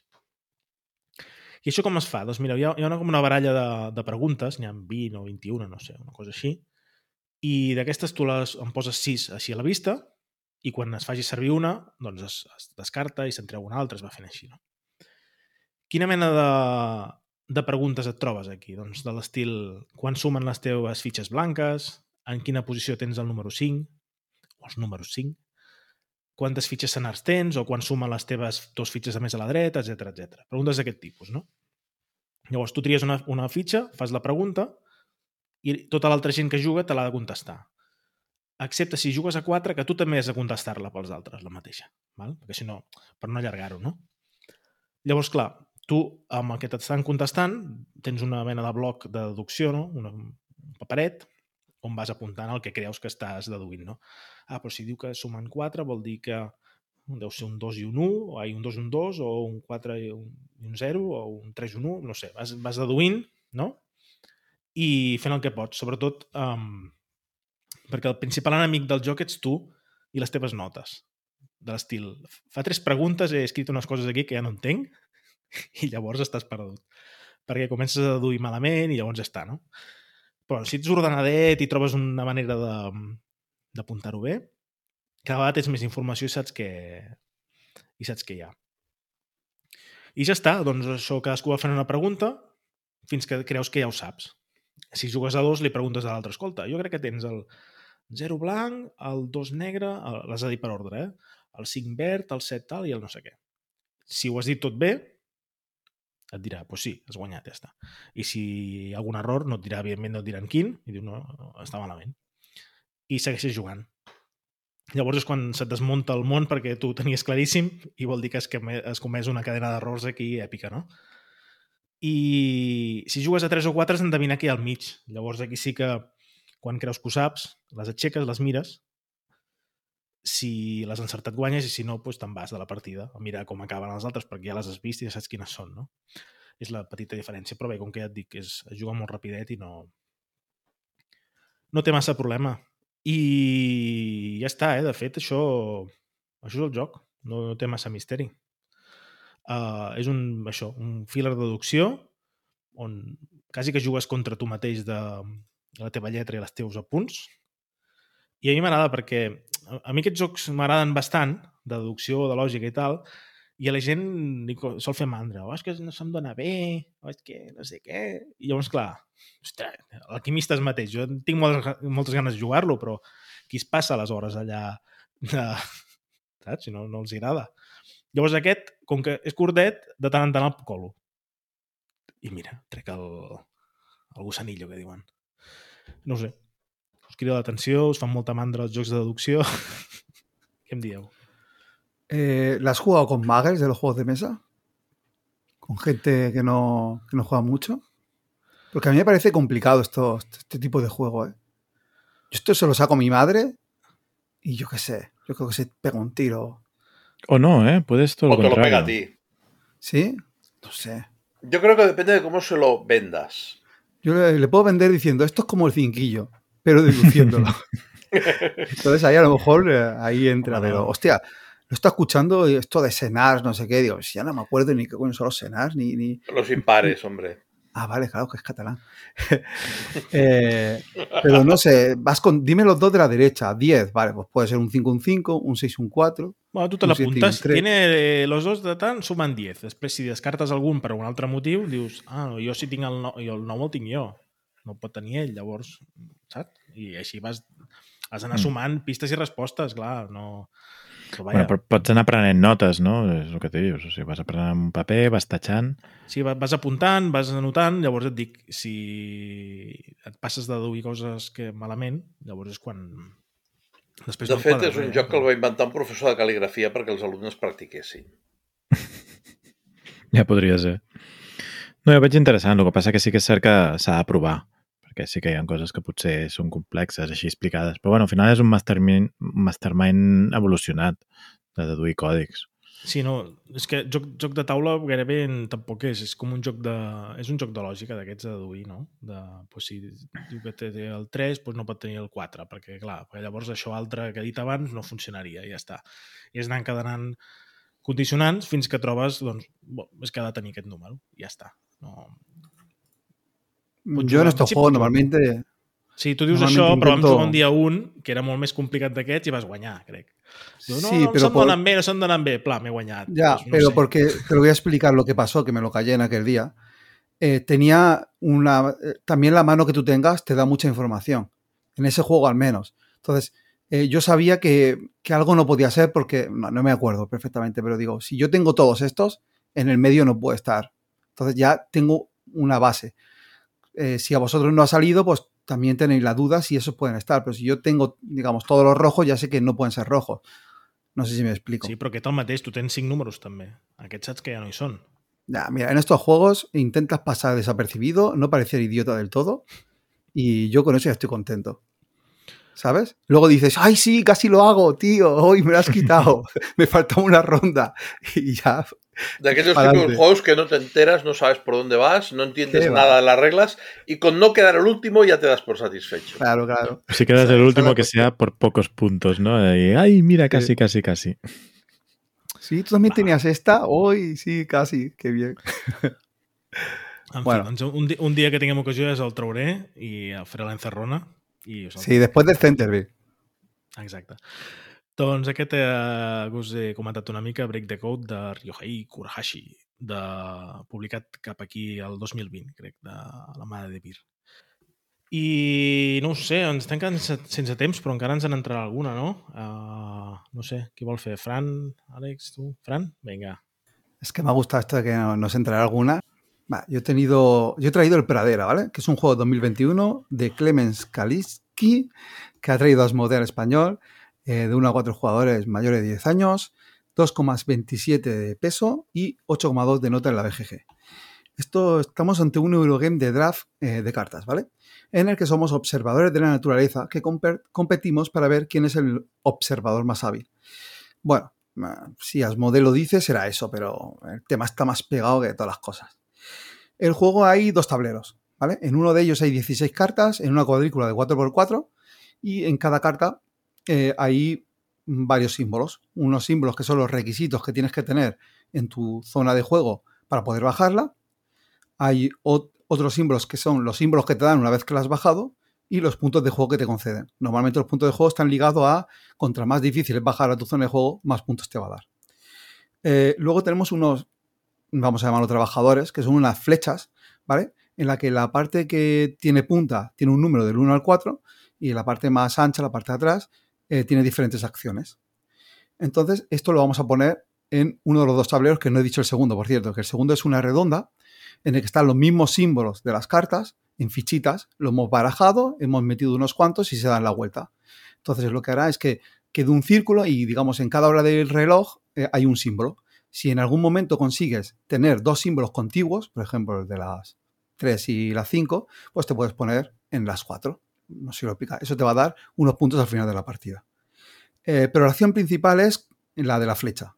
I això com es fa? Doncs mira, hi ha, hi ha una, com una baralla de, de preguntes, n'hi ha 20 o 21, no sé, una cosa així, i d'aquestes tu les, en poses 6 així a la vista, i quan es faci servir una, doncs es, es descarta i se'n treu una altra, es va fent així, no? Quina mena de, de preguntes et trobes aquí? Doncs de l'estil, quan sumen les teves fitxes blanques, en quina posició tens el número 5, o els números 5, quantes fitxes senars tens o quan sumen les teves dos fitxes de més a la dreta, etc etc. Preguntes d'aquest tipus, no? Llavors, tu tries una, una fitxa, fas la pregunta i tota l'altra gent que juga te l'ha de contestar. Excepte si jugues a 4, que tu també has de contestar-la pels altres, la mateixa. Val? Perquè si no, per no allargar-ho, no? Llavors, clar, tu amb el que t'estan contestant tens una mena de bloc de deducció, no? Una, un paperet, on vas apuntant el que creus que estàs deduint, no? Ah, però si diu que sumen 4 vol dir que deu ser un 2 i un 1, o un 2 i un 2, o un 4 i un, i un 0, o un 3 i un 1, no sé, vas, vas deduint, no? I fent el que pots, sobretot um, perquè el principal enemic del joc ets tu i les teves notes de l'estil, fa tres preguntes, he escrit unes coses aquí que ja no entenc i llavors estàs perdut. Perquè comences a deduir malament i llavors ja està, no? Però si ets ordenadet i trobes una manera d'apuntar-ho bé, cada vegada tens més informació i saps que, i saps què hi ha. I ja està, doncs això cadascú va fent una pregunta fins que creus que ja ho saps. Si jugues a dos, li preguntes a l'altre, escolta, jo crec que tens el 0 blanc, el 2 negre, l'has de dir per ordre, eh? el 5 verd, el 7 tal i el no sé què. Si ho has dit tot bé, et dirà, doncs pues sí, has guanyat, ja està. I si hi ha algun error, no et dirà, evidentment no et diran quin, i diu, no, no està malament. I segueixes jugant. Llavors és quan se't desmunta el món perquè tu tenies claríssim i vol dir que has, has comès una cadena d'errors aquí èpica, no? I si jugues a 3 o 4 has d'endevinar què hi ha al mig. Llavors aquí sí que quan creus que ho saps, les aixeques, les mires, si l'has encertat guanyes i si no, doncs te'n vas de la partida a mirar com acaben els altres perquè ja les has vist i ja saps quines són, no? És la petita diferència, però bé, com que ja et dic, és, es juga molt rapidet i no... No té massa problema. I ja està, eh? De fet, això, això és el joc. No, no té massa misteri. Uh, és un, això, un filler de deducció on quasi que jugues contra tu mateix de, la teva lletra i els teus apunts. I a mi m'agrada perquè a, mi aquests jocs m'agraden bastant, de deducció, de lògica i tal, i a la gent li sol fer mandra, o és que no se'm dona bé, o és que no sé què... I llavors, clar, ostres, l'alquimista és mateix. Jo tinc moltes, moltes ganes de jugar-lo, però qui es passa les hores allà de... saps? Si no, no els agrada. Llavors aquest, com que és curtet, de tant en tant el colo. I mira, trec el, el gossanillo, que diuen. No sé. Us crida l'atenció, us fan molta mandra els jocs de deducció. Què em dieu? Eh, ¿La has jugado con muggles de los juegos de mesa? ¿Con gente que no, que no juega mucho? Porque a mí me parece complicado esto, este tipo de juego. ¿eh? Yo esto se lo saco a mi madre y yo qué sé, yo creo que se pega un tiro. O no, ¿eh? Puedes todo O lo te lo pega a ti. ¿Sí? No sé. Yo creo que depende de cómo se lo vendas. Yo le, le puedo vender diciendo, esto es como el cinquillo, pero deduciéndolo. Entonces ahí a lo mejor eh, ahí entra, pero hostia, lo está escuchando y esto de cenar, no sé qué, digo, si ya no me acuerdo ni qué coño son los cenar, ni, ni... Los impares, hombre. Ah, vale, claro que es catalán. Eh, pero no sé, vas con, dime los dos de la derecha, 10, vale, pues puede ser un 5, un 5, un 6, un 4. Bueno, tu te l'apuntes. Tiene eh, los dos de tant sumen 10. Després, si descartes algun per un altre motiu, dius, ah, no, jo si tinc el 9, el 9 el tinc jo. No el pot tenir ell, llavors, saps? I així vas, has d'anar Mm. sumant pistes i respostes, clar, no... Però Bueno, però pots anar prenent notes, no? És el que te dius. O sigui, vas aprenent un paper, vas tatxant... sí, va- vas apuntant, vas anotant, llavors et dic, si et passes de deduir coses que malament, llavors és quan... Després De no et fet, quadra és un joc que el va inventar un professor de cal·ligrafia perquè els alumnes practiquessin. Ja podria ser. No, jo veig interessant. El que passa que sí que és cert que s'ha de provar, perquè sí que hi ha coses que potser són complexes, així explicades. Però bueno, al final és un mastermind, mastermind evolucionat de deduir còdics. Sí, no, és que joc, joc de taula gairebé tampoc és, és com un joc de... És un joc de lògica d'aquests de deduir, no? De, pues, si diu que té el 3, doncs no pot tenir el 4, perquè clar, perquè llavors això altre que he dit abans no funcionaria, ja està. I és anar encadenant condicionants fins que trobes, doncs, bo, és que ha de tenir aquest número, ja està. No... Pots Yo jugar, en estos sí, juegos pots jugar. normalmente... Sí, tu dius Normalment això, però vam intento- jugar un dia un, que era molt més complicat d'aquests, i vas guanyar, crec. Diu, no, sí, no, pero se'm por- donen bé, no se'm donen bé. Pla, m'he guanyat. Ya, Doncs no pero sé. porque te lo voy a explicar lo que pasó, que me lo callé en aquel día. Eh, tenía una. eh, También la mano que tú tengas te da mucha información. En ese juego, al menos. Entonces, eh, yo sabía que, que algo no podía ser porque. No, no me acuerdo perfectamente, pero digo, si yo tengo todos estos, en el medio no puede estar. Entonces, ya tengo una base. Eh, si a vosotros no ha salido, pues también tenéis la duda si esos pueden estar. Pero si yo tengo, digamos, todos los rojos, ya sé que no pueden ser rojos. No sé si me explico. Sí, però aquest el mateix, tu tens cinc números també. Aquests saps que ja no hi són. Ya, mira, en estos juegos intentas pasar desapercibido, no parecer idiota del todo, y yo con eso ya estoy contento. ¿Sabes? Luego dices, ay, sí, casi lo hago, tío, hoy me lo has quitado, me falta una ronda, y ya. De aquellos tipos de juegos que no te enteras, no sabes por dónde vas, no entiendes Qué va. nada de las reglas y con no quedar el último ya te das por satisfecho. Claro, claro. Si quedas el último que sea por pocos puntos, ¿no? Y, ay, mira, casi, casi, casi. Sí, tú también tenías esta, hoy sí, casi, qué bien. En Bueno. fi, doncs un, un dia que tinguem ocasió és el trauré i el faré l'encerrona. I us el... Sí, después del Centerville. Exacte. Doncs aquest eh, us he comentat una mica, Break the Code, de Ryohei Kurahashi, de, publicat cap aquí el 2020, crec, de la mà de Vir. I no ho sé, ens quedant sense, temps, però encara ens en entrarà alguna, no? Uh, no sé, qui vol fer? Fran, Àlex, tu? Fran? Vinga. Es que me ha gustado esto de que no- nos entrará alguna. Va, yo he tenido, yo he traído el Pradera, ¿vale? Que es un juego de 2021 de Clemens Kaliski, que ha traído Asmodee al español, eh, de 1 a 4 jugadores mayores de 10 años, 2,27 de peso y 8,2 de nota en la BGG. Esto estamos ante un Eurogame de draft eh, de cartas, ¿vale? En el que somos observadores de la naturaleza que competimos para ver quién es el observador más hábil. Bueno, Si Asmodee lo dice, será eso, pero el tema está más pegado que todas las cosas. El juego hay dos tableros, ¿vale? En uno de ellos hay 16 cartas, en una cuadrícula de 4x4, y en cada carta eh, hay varios símbolos. Unos símbolos que son los requisitos que tienes que tener en tu zona de juego para poder bajarla. Hay ot- otros símbolos que son los símbolos que te dan una vez que la has bajado, y los puntos de juego que te conceden. Normalmente los puntos de juego están ligados a, contra más difícil es bajar a tu zona de juego, más puntos te va a dar. Eh, luego tenemos unos, vamos a llamarlo trabajadores, que son unas flechas, ¿vale? En la que la parte que tiene punta tiene un número del 1 al 4 y la parte más ancha, la parte de atrás, eh, tiene diferentes acciones. Entonces, esto lo vamos a poner en uno de los dos tableros, que no he dicho el segundo, por cierto, que el segundo es una redonda en el que están los mismos símbolos de las cartas en fichitas, lo hemos barajado, hemos metido unos cuantos y se dan la vuelta. Entonces lo que hará es que quede un círculo y digamos en cada hora del reloj eh, hay un símbolo. Si en algún momento consigues tener dos símbolos contiguos, por ejemplo el de las 3 y las 5, pues te puedes poner en las 4. No sé si lo explica. Eso te va a dar unos puntos al final de la partida. Eh, pero la acción principal es la de la flecha.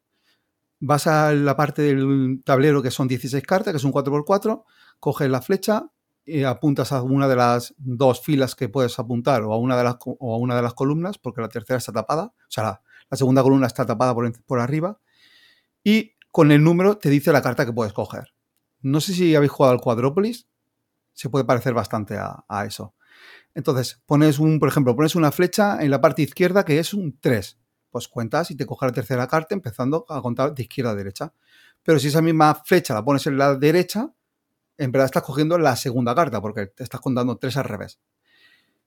Vas a la parte del tablero que son 16 cartas, que es un 4x4, coges la flecha, y apuntas a una de las dos filas que puedes apuntar o a una de las, o a una de las columnas, porque la tercera está tapada, o sea, la, segunda columna está tapada por, por, arriba, y con el número te dice la carta que puedes coger. No sé si habéis jugado al Quadrópolis, se puede parecer bastante a eso. Entonces, pones un, por ejemplo, pones una flecha en la parte izquierda que es un 3. Pues cuentas y te coge la tercera carta empezando a contar de izquierda a derecha. Pero si esa misma flecha la pones en la derecha, en verdad estás cogiendo la segunda carta, porque te estás contando tres al revés.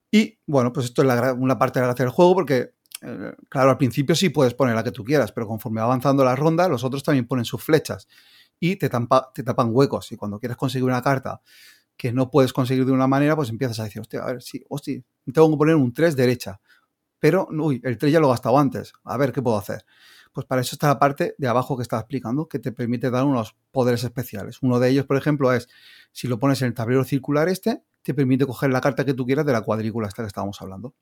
Y bueno, pues esto es una parte de la gracia del juego, porque, eh, claro, al principio sí puedes poner la que tú quieras, pero conforme va avanzando la ronda, los otros también ponen sus flechas y te, te tapan huecos. Y cuando quieres conseguir una carta que no puedes conseguir de una manera, pues empiezas a decir, hostia, a ver, sí, hostia, tengo que poner un 3 derecha. Pero, uy, el 3 ya lo he gastado antes. A ver qué puedo hacer. Pues para eso está la parte de abajo que estaba explicando, que te permite dar unos poderes especiales. Uno de ellos, por ejemplo, es si lo pones en el tablero circular este, te permite coger la carta que tú quieras de la cuadrícula esta que estábamos hablando.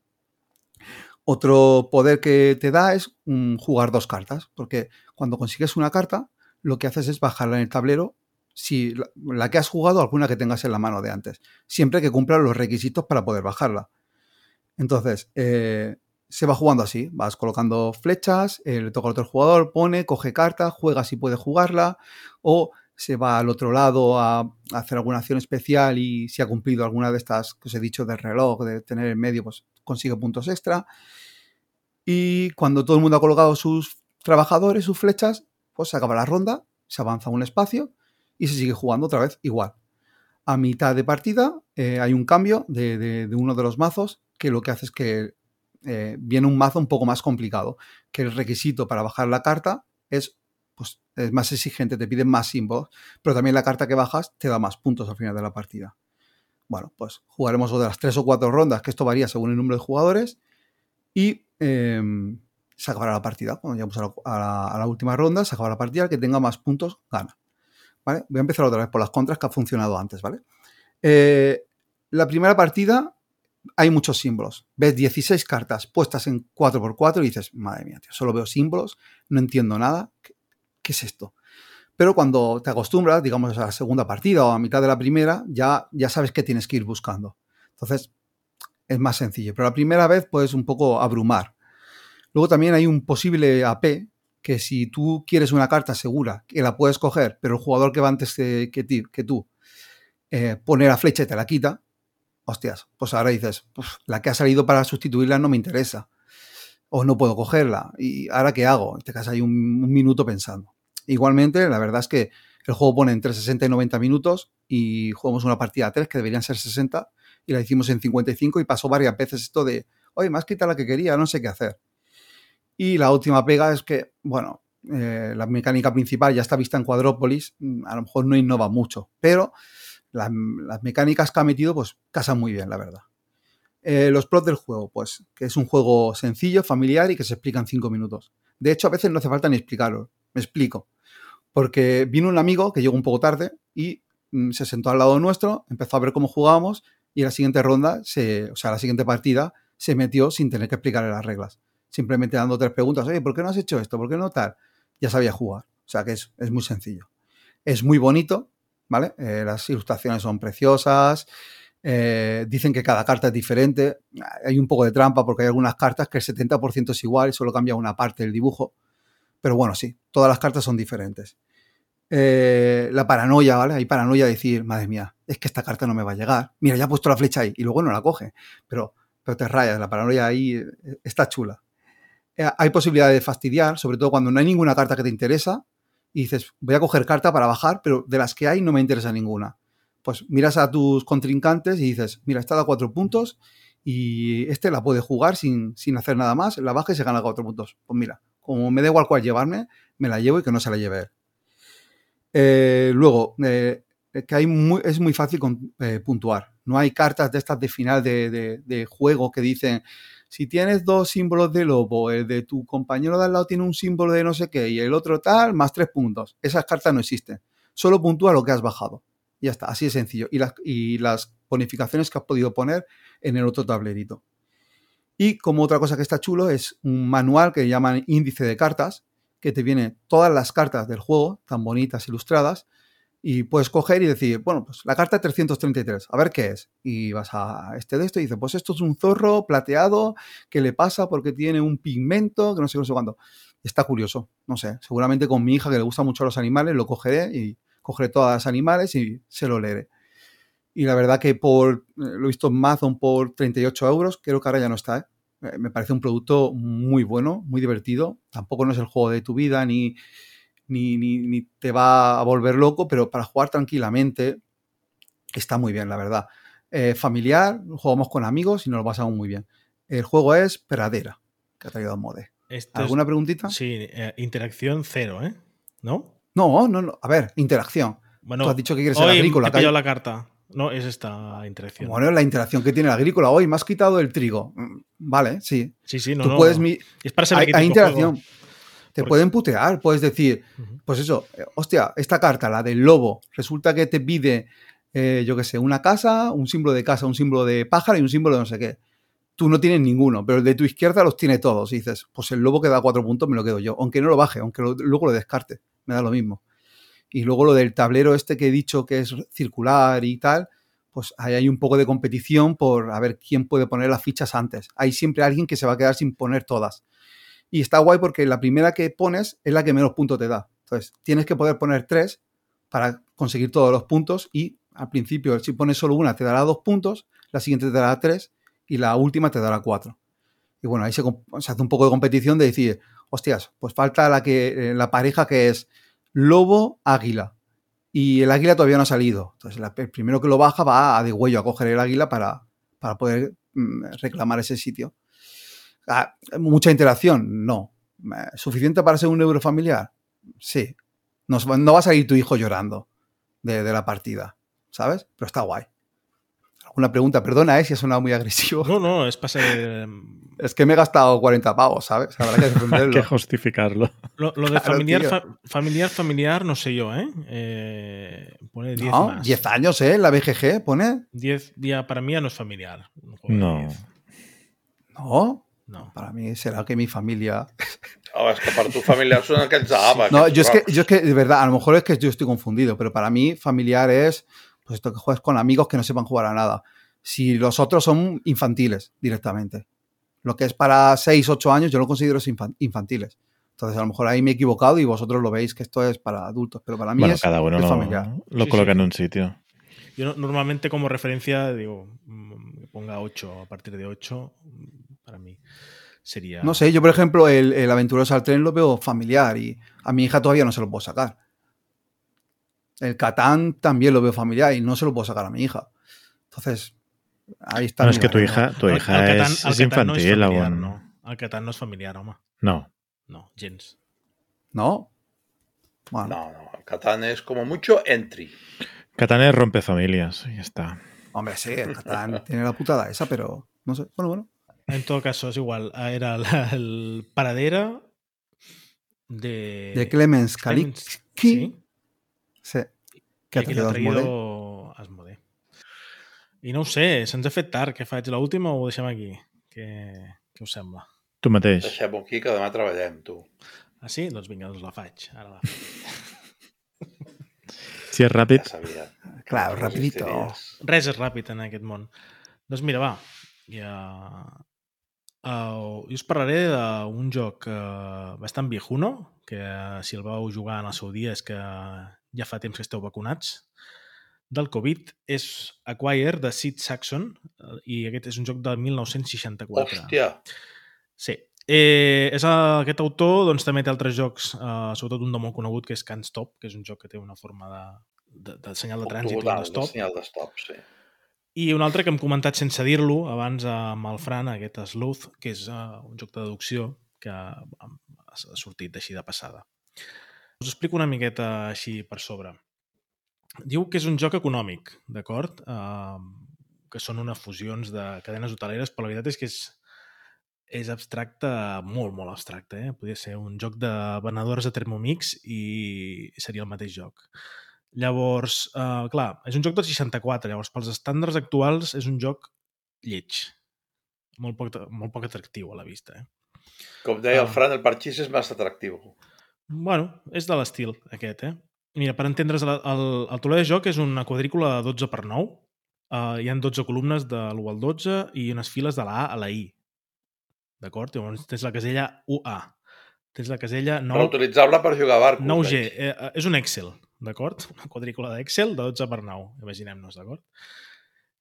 Otro poder que te da es jugar dos cartas, porque cuando consigues una carta, lo que haces es bajarla en el tablero si la, que has jugado, alguna que tengas en la mano de antes, siempre que cumpla los requisitos para poder bajarla. Entonces, eh, se va jugando así, vas colocando flechas, eh, le toca al otro jugador, pone, coge carta, juega si puede jugarla, o se va al otro lado a, hacer alguna acción especial y si ha cumplido alguna de estas que os he dicho del reloj, de tener en medio, pues consigue puntos extra. Y cuando todo el mundo ha colocado sus trabajadores, sus flechas, pues se acaba la ronda, se avanza un espacio y se sigue jugando otra vez igual. A mitad de partida eh, hay un cambio de uno de los mazos que lo que hace es que eh, viene un mazo un poco más complicado, que el requisito para bajar la carta es, pues, es más exigente, te piden más símbolos, pero también la carta que bajas te da más puntos al final de la partida. Bueno, pues jugaremos de las tres o cuatro rondas, que esto varía según el número de jugadores, y em, se acabará la partida. Cuando llegamos a la, última ronda, se acaba la partida, el que tenga más puntos gana. Voy a empezar otra vez por las contras que ha funcionado antes, ¿vale? Eh, la primera partida hay muchos símbolos. Ves 16 cartas puestas en 4x4 y dices, madre mía, tío, solo veo símbolos, no entiendo nada. ¿Qué, es esto? Pero cuando te acostumbras, digamos, a la segunda partida o a mitad de la primera, ya, ya sabes que tienes que ir buscando. Entonces, es más sencillo. Pero la primera vez puedes un poco abrumar. Luego también hay un posible AP que si tú quieres una carta segura, que la puedes coger, pero el jugador que va antes que, que, tú eh, pone la flecha y te la quita, hostias, pues ahora dices, la que ha salido para sustituirla no me interesa. O no puedo cogerla. ¿Y ahora qué hago? Te quedas ahí un, minuto pensando. Igualmente, la verdad es que el juego pone entre 60 y 90 minutos y jugamos una partida a 3 que deberían ser 60 y la hicimos en 55 y pasó varias veces esto de, oye, me has quitado la que quería, no sé qué hacer. Y la última pega es que, bueno, eh, la mecánica principal ya está vista en Cuadrópolis, mm, a lo mejor no innova mucho, pero las, mecánicas que ha metido, pues casan muy bien, la verdad. Eh, los plots del juego, pues que es un juego sencillo, familiar y que se explica en cinco minutos. De hecho, a veces no hace falta ni explicarlo. Me explico. Porque vino un amigo que llegó un poco tarde y mm, se sentó al lado nuestro, empezó a ver cómo jugábamos y en la siguiente ronda, se, o sea, la siguiente partida, se metió sin tener que explicarle las reglas. Simplemente dando tres preguntas. Oye, ¿por qué no has hecho esto? ¿Por qué no tal? Ya sabía jugar. O sea que es, es muy sencillo. Es muy bonito, ¿vale? Eh, las ilustraciones son preciosas. Eh, dicen que cada carta es diferente. Hay un poco de trampa porque hay algunas cartas que el 70% es igual y solo cambia una parte del dibujo. Pero bueno, sí, todas las cartas son diferentes. Eh, la paranoia, ¿vale? Hay paranoia de decir, madre mía, es que esta carta no me va a llegar. Mira, ya ha puesto la flecha ahí y luego no la coge. Pero, pero te rayas, la paranoia ahí está chula. Eh, hay posibilidad de fastidiar, sobre todo cuando no hay ninguna carta que te interesa y dices, voy a coger carta para bajar, pero de las que hay no me interesa ninguna. Pues miras a tus contrincantes y dices, mira, esta da cuatro puntos y este la puede jugar sin, sin hacer nada más, la baja y se gana cuatro puntos. Pues mira, como me da igual cuál llevarme, me la llevo y que no se la lleve él. Eh, luego, eh, que hay muy, es muy fácil puntuar. No hay cartas de estas de final de, juego que dicen, si tienes dos símbolos de lobo, el de tu compañero de al lado tiene un símbolo de no sé qué y el otro tal, más tres puntos. Esas cartas no existen. Solo puntúa lo que has bajado. Ya está, así de sencillo. Y las, y las bonificaciones que has podido poner en el otro tablerito. Y como otra cosa que está chulo es un manual que llaman índice de cartas, que te viene todas las cartas del juego, tan bonitas, ilustradas, y puedes coger y decir, bueno, pues la carta 333, a ver qué es. Y vas a este de esto y dices, pues esto es un zorro plateado, ¿qué le pasa? Porque tiene un pigmento, que no sé, no sé cuándo. Está curioso, no sé, seguramente con mi hija que le gustan mucho los animales, lo cogeré y cogeré todas las animales y se lo leeré. Y la verdad que por, lo he visto en Amazon por 38 euros, creo que ahora ya no está, ¿eh? Me parece un producto muy bueno, muy divertido. Tampoco no es el juego de tu vida, ni, ni, ni, ni te va a volver loco, pero para jugar tranquilamente está muy bien, la verdad. Eh, familiar, jugamos con amigos y nos lo pasamos muy bien. El juego es Pradera, que ha traído Mode. Este ¿Alguna es- preguntita? Sí, eh, interacción cero, ¿eh? ¿No? No, no, no. A ver, interacción. Bueno, Tú has dicho que quieres ser agrícola. he la carta. No, es esta interacción. Bueno, la interacción que tiene el agrícola hoy, me has quitado el trigo. Mm, Vale, sí. sí, sí, no, Tú no. puedes. mi- Es para saber Hay, hay interacción. juego. Te Porque- pueden putear, puedes decir, pues eso, eh, hostia, esta carta, la del lobo, resulta que te pide, eh, yo qué sé, una casa, un símbolo de casa, un símbolo de pájaro y un símbolo de no sé qué. Tú no tienes ninguno, pero el de tu izquierda los tiene todos. Y dices, pues el lobo que da cuatro puntos me lo quedo yo, aunque no lo baje, aunque lo- luego lo descarte, me da lo mismo. Y luego lo del tablero este que he dicho que es circular y tal, pues ahí hay un poco de competición por a ver quién puede poner las fichas antes. Hay siempre alguien que se va a quedar sin poner todas. Y está guay porque la primera que pones es la que menos puntos te da. Entonces, tienes que poder poner tres para conseguir todos los puntos y al principio, si pones solo una, te dará dos puntos, la siguiente te dará tres y la última te dará cuatro. Y bueno, ahí se, hace un poco de competición de decir, hostias, pues falta la, que, eh, la pareja que es lobo-águila. Y el águila todavía no ha salido. Entonces, el primero que lo baja va a de huello a coger el águila para, para poder mm, reclamar ese sitio. Ah, ¿Mucha interacción? No. ¿Suficiente para ser un euro familiar? Sí. No, no va a salir tu hijo llorando de, de la partida, ¿sabes? Pero está guay. ¿Alguna pregunta? Perdona, ¿eh? Si ha sonado muy agresivo. No, no, es para ser... Es que me he gastado 40 pavos, ¿sabes? Habrá que Hay defenderlo. que justificarlo. Lo, lo de Claro, familiar, fa- familiar, familiar, no sé yo, ¿eh? eh pone 10 no, más. 10 años, ¿eh? La BGG pone. 10 ya para mí ya no es familiar. No. 10. No, No. para mí será que mi familia... Oh, és que per tu familiars són aquells d'ABA. No, yo es, que, yo es que, de verdad, a lo mejor es que yo estoy confundido, pero para mí familiar es pues esto que juegas con amigos que no sepan jugar a nada. Si los otros son infantiles directamente. Lo que es para 6, 8 años, yo lo considero infan- infantiles. Entonces, a lo mejor ahí me he equivocado y vosotros lo veis que esto es para adultos, pero para mí Bueno, es, cada uno es lo, familiar. lo Sí, coloca sí. en un sitio. Yo no- normalmente como referencia digo, mm, que ponga 8, a partir de 8, mm, para mí sería... No sé, yo por ejemplo, el, el Aventuroso al Tren lo veo familiar y a mi hija todavía no se lo puedo sacar. El Catán también lo veo familiar y no se lo puedo sacar a mi hija. Entonces, ahí está. No, es que tu hija, tu hija al Catán- es, al es Catán no es infantil familiar, aún. no. Al Catán no es familiar, home. No. No, gens. ¿No? Bueno, No, no, el Catán és com a mucho entry. Catán es rompe familias, y ya está. hombre, sí, el Catán tiene la putada esa, pero no sé. Bueno, bueno. En todo caso, es igual. ah, Era la- el paradera de... De Clemens Kalicki. Sí, Sí. Que ha l'ha traído Asmodee. I no ho sé, se'ns ha fet tard. Què faig? L'última o ho deixem aquí? Què, què us sembla? Tu mateix. Deixem-ho aquí, que demà treballem, tu. Ah, sí? Doncs vinga, doncs la faig. Ara la faig. Si és ràpid, Ja sabia. Claro, No rapidito. Res és ràpid en aquest món. Doncs mira, va. Ja... Uh, jo us parlaré d'un joc uh, bastant viejuno, que uh, si el vau jugar en el seu dia és que ja fa temps que esteu vacunats. del Covid és Acquire de Sid Saxon eh, i aquest és un joc del 1964. Hòstia, Sí. Eh, és el, aquest autor doncs, també té altres jocs, eh, sobretot un de molt conegut que és Can't Stop, que és un joc que té una forma de, de, de senyal de trànsit de de stop. senyal de stop, sí. I un altre que hem comentat sense dir-lo abans amb el Fran, aquest Sleuth, que és uh, un joc de deducció que ha sortit així de passada. Us explico una miqueta així per sobre. Diu que és un joc econòmic, d'acord? Que són unes fusions de cadenes hoteleres, però la veritat és que és, és abstracte, molt, molt abstracte. Eh? Podria ser un joc de venedores de Thermomix i seria el mateix joc. Llavors, uh, clar, és un joc del 64, llavors pels estàndards actuals és un joc lleig. Molt poc, molt poc atractiu a la vista. Eh? Com deia el Ah. Fran, el parxís és massa atractiu. Bueno, és de l'estil aquest, eh? Mira, per entendre's, el, el, el tauler de joc és una quadrícula de 12 per 9. Uh, hi han 12 columnes de l'1 al 12 i unes files de la A a la I. D'acord? Llavors tens la casella UA. Tens la casella 9, Reutilitzable per jugar a barcos. 9G. veig. Eh, eh, és un Excel, d'acord? Una quadrícula d'Excel de 12 per 9. Imaginem-nos, d'acord?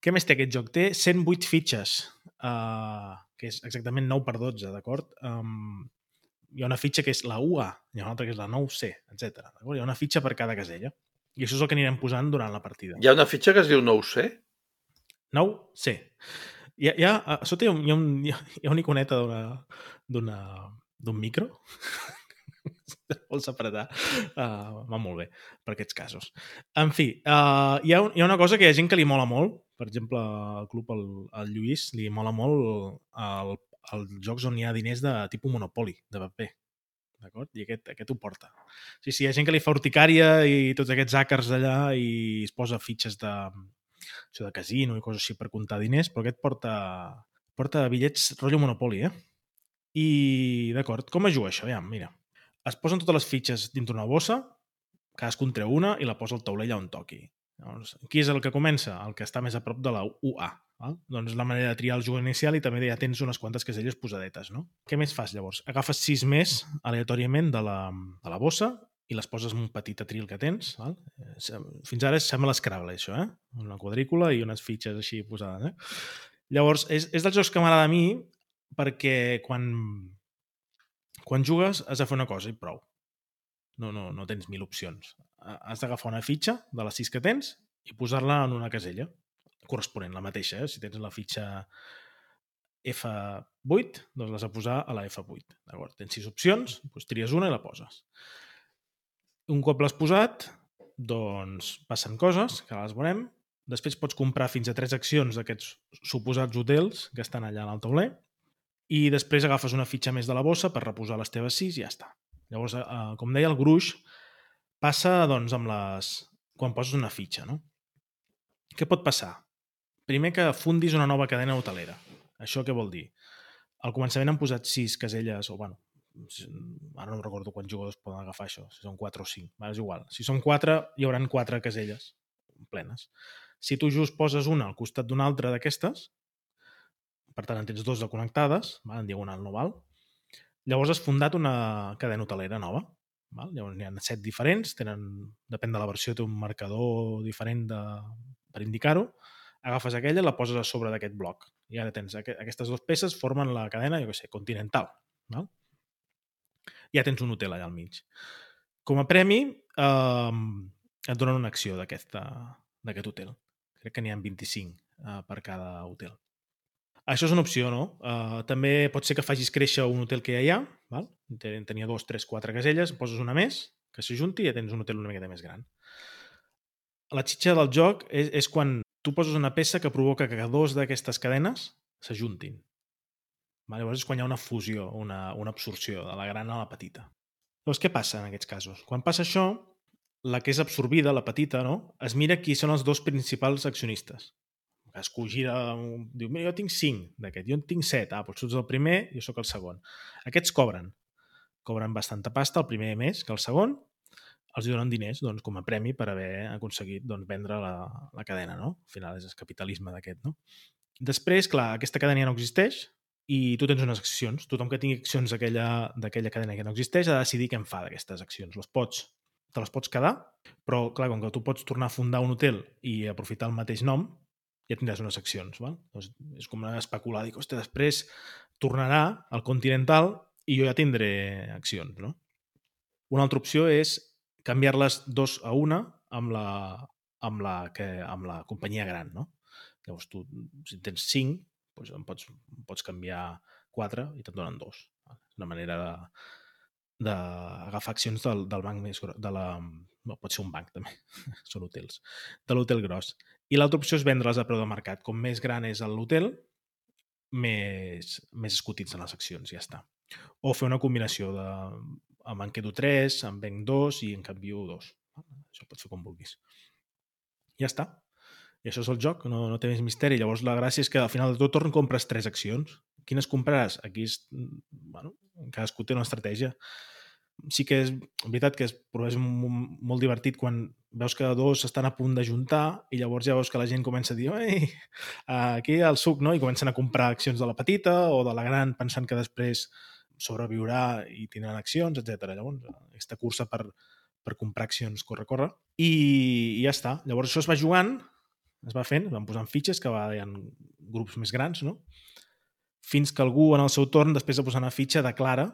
Què més té aquest joc? Té 108 fitxes, uh, que és exactament 9 per 12, d'acord? Um, hi ha una fitxa que és la UA, hi ha una altra que és la 9C, etc. Hi ha una fitxa per cada casella. I això és el que anirem posant durant la partida. Hi ha una fitxa que es diu 9C? 9C. Hi ha, hi ha, a sota hi ha, un, hi ha, hi ha, una iconeta d'una- d'un micro. Vols apretar? Uh, va molt bé per aquests casos. En fi, uh, hi, ha, un- hi ha una cosa que hi ha gent que li mola molt. Per exemple, al club, el, el Lluís, li mola molt el, els jocs on hi ha diners de tipus Monopoly, de paper. D'acord? I aquest, aquest ho porta. Sí, sí, hi ha gent que li fa urticària i tots aquests hackers d'allà i es posa fitxes de, això de casino i coses així per comptar diners, però aquest porta, porta bitllets rotllo Monopoly, eh? I, d'acord, com es juga això? Ja, mira. Es posen totes les fitxes dintre una bossa, cadascun treu una i la posa al taulell on toqui. Llavors, qui és el que comença? El que està més a prop de la UA. Val? Doncs la manera de triar el jugador inicial i també ja tens unes quantes caselles posadetes, no? Què més fas, llavors? Agafes sis més aleatòriament de la, de la bossa i les poses en un petit atril que tens. Val? Fins ara sembla l'Scrabble, això, eh? Una quadrícula i unes fitxes així posades, eh? Llavors, és, és dels jocs que m'agrada a mi perquè quan, quan jugues has de fer una cosa i prou. No, no, no tens mil opcions. Ha- Has d'agafar una fitxa de les sis que tens i posar-la en una casella corresponent, la mateixa. Eh? Si tens la fitxa F8, doncs l'has de posar a la F8. D'acord? Tens sis opcions, doncs tries una i la poses. Un cop l'has posat, doncs passen coses, que les veurem. Després pots comprar fins a tres accions d'aquests suposats hotels que estan allà en el tauler i després agafes una fitxa més de la bossa per reposar les teves sis i ja està. Llavors, eh, com deia, el gruix passa doncs, amb les... quan poses una fitxa. No? Què pot passar? Primer que fundis una nova cadena hotelera. Això què vol dir? Al començament han posat sis caselles, o bueno, ara no recordo quants jugadors poden agafar això, si són 4 o 5, és igual. Si són 4, hi hauran 4 caselles plenes. Si tu just poses una al costat d'una altra d'aquestes, per tant en tens dos de connectades, val? en diagonal no val, llavors has fundat una cadena hotelera nova. Val? Llavors n'hi ha set diferents, tenen, depèn de la versió, té un marcador diferent de, per indicar-ho, agafes aquella i la poses a sobre d'aquest bloc. I ara tens aqu aquestes dues peces formen la cadena, jo què sé, continental. Val? Ja tens un hotel allà al mig. Com a premi, eh, et donen una acció d'aquest hotel. Crec que n'hi ha 25 eh, per cada hotel. Això és una opció, no? Uh, també pot ser que facis créixer un hotel que ja hi ha, val? Ten- tenia dos, tres, quatre caselles, poses una més, que s'ajunti i ja tens un hotel una miqueta més gran. La xitxa del joc és, és quan tu poses una peça que provoca que dos d'aquestes cadenes s'ajuntin. Llavors és quan hi ha una fusió, una, una absorció de la gran a la petita. Llavors, què passa en aquests casos? Quan passa això, la que és absorbida, la petita, no? es mira qui són els dos principals accionistes. Gira, un- diu, mira, jo tinc 5 d'aquest, jo en tinc 7, ah, doncs tu ets el primer, jo sóc el segon. Aquests cobren. Cobren bastanta pasta, el primer més que el segon, els donen diners doncs, com a premi per haver aconseguit doncs, vendre la, la cadena, no? Al final és el capitalisme d'aquest, no? Després, clar, aquesta cadena ja no existeix i tu tens unes accions. Tothom que tingui accions d'aquella cadena que no existeix ha de decidir què en fa d'aquestes accions. Les pots te les pots quedar, però, clar, com que tu pots tornar a fundar un hotel i aprofitar el mateix nom, ja tindràs unes accions, val? Doncs és com especular, dic, hòstia, després tornarà al Continental i jo ja tindré accions, no? Una altra opció és canviar-les dos a una amb la, amb la, que, amb la companyia gran, no? Llavors tu, si en tens cinc, doncs en pots, en pots canviar quatre i te'n donen dos. És una manera de, d'agafar accions del, del banc més gros, de la, no, pot ser un banc també, són hotels, de l'hotel gros. I l'altra opció és vendre-les a preu de mercat. Com més gran és l'hotel, més, més es cotitzen les accions, ja està. O fer una combinació de em en quedo 3, em venc 2 i en canvio 2. Això pots fer com vulguis. Ja està. I això és el joc, no, no té més misteri. Llavors la gràcia és que al final de tot torn compres tres accions. Quines compraràs? Aquí és, bueno, cadascú té una estratègia. Sí que és veritat que és, però és molt divertit quan veus que dos estan a punt de juntar i llavors ja veus que la gent comença a dir Ei, aquí el suc, no? I comencen a comprar accions de la petita o de la gran pensant que després sobreviurà i tindran accions, etc. Llavors, aquesta cursa per, per comprar accions corre, corre. I, I ja està. Llavors això es va jugant, es va fent, van posant fitxes que va, hi grups més grans, no? Fins que algú en el seu torn, després de posar una fitxa, declara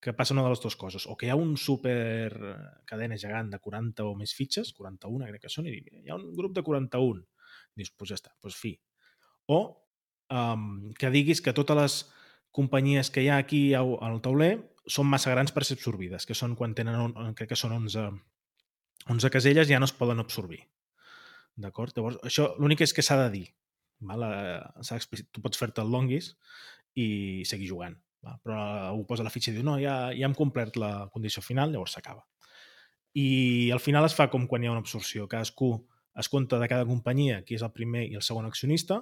que passa una de les dues coses. O que hi ha un super cadena gegant de 40 o més fitxes, 41 crec que són, i hi ha un grup de 41. I dius, doncs pues ja està, doncs fi. O um, que diguis que totes les companyies que hi ha aquí al tauler són massa grans per ser absorbides, que són quan tenen, un, crec que són 11, 11 caselles ja no es poden absorbir. D'acord? Llavors, això l'únic és que s'ha de dir. Val? Eh, tu pots fer-te el longuis i seguir jugant. Val? Però algú posa la fitxa i diu no, ja, ja hem complert la condició final, llavors s'acaba. I al final es fa com quan hi ha una absorció. Cadascú es compta de cada companyia qui és el primer i el segon accionista,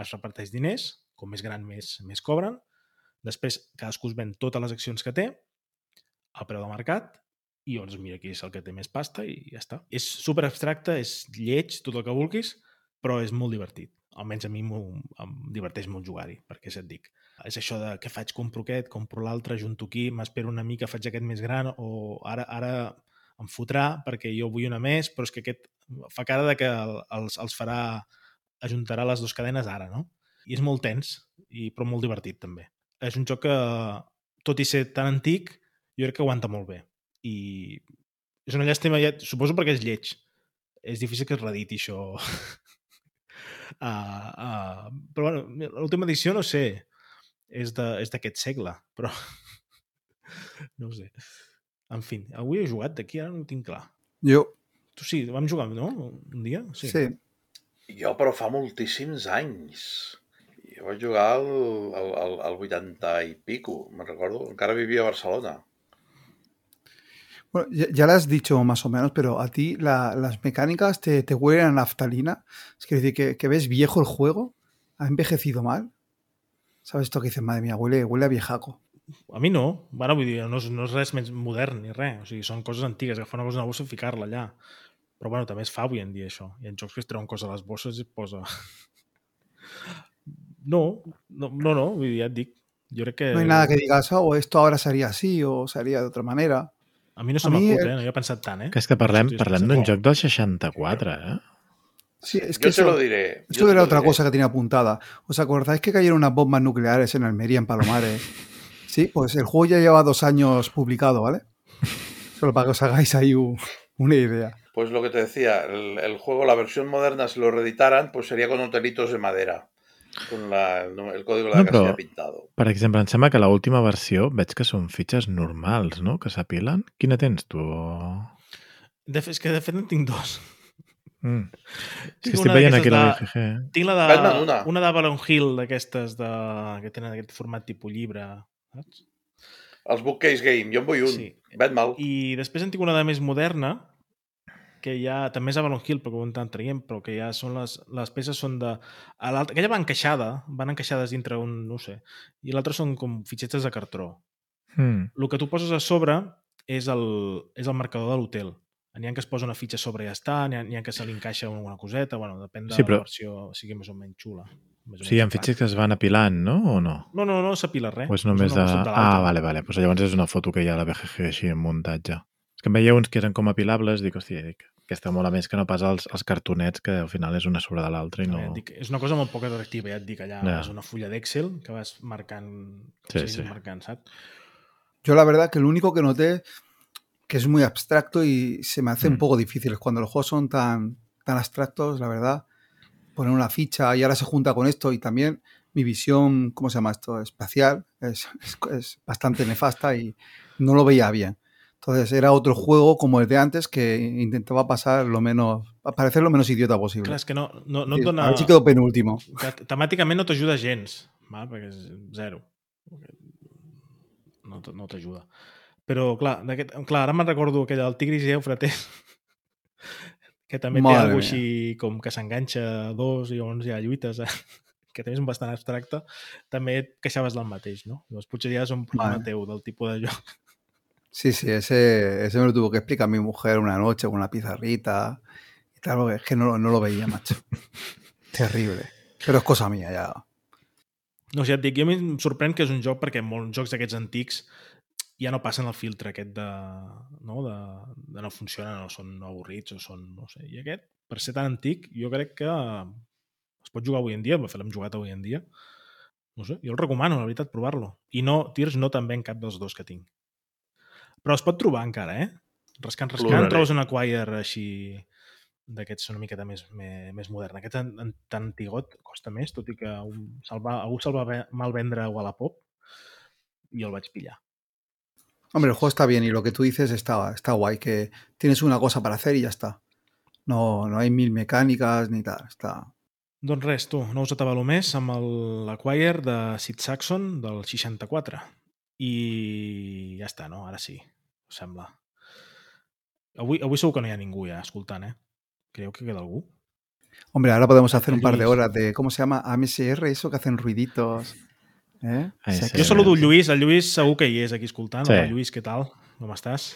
es reparteix diners, com més gran més, més cobren, Després, cadascú es ven totes les accions que té al preu de mercat i llavors mira qui és el que té més pasta i ja està. És super abstracte, és lleig, tot el que vulguis, però és molt divertit. Almenys a mi em diverteix molt jugar-hi, perquè ja et dic. És això de què faig, compro aquest, compro l'altre, junto aquí, m'espero una mica, faig aquest més gran, o ara, ara em fotrà perquè jo vull una més, però és que aquest fa cara de que els, els farà, ajuntarà les dues cadenes ara, no? I és molt tens, i, però molt divertit també és un joc que, tot i ser tan antic, jo crec que aguanta molt bé. I és una llàstima, ja, suposo perquè és lleig. És difícil que es rediti això. uh, uh, però bueno, l'última edició, no sé, és d'aquest segle, però no ho sé. En fi, avui he jugat d'aquí, ara no ho tinc clar. Jo. Tu sí, vam jugar, no? Un dia? Sí. sí. Jo, però fa moltíssims anys. Jo vaig jugar al, al, al, al 80 i pico, me recordo. Encara vivia a Barcelona. Bueno, ya, ya lo has dicho más o menos, pero a ti la, las mecánicas te, te huelen a naftalina. Es que decir que, que, ves viejo el juego, ha envejecido mal. ¿Sabes esto que dices? Madre mía, huele, huele a viejaco. A mi no. Bueno, vull dir, no és, no és res més modern ni res. O sigui, són coses antigues, agafar una cosa una bossa i ficar-la allà. Però bueno, també es fa avui en dia això. Hi ha jocs que es treuen coses a les bosses i posa no, no, no, no, ja et dic. Jo crec que... No hay nada que digas, oh, esto ahora sería así o sería de otra manera. A mi no se m'acut, eh? No hi he pensat tant, eh? Que és que parlem, parlem d'un joc del 64, eh? Sí, es que Yo eso, te lo diré. eso yo era lo otra diré. cosa que tenía apuntada. ¿Os acordáis que cayeron unas bombas nucleares en Almería, en Palomares? sí, pues el juego ya lleva dos años publicado, ¿vale? Solo para que os hagáis ahí un- una idea. Pues lo que te decía, el, el juego, la versión moderna, si lo reeditaran, pues sería con hotelitos de madera. Con la, el, el código de la No, però- casilla pintado. Per exemple, em sembla que l'última versió veig que són fitxes normals, no?, que s'apilen. Quina tens, tu? De fet, és que de fet en tinc dos. Mm. Tinc que estic una veient aquí la de- BGG. Tinc la de... Batman, una. Una d'Avalon Hill, d'aquestes de... que tenen aquest format tipus llibre, saps? Els Bookcase Game, jo en vull un. Sí. Vet mal. I després en tinc una de més moderna, que ja també és Avalon Hill, però ho estan traient, però que ja són les, les peces són de... a Aquella va encaixada, van encaixades dintre un, no sé, i l'altra són com fitxetes de cartró. Mm. El que tu poses a sobre és el, és el marcador de l'hotel. N'hi ha que es posa una fitxa a sobre i ja està, n'hi ha, ha que se li encaixa alguna coseta, bueno, depèn de Sí, però- la versió, sigui més o menys xula. Més O sigui, hi ha fitxes que es van apilant, no? O no? No, no, no s'apila res. O és només una de... de Ah, vale, vale. Pues llavors és una foto que hi ha a la BGG així en muntatge. És que em veia uns que eren com apilables, dic, hòstia, dic, aquesta mola més que no pas els, els cartonets, que al final és una sobre de l'altra i no... Ja dic, és una cosa molt poc atractiva, ja et dic, allà Ja. és una fulla d'Excel que vas marcant, com Sí, sí. marcant, saps? Yo la verdad que lo único que noté que es muy abstracto y se me hace Mm. un poco difícil. Cuando los juegos son tan, tan abstractos, la verdad, poner una ficha y ahora se junta con esto y también mi visión, ¿cómo se llama esto? Espacial, es, es- es bastante nefasta y no lo veía bien. Entonces era otro juego como el de antes que intentaba pasar lo menos, parecer lo menos idiota posible. Clar, és que no, no, no Sí, et dona... Si quedo penúltimo. temàticament no t'ajuda gens, val? perquè és zero. No, no t'ajuda. Però, clar, clar ara me'n recordo aquell del Tigris i Eufrates, que també té Madre alguna mia. així com que s'enganxa dos i llavors hi ha lluites, eh? que també és bastant abstracte, també et queixaves del mateix, no? Llavors potser ja és un problema Vale. teu del tipus de joc. Sí, sí, ese, ese me lo tuvo que explicar mi mujer una noche con una pizarrita y tal, porque es que no, no lo veía, macho. Terrible. Pero es cosa mía ya. No, o sigui, et dic, jo a mi em sorprèn que és un joc perquè molts jocs d'aquests antics ja no passen el filtre aquest de, no, de, de no funcionen o són avorrits o són, no sé, i aquest, per ser tan antic, jo crec que es pot jugar avui en dia, de fet l'hem jugat avui en dia, no sé, jo el recomano, la veritat, provar-lo. I no, Tirs no també en cap dels dos que tinc. Però es pot trobar encara, eh? Rascant, rascant, Ploraré. trobes un Acquire així d'aquests una miqueta més, més, més modern. Aquest tan, tan- antigot costa més, tot i que un, se'l va, algú se'l va ve- mal vendre a Wallapop i el vaig pillar. Hombre, el juego está bien y lo que tú dices está, está guay, que tienes una cosa para hacer y ya está. No, no hay mil mecánicas ni tal. Está... Doncs res, tu, no us atabalo més amb el- l'Acquire de Sid Saxon del 64. I ja està, no? Ara sí, sembla. Avui, avui segur que no hi ha ningú ja escoltant, eh? Creieu que queda algú? Hombre, ahora podemos hacer un par de horas de, ¿cómo se llama? AMSR, eso que hacen ruiditos. ¿Eh? Ai, O sea sí. Jo saludo el Lluís, el Lluís segur que hi és aquí escoltant. Sí. Hola, Lluís, què tal? Com estàs?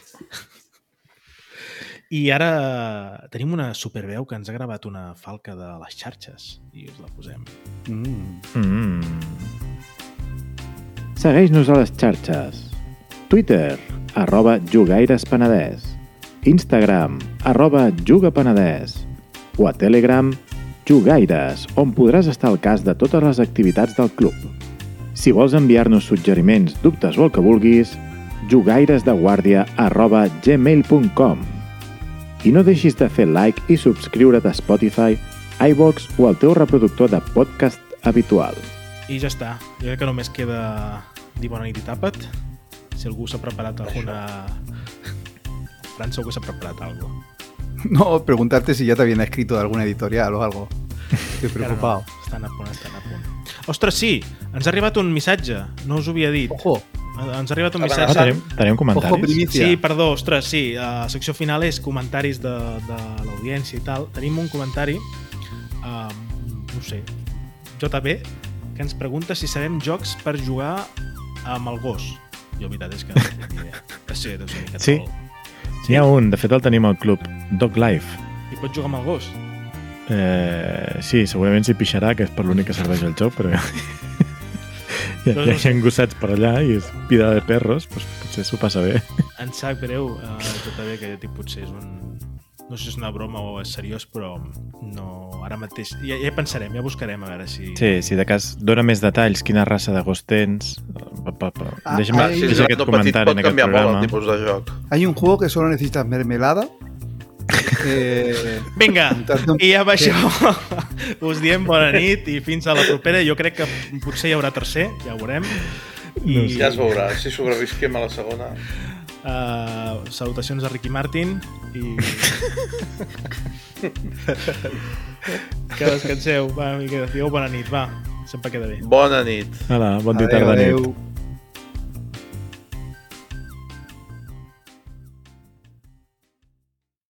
I ara tenim una superveu que ens ha gravat una falca de les xarxes i us la posem. Mm. Mm. Segueix-nos a les xarxes. Twitter, arroba jugaires.penedès. Instagram, arroba jugapenedès. O a Telegram, jugaires, on podràs estar al cas de totes les activitats del club. Si vols enviar-nos suggeriments, dubtes o el que vulguis, jugairesdeguàrdia arroba gmail.com i no deixis de fer like i subscriure't a Spotify, iVox o al teu reproductor de podcast habitual. I ja està. Jo crec que només queda dir bona nit i tapa't. Si algú s'ha preparat alguna... Fran segur que s'ha preparat alguna cosa. No, preguntarte si ya te habían escrito de alguna editorial o algo. Estoy preocupado. No, estan a punt, estan a punt. Ostres, sí! Ens ha arribat un missatge. No us ho havia dit. Ojo, Ens ha arribat un Ah, missatge. Ah, tenim, tenim comentaris? ojo. Sí, perdó, ostres, sí. La secció final és comentaris de, de l'audiència i tal. Tenim un comentari, um, no ho sé, JB, que ens pregunta si sabem jocs per jugar amb el gos. Jo, veritat és que no tinc idea. Ser, deu ser miqueta Sí. molt- N'hi ha un, de fet el tenim al club, Dog Life. I pots jugar amb el gos? Eh, sí, segurament s'hi pixarà, que és per l'únic que serveix el joc, però... hi, ha, hi ha gossets per allà i és vida de perros, doncs potser s'ho passa bé. Em sap greu, uh, JB, que dic, potser és un... No sé si és una broma o és seriós, però no... Ara mateix... Ja, ja pensarem, ja buscarem a veure si... Sí, si de cas dona més detalls, quina raça de gos tens... Pa, pa, pa. Ah, Deixa'm, ah, Si sí, deixa aquest comentari en aquest canviar molt el programa. tipus de joc. hay un juego que solo necesitas mermelada. Eh, Vinga, i amb això us diem bona nit i fins a la propera. Jo crec que potser hi haurà tercer, ja ho veurem. I No sé. Ja es veurà, si sobrevisquem a la segona. Uh, salutacions a Ricky Martin i... que descanseu. Va, mica, digueu bona nit, va. Sempre queda bé. Bona nit. Hola, bon dia, adeu, tarda, nit.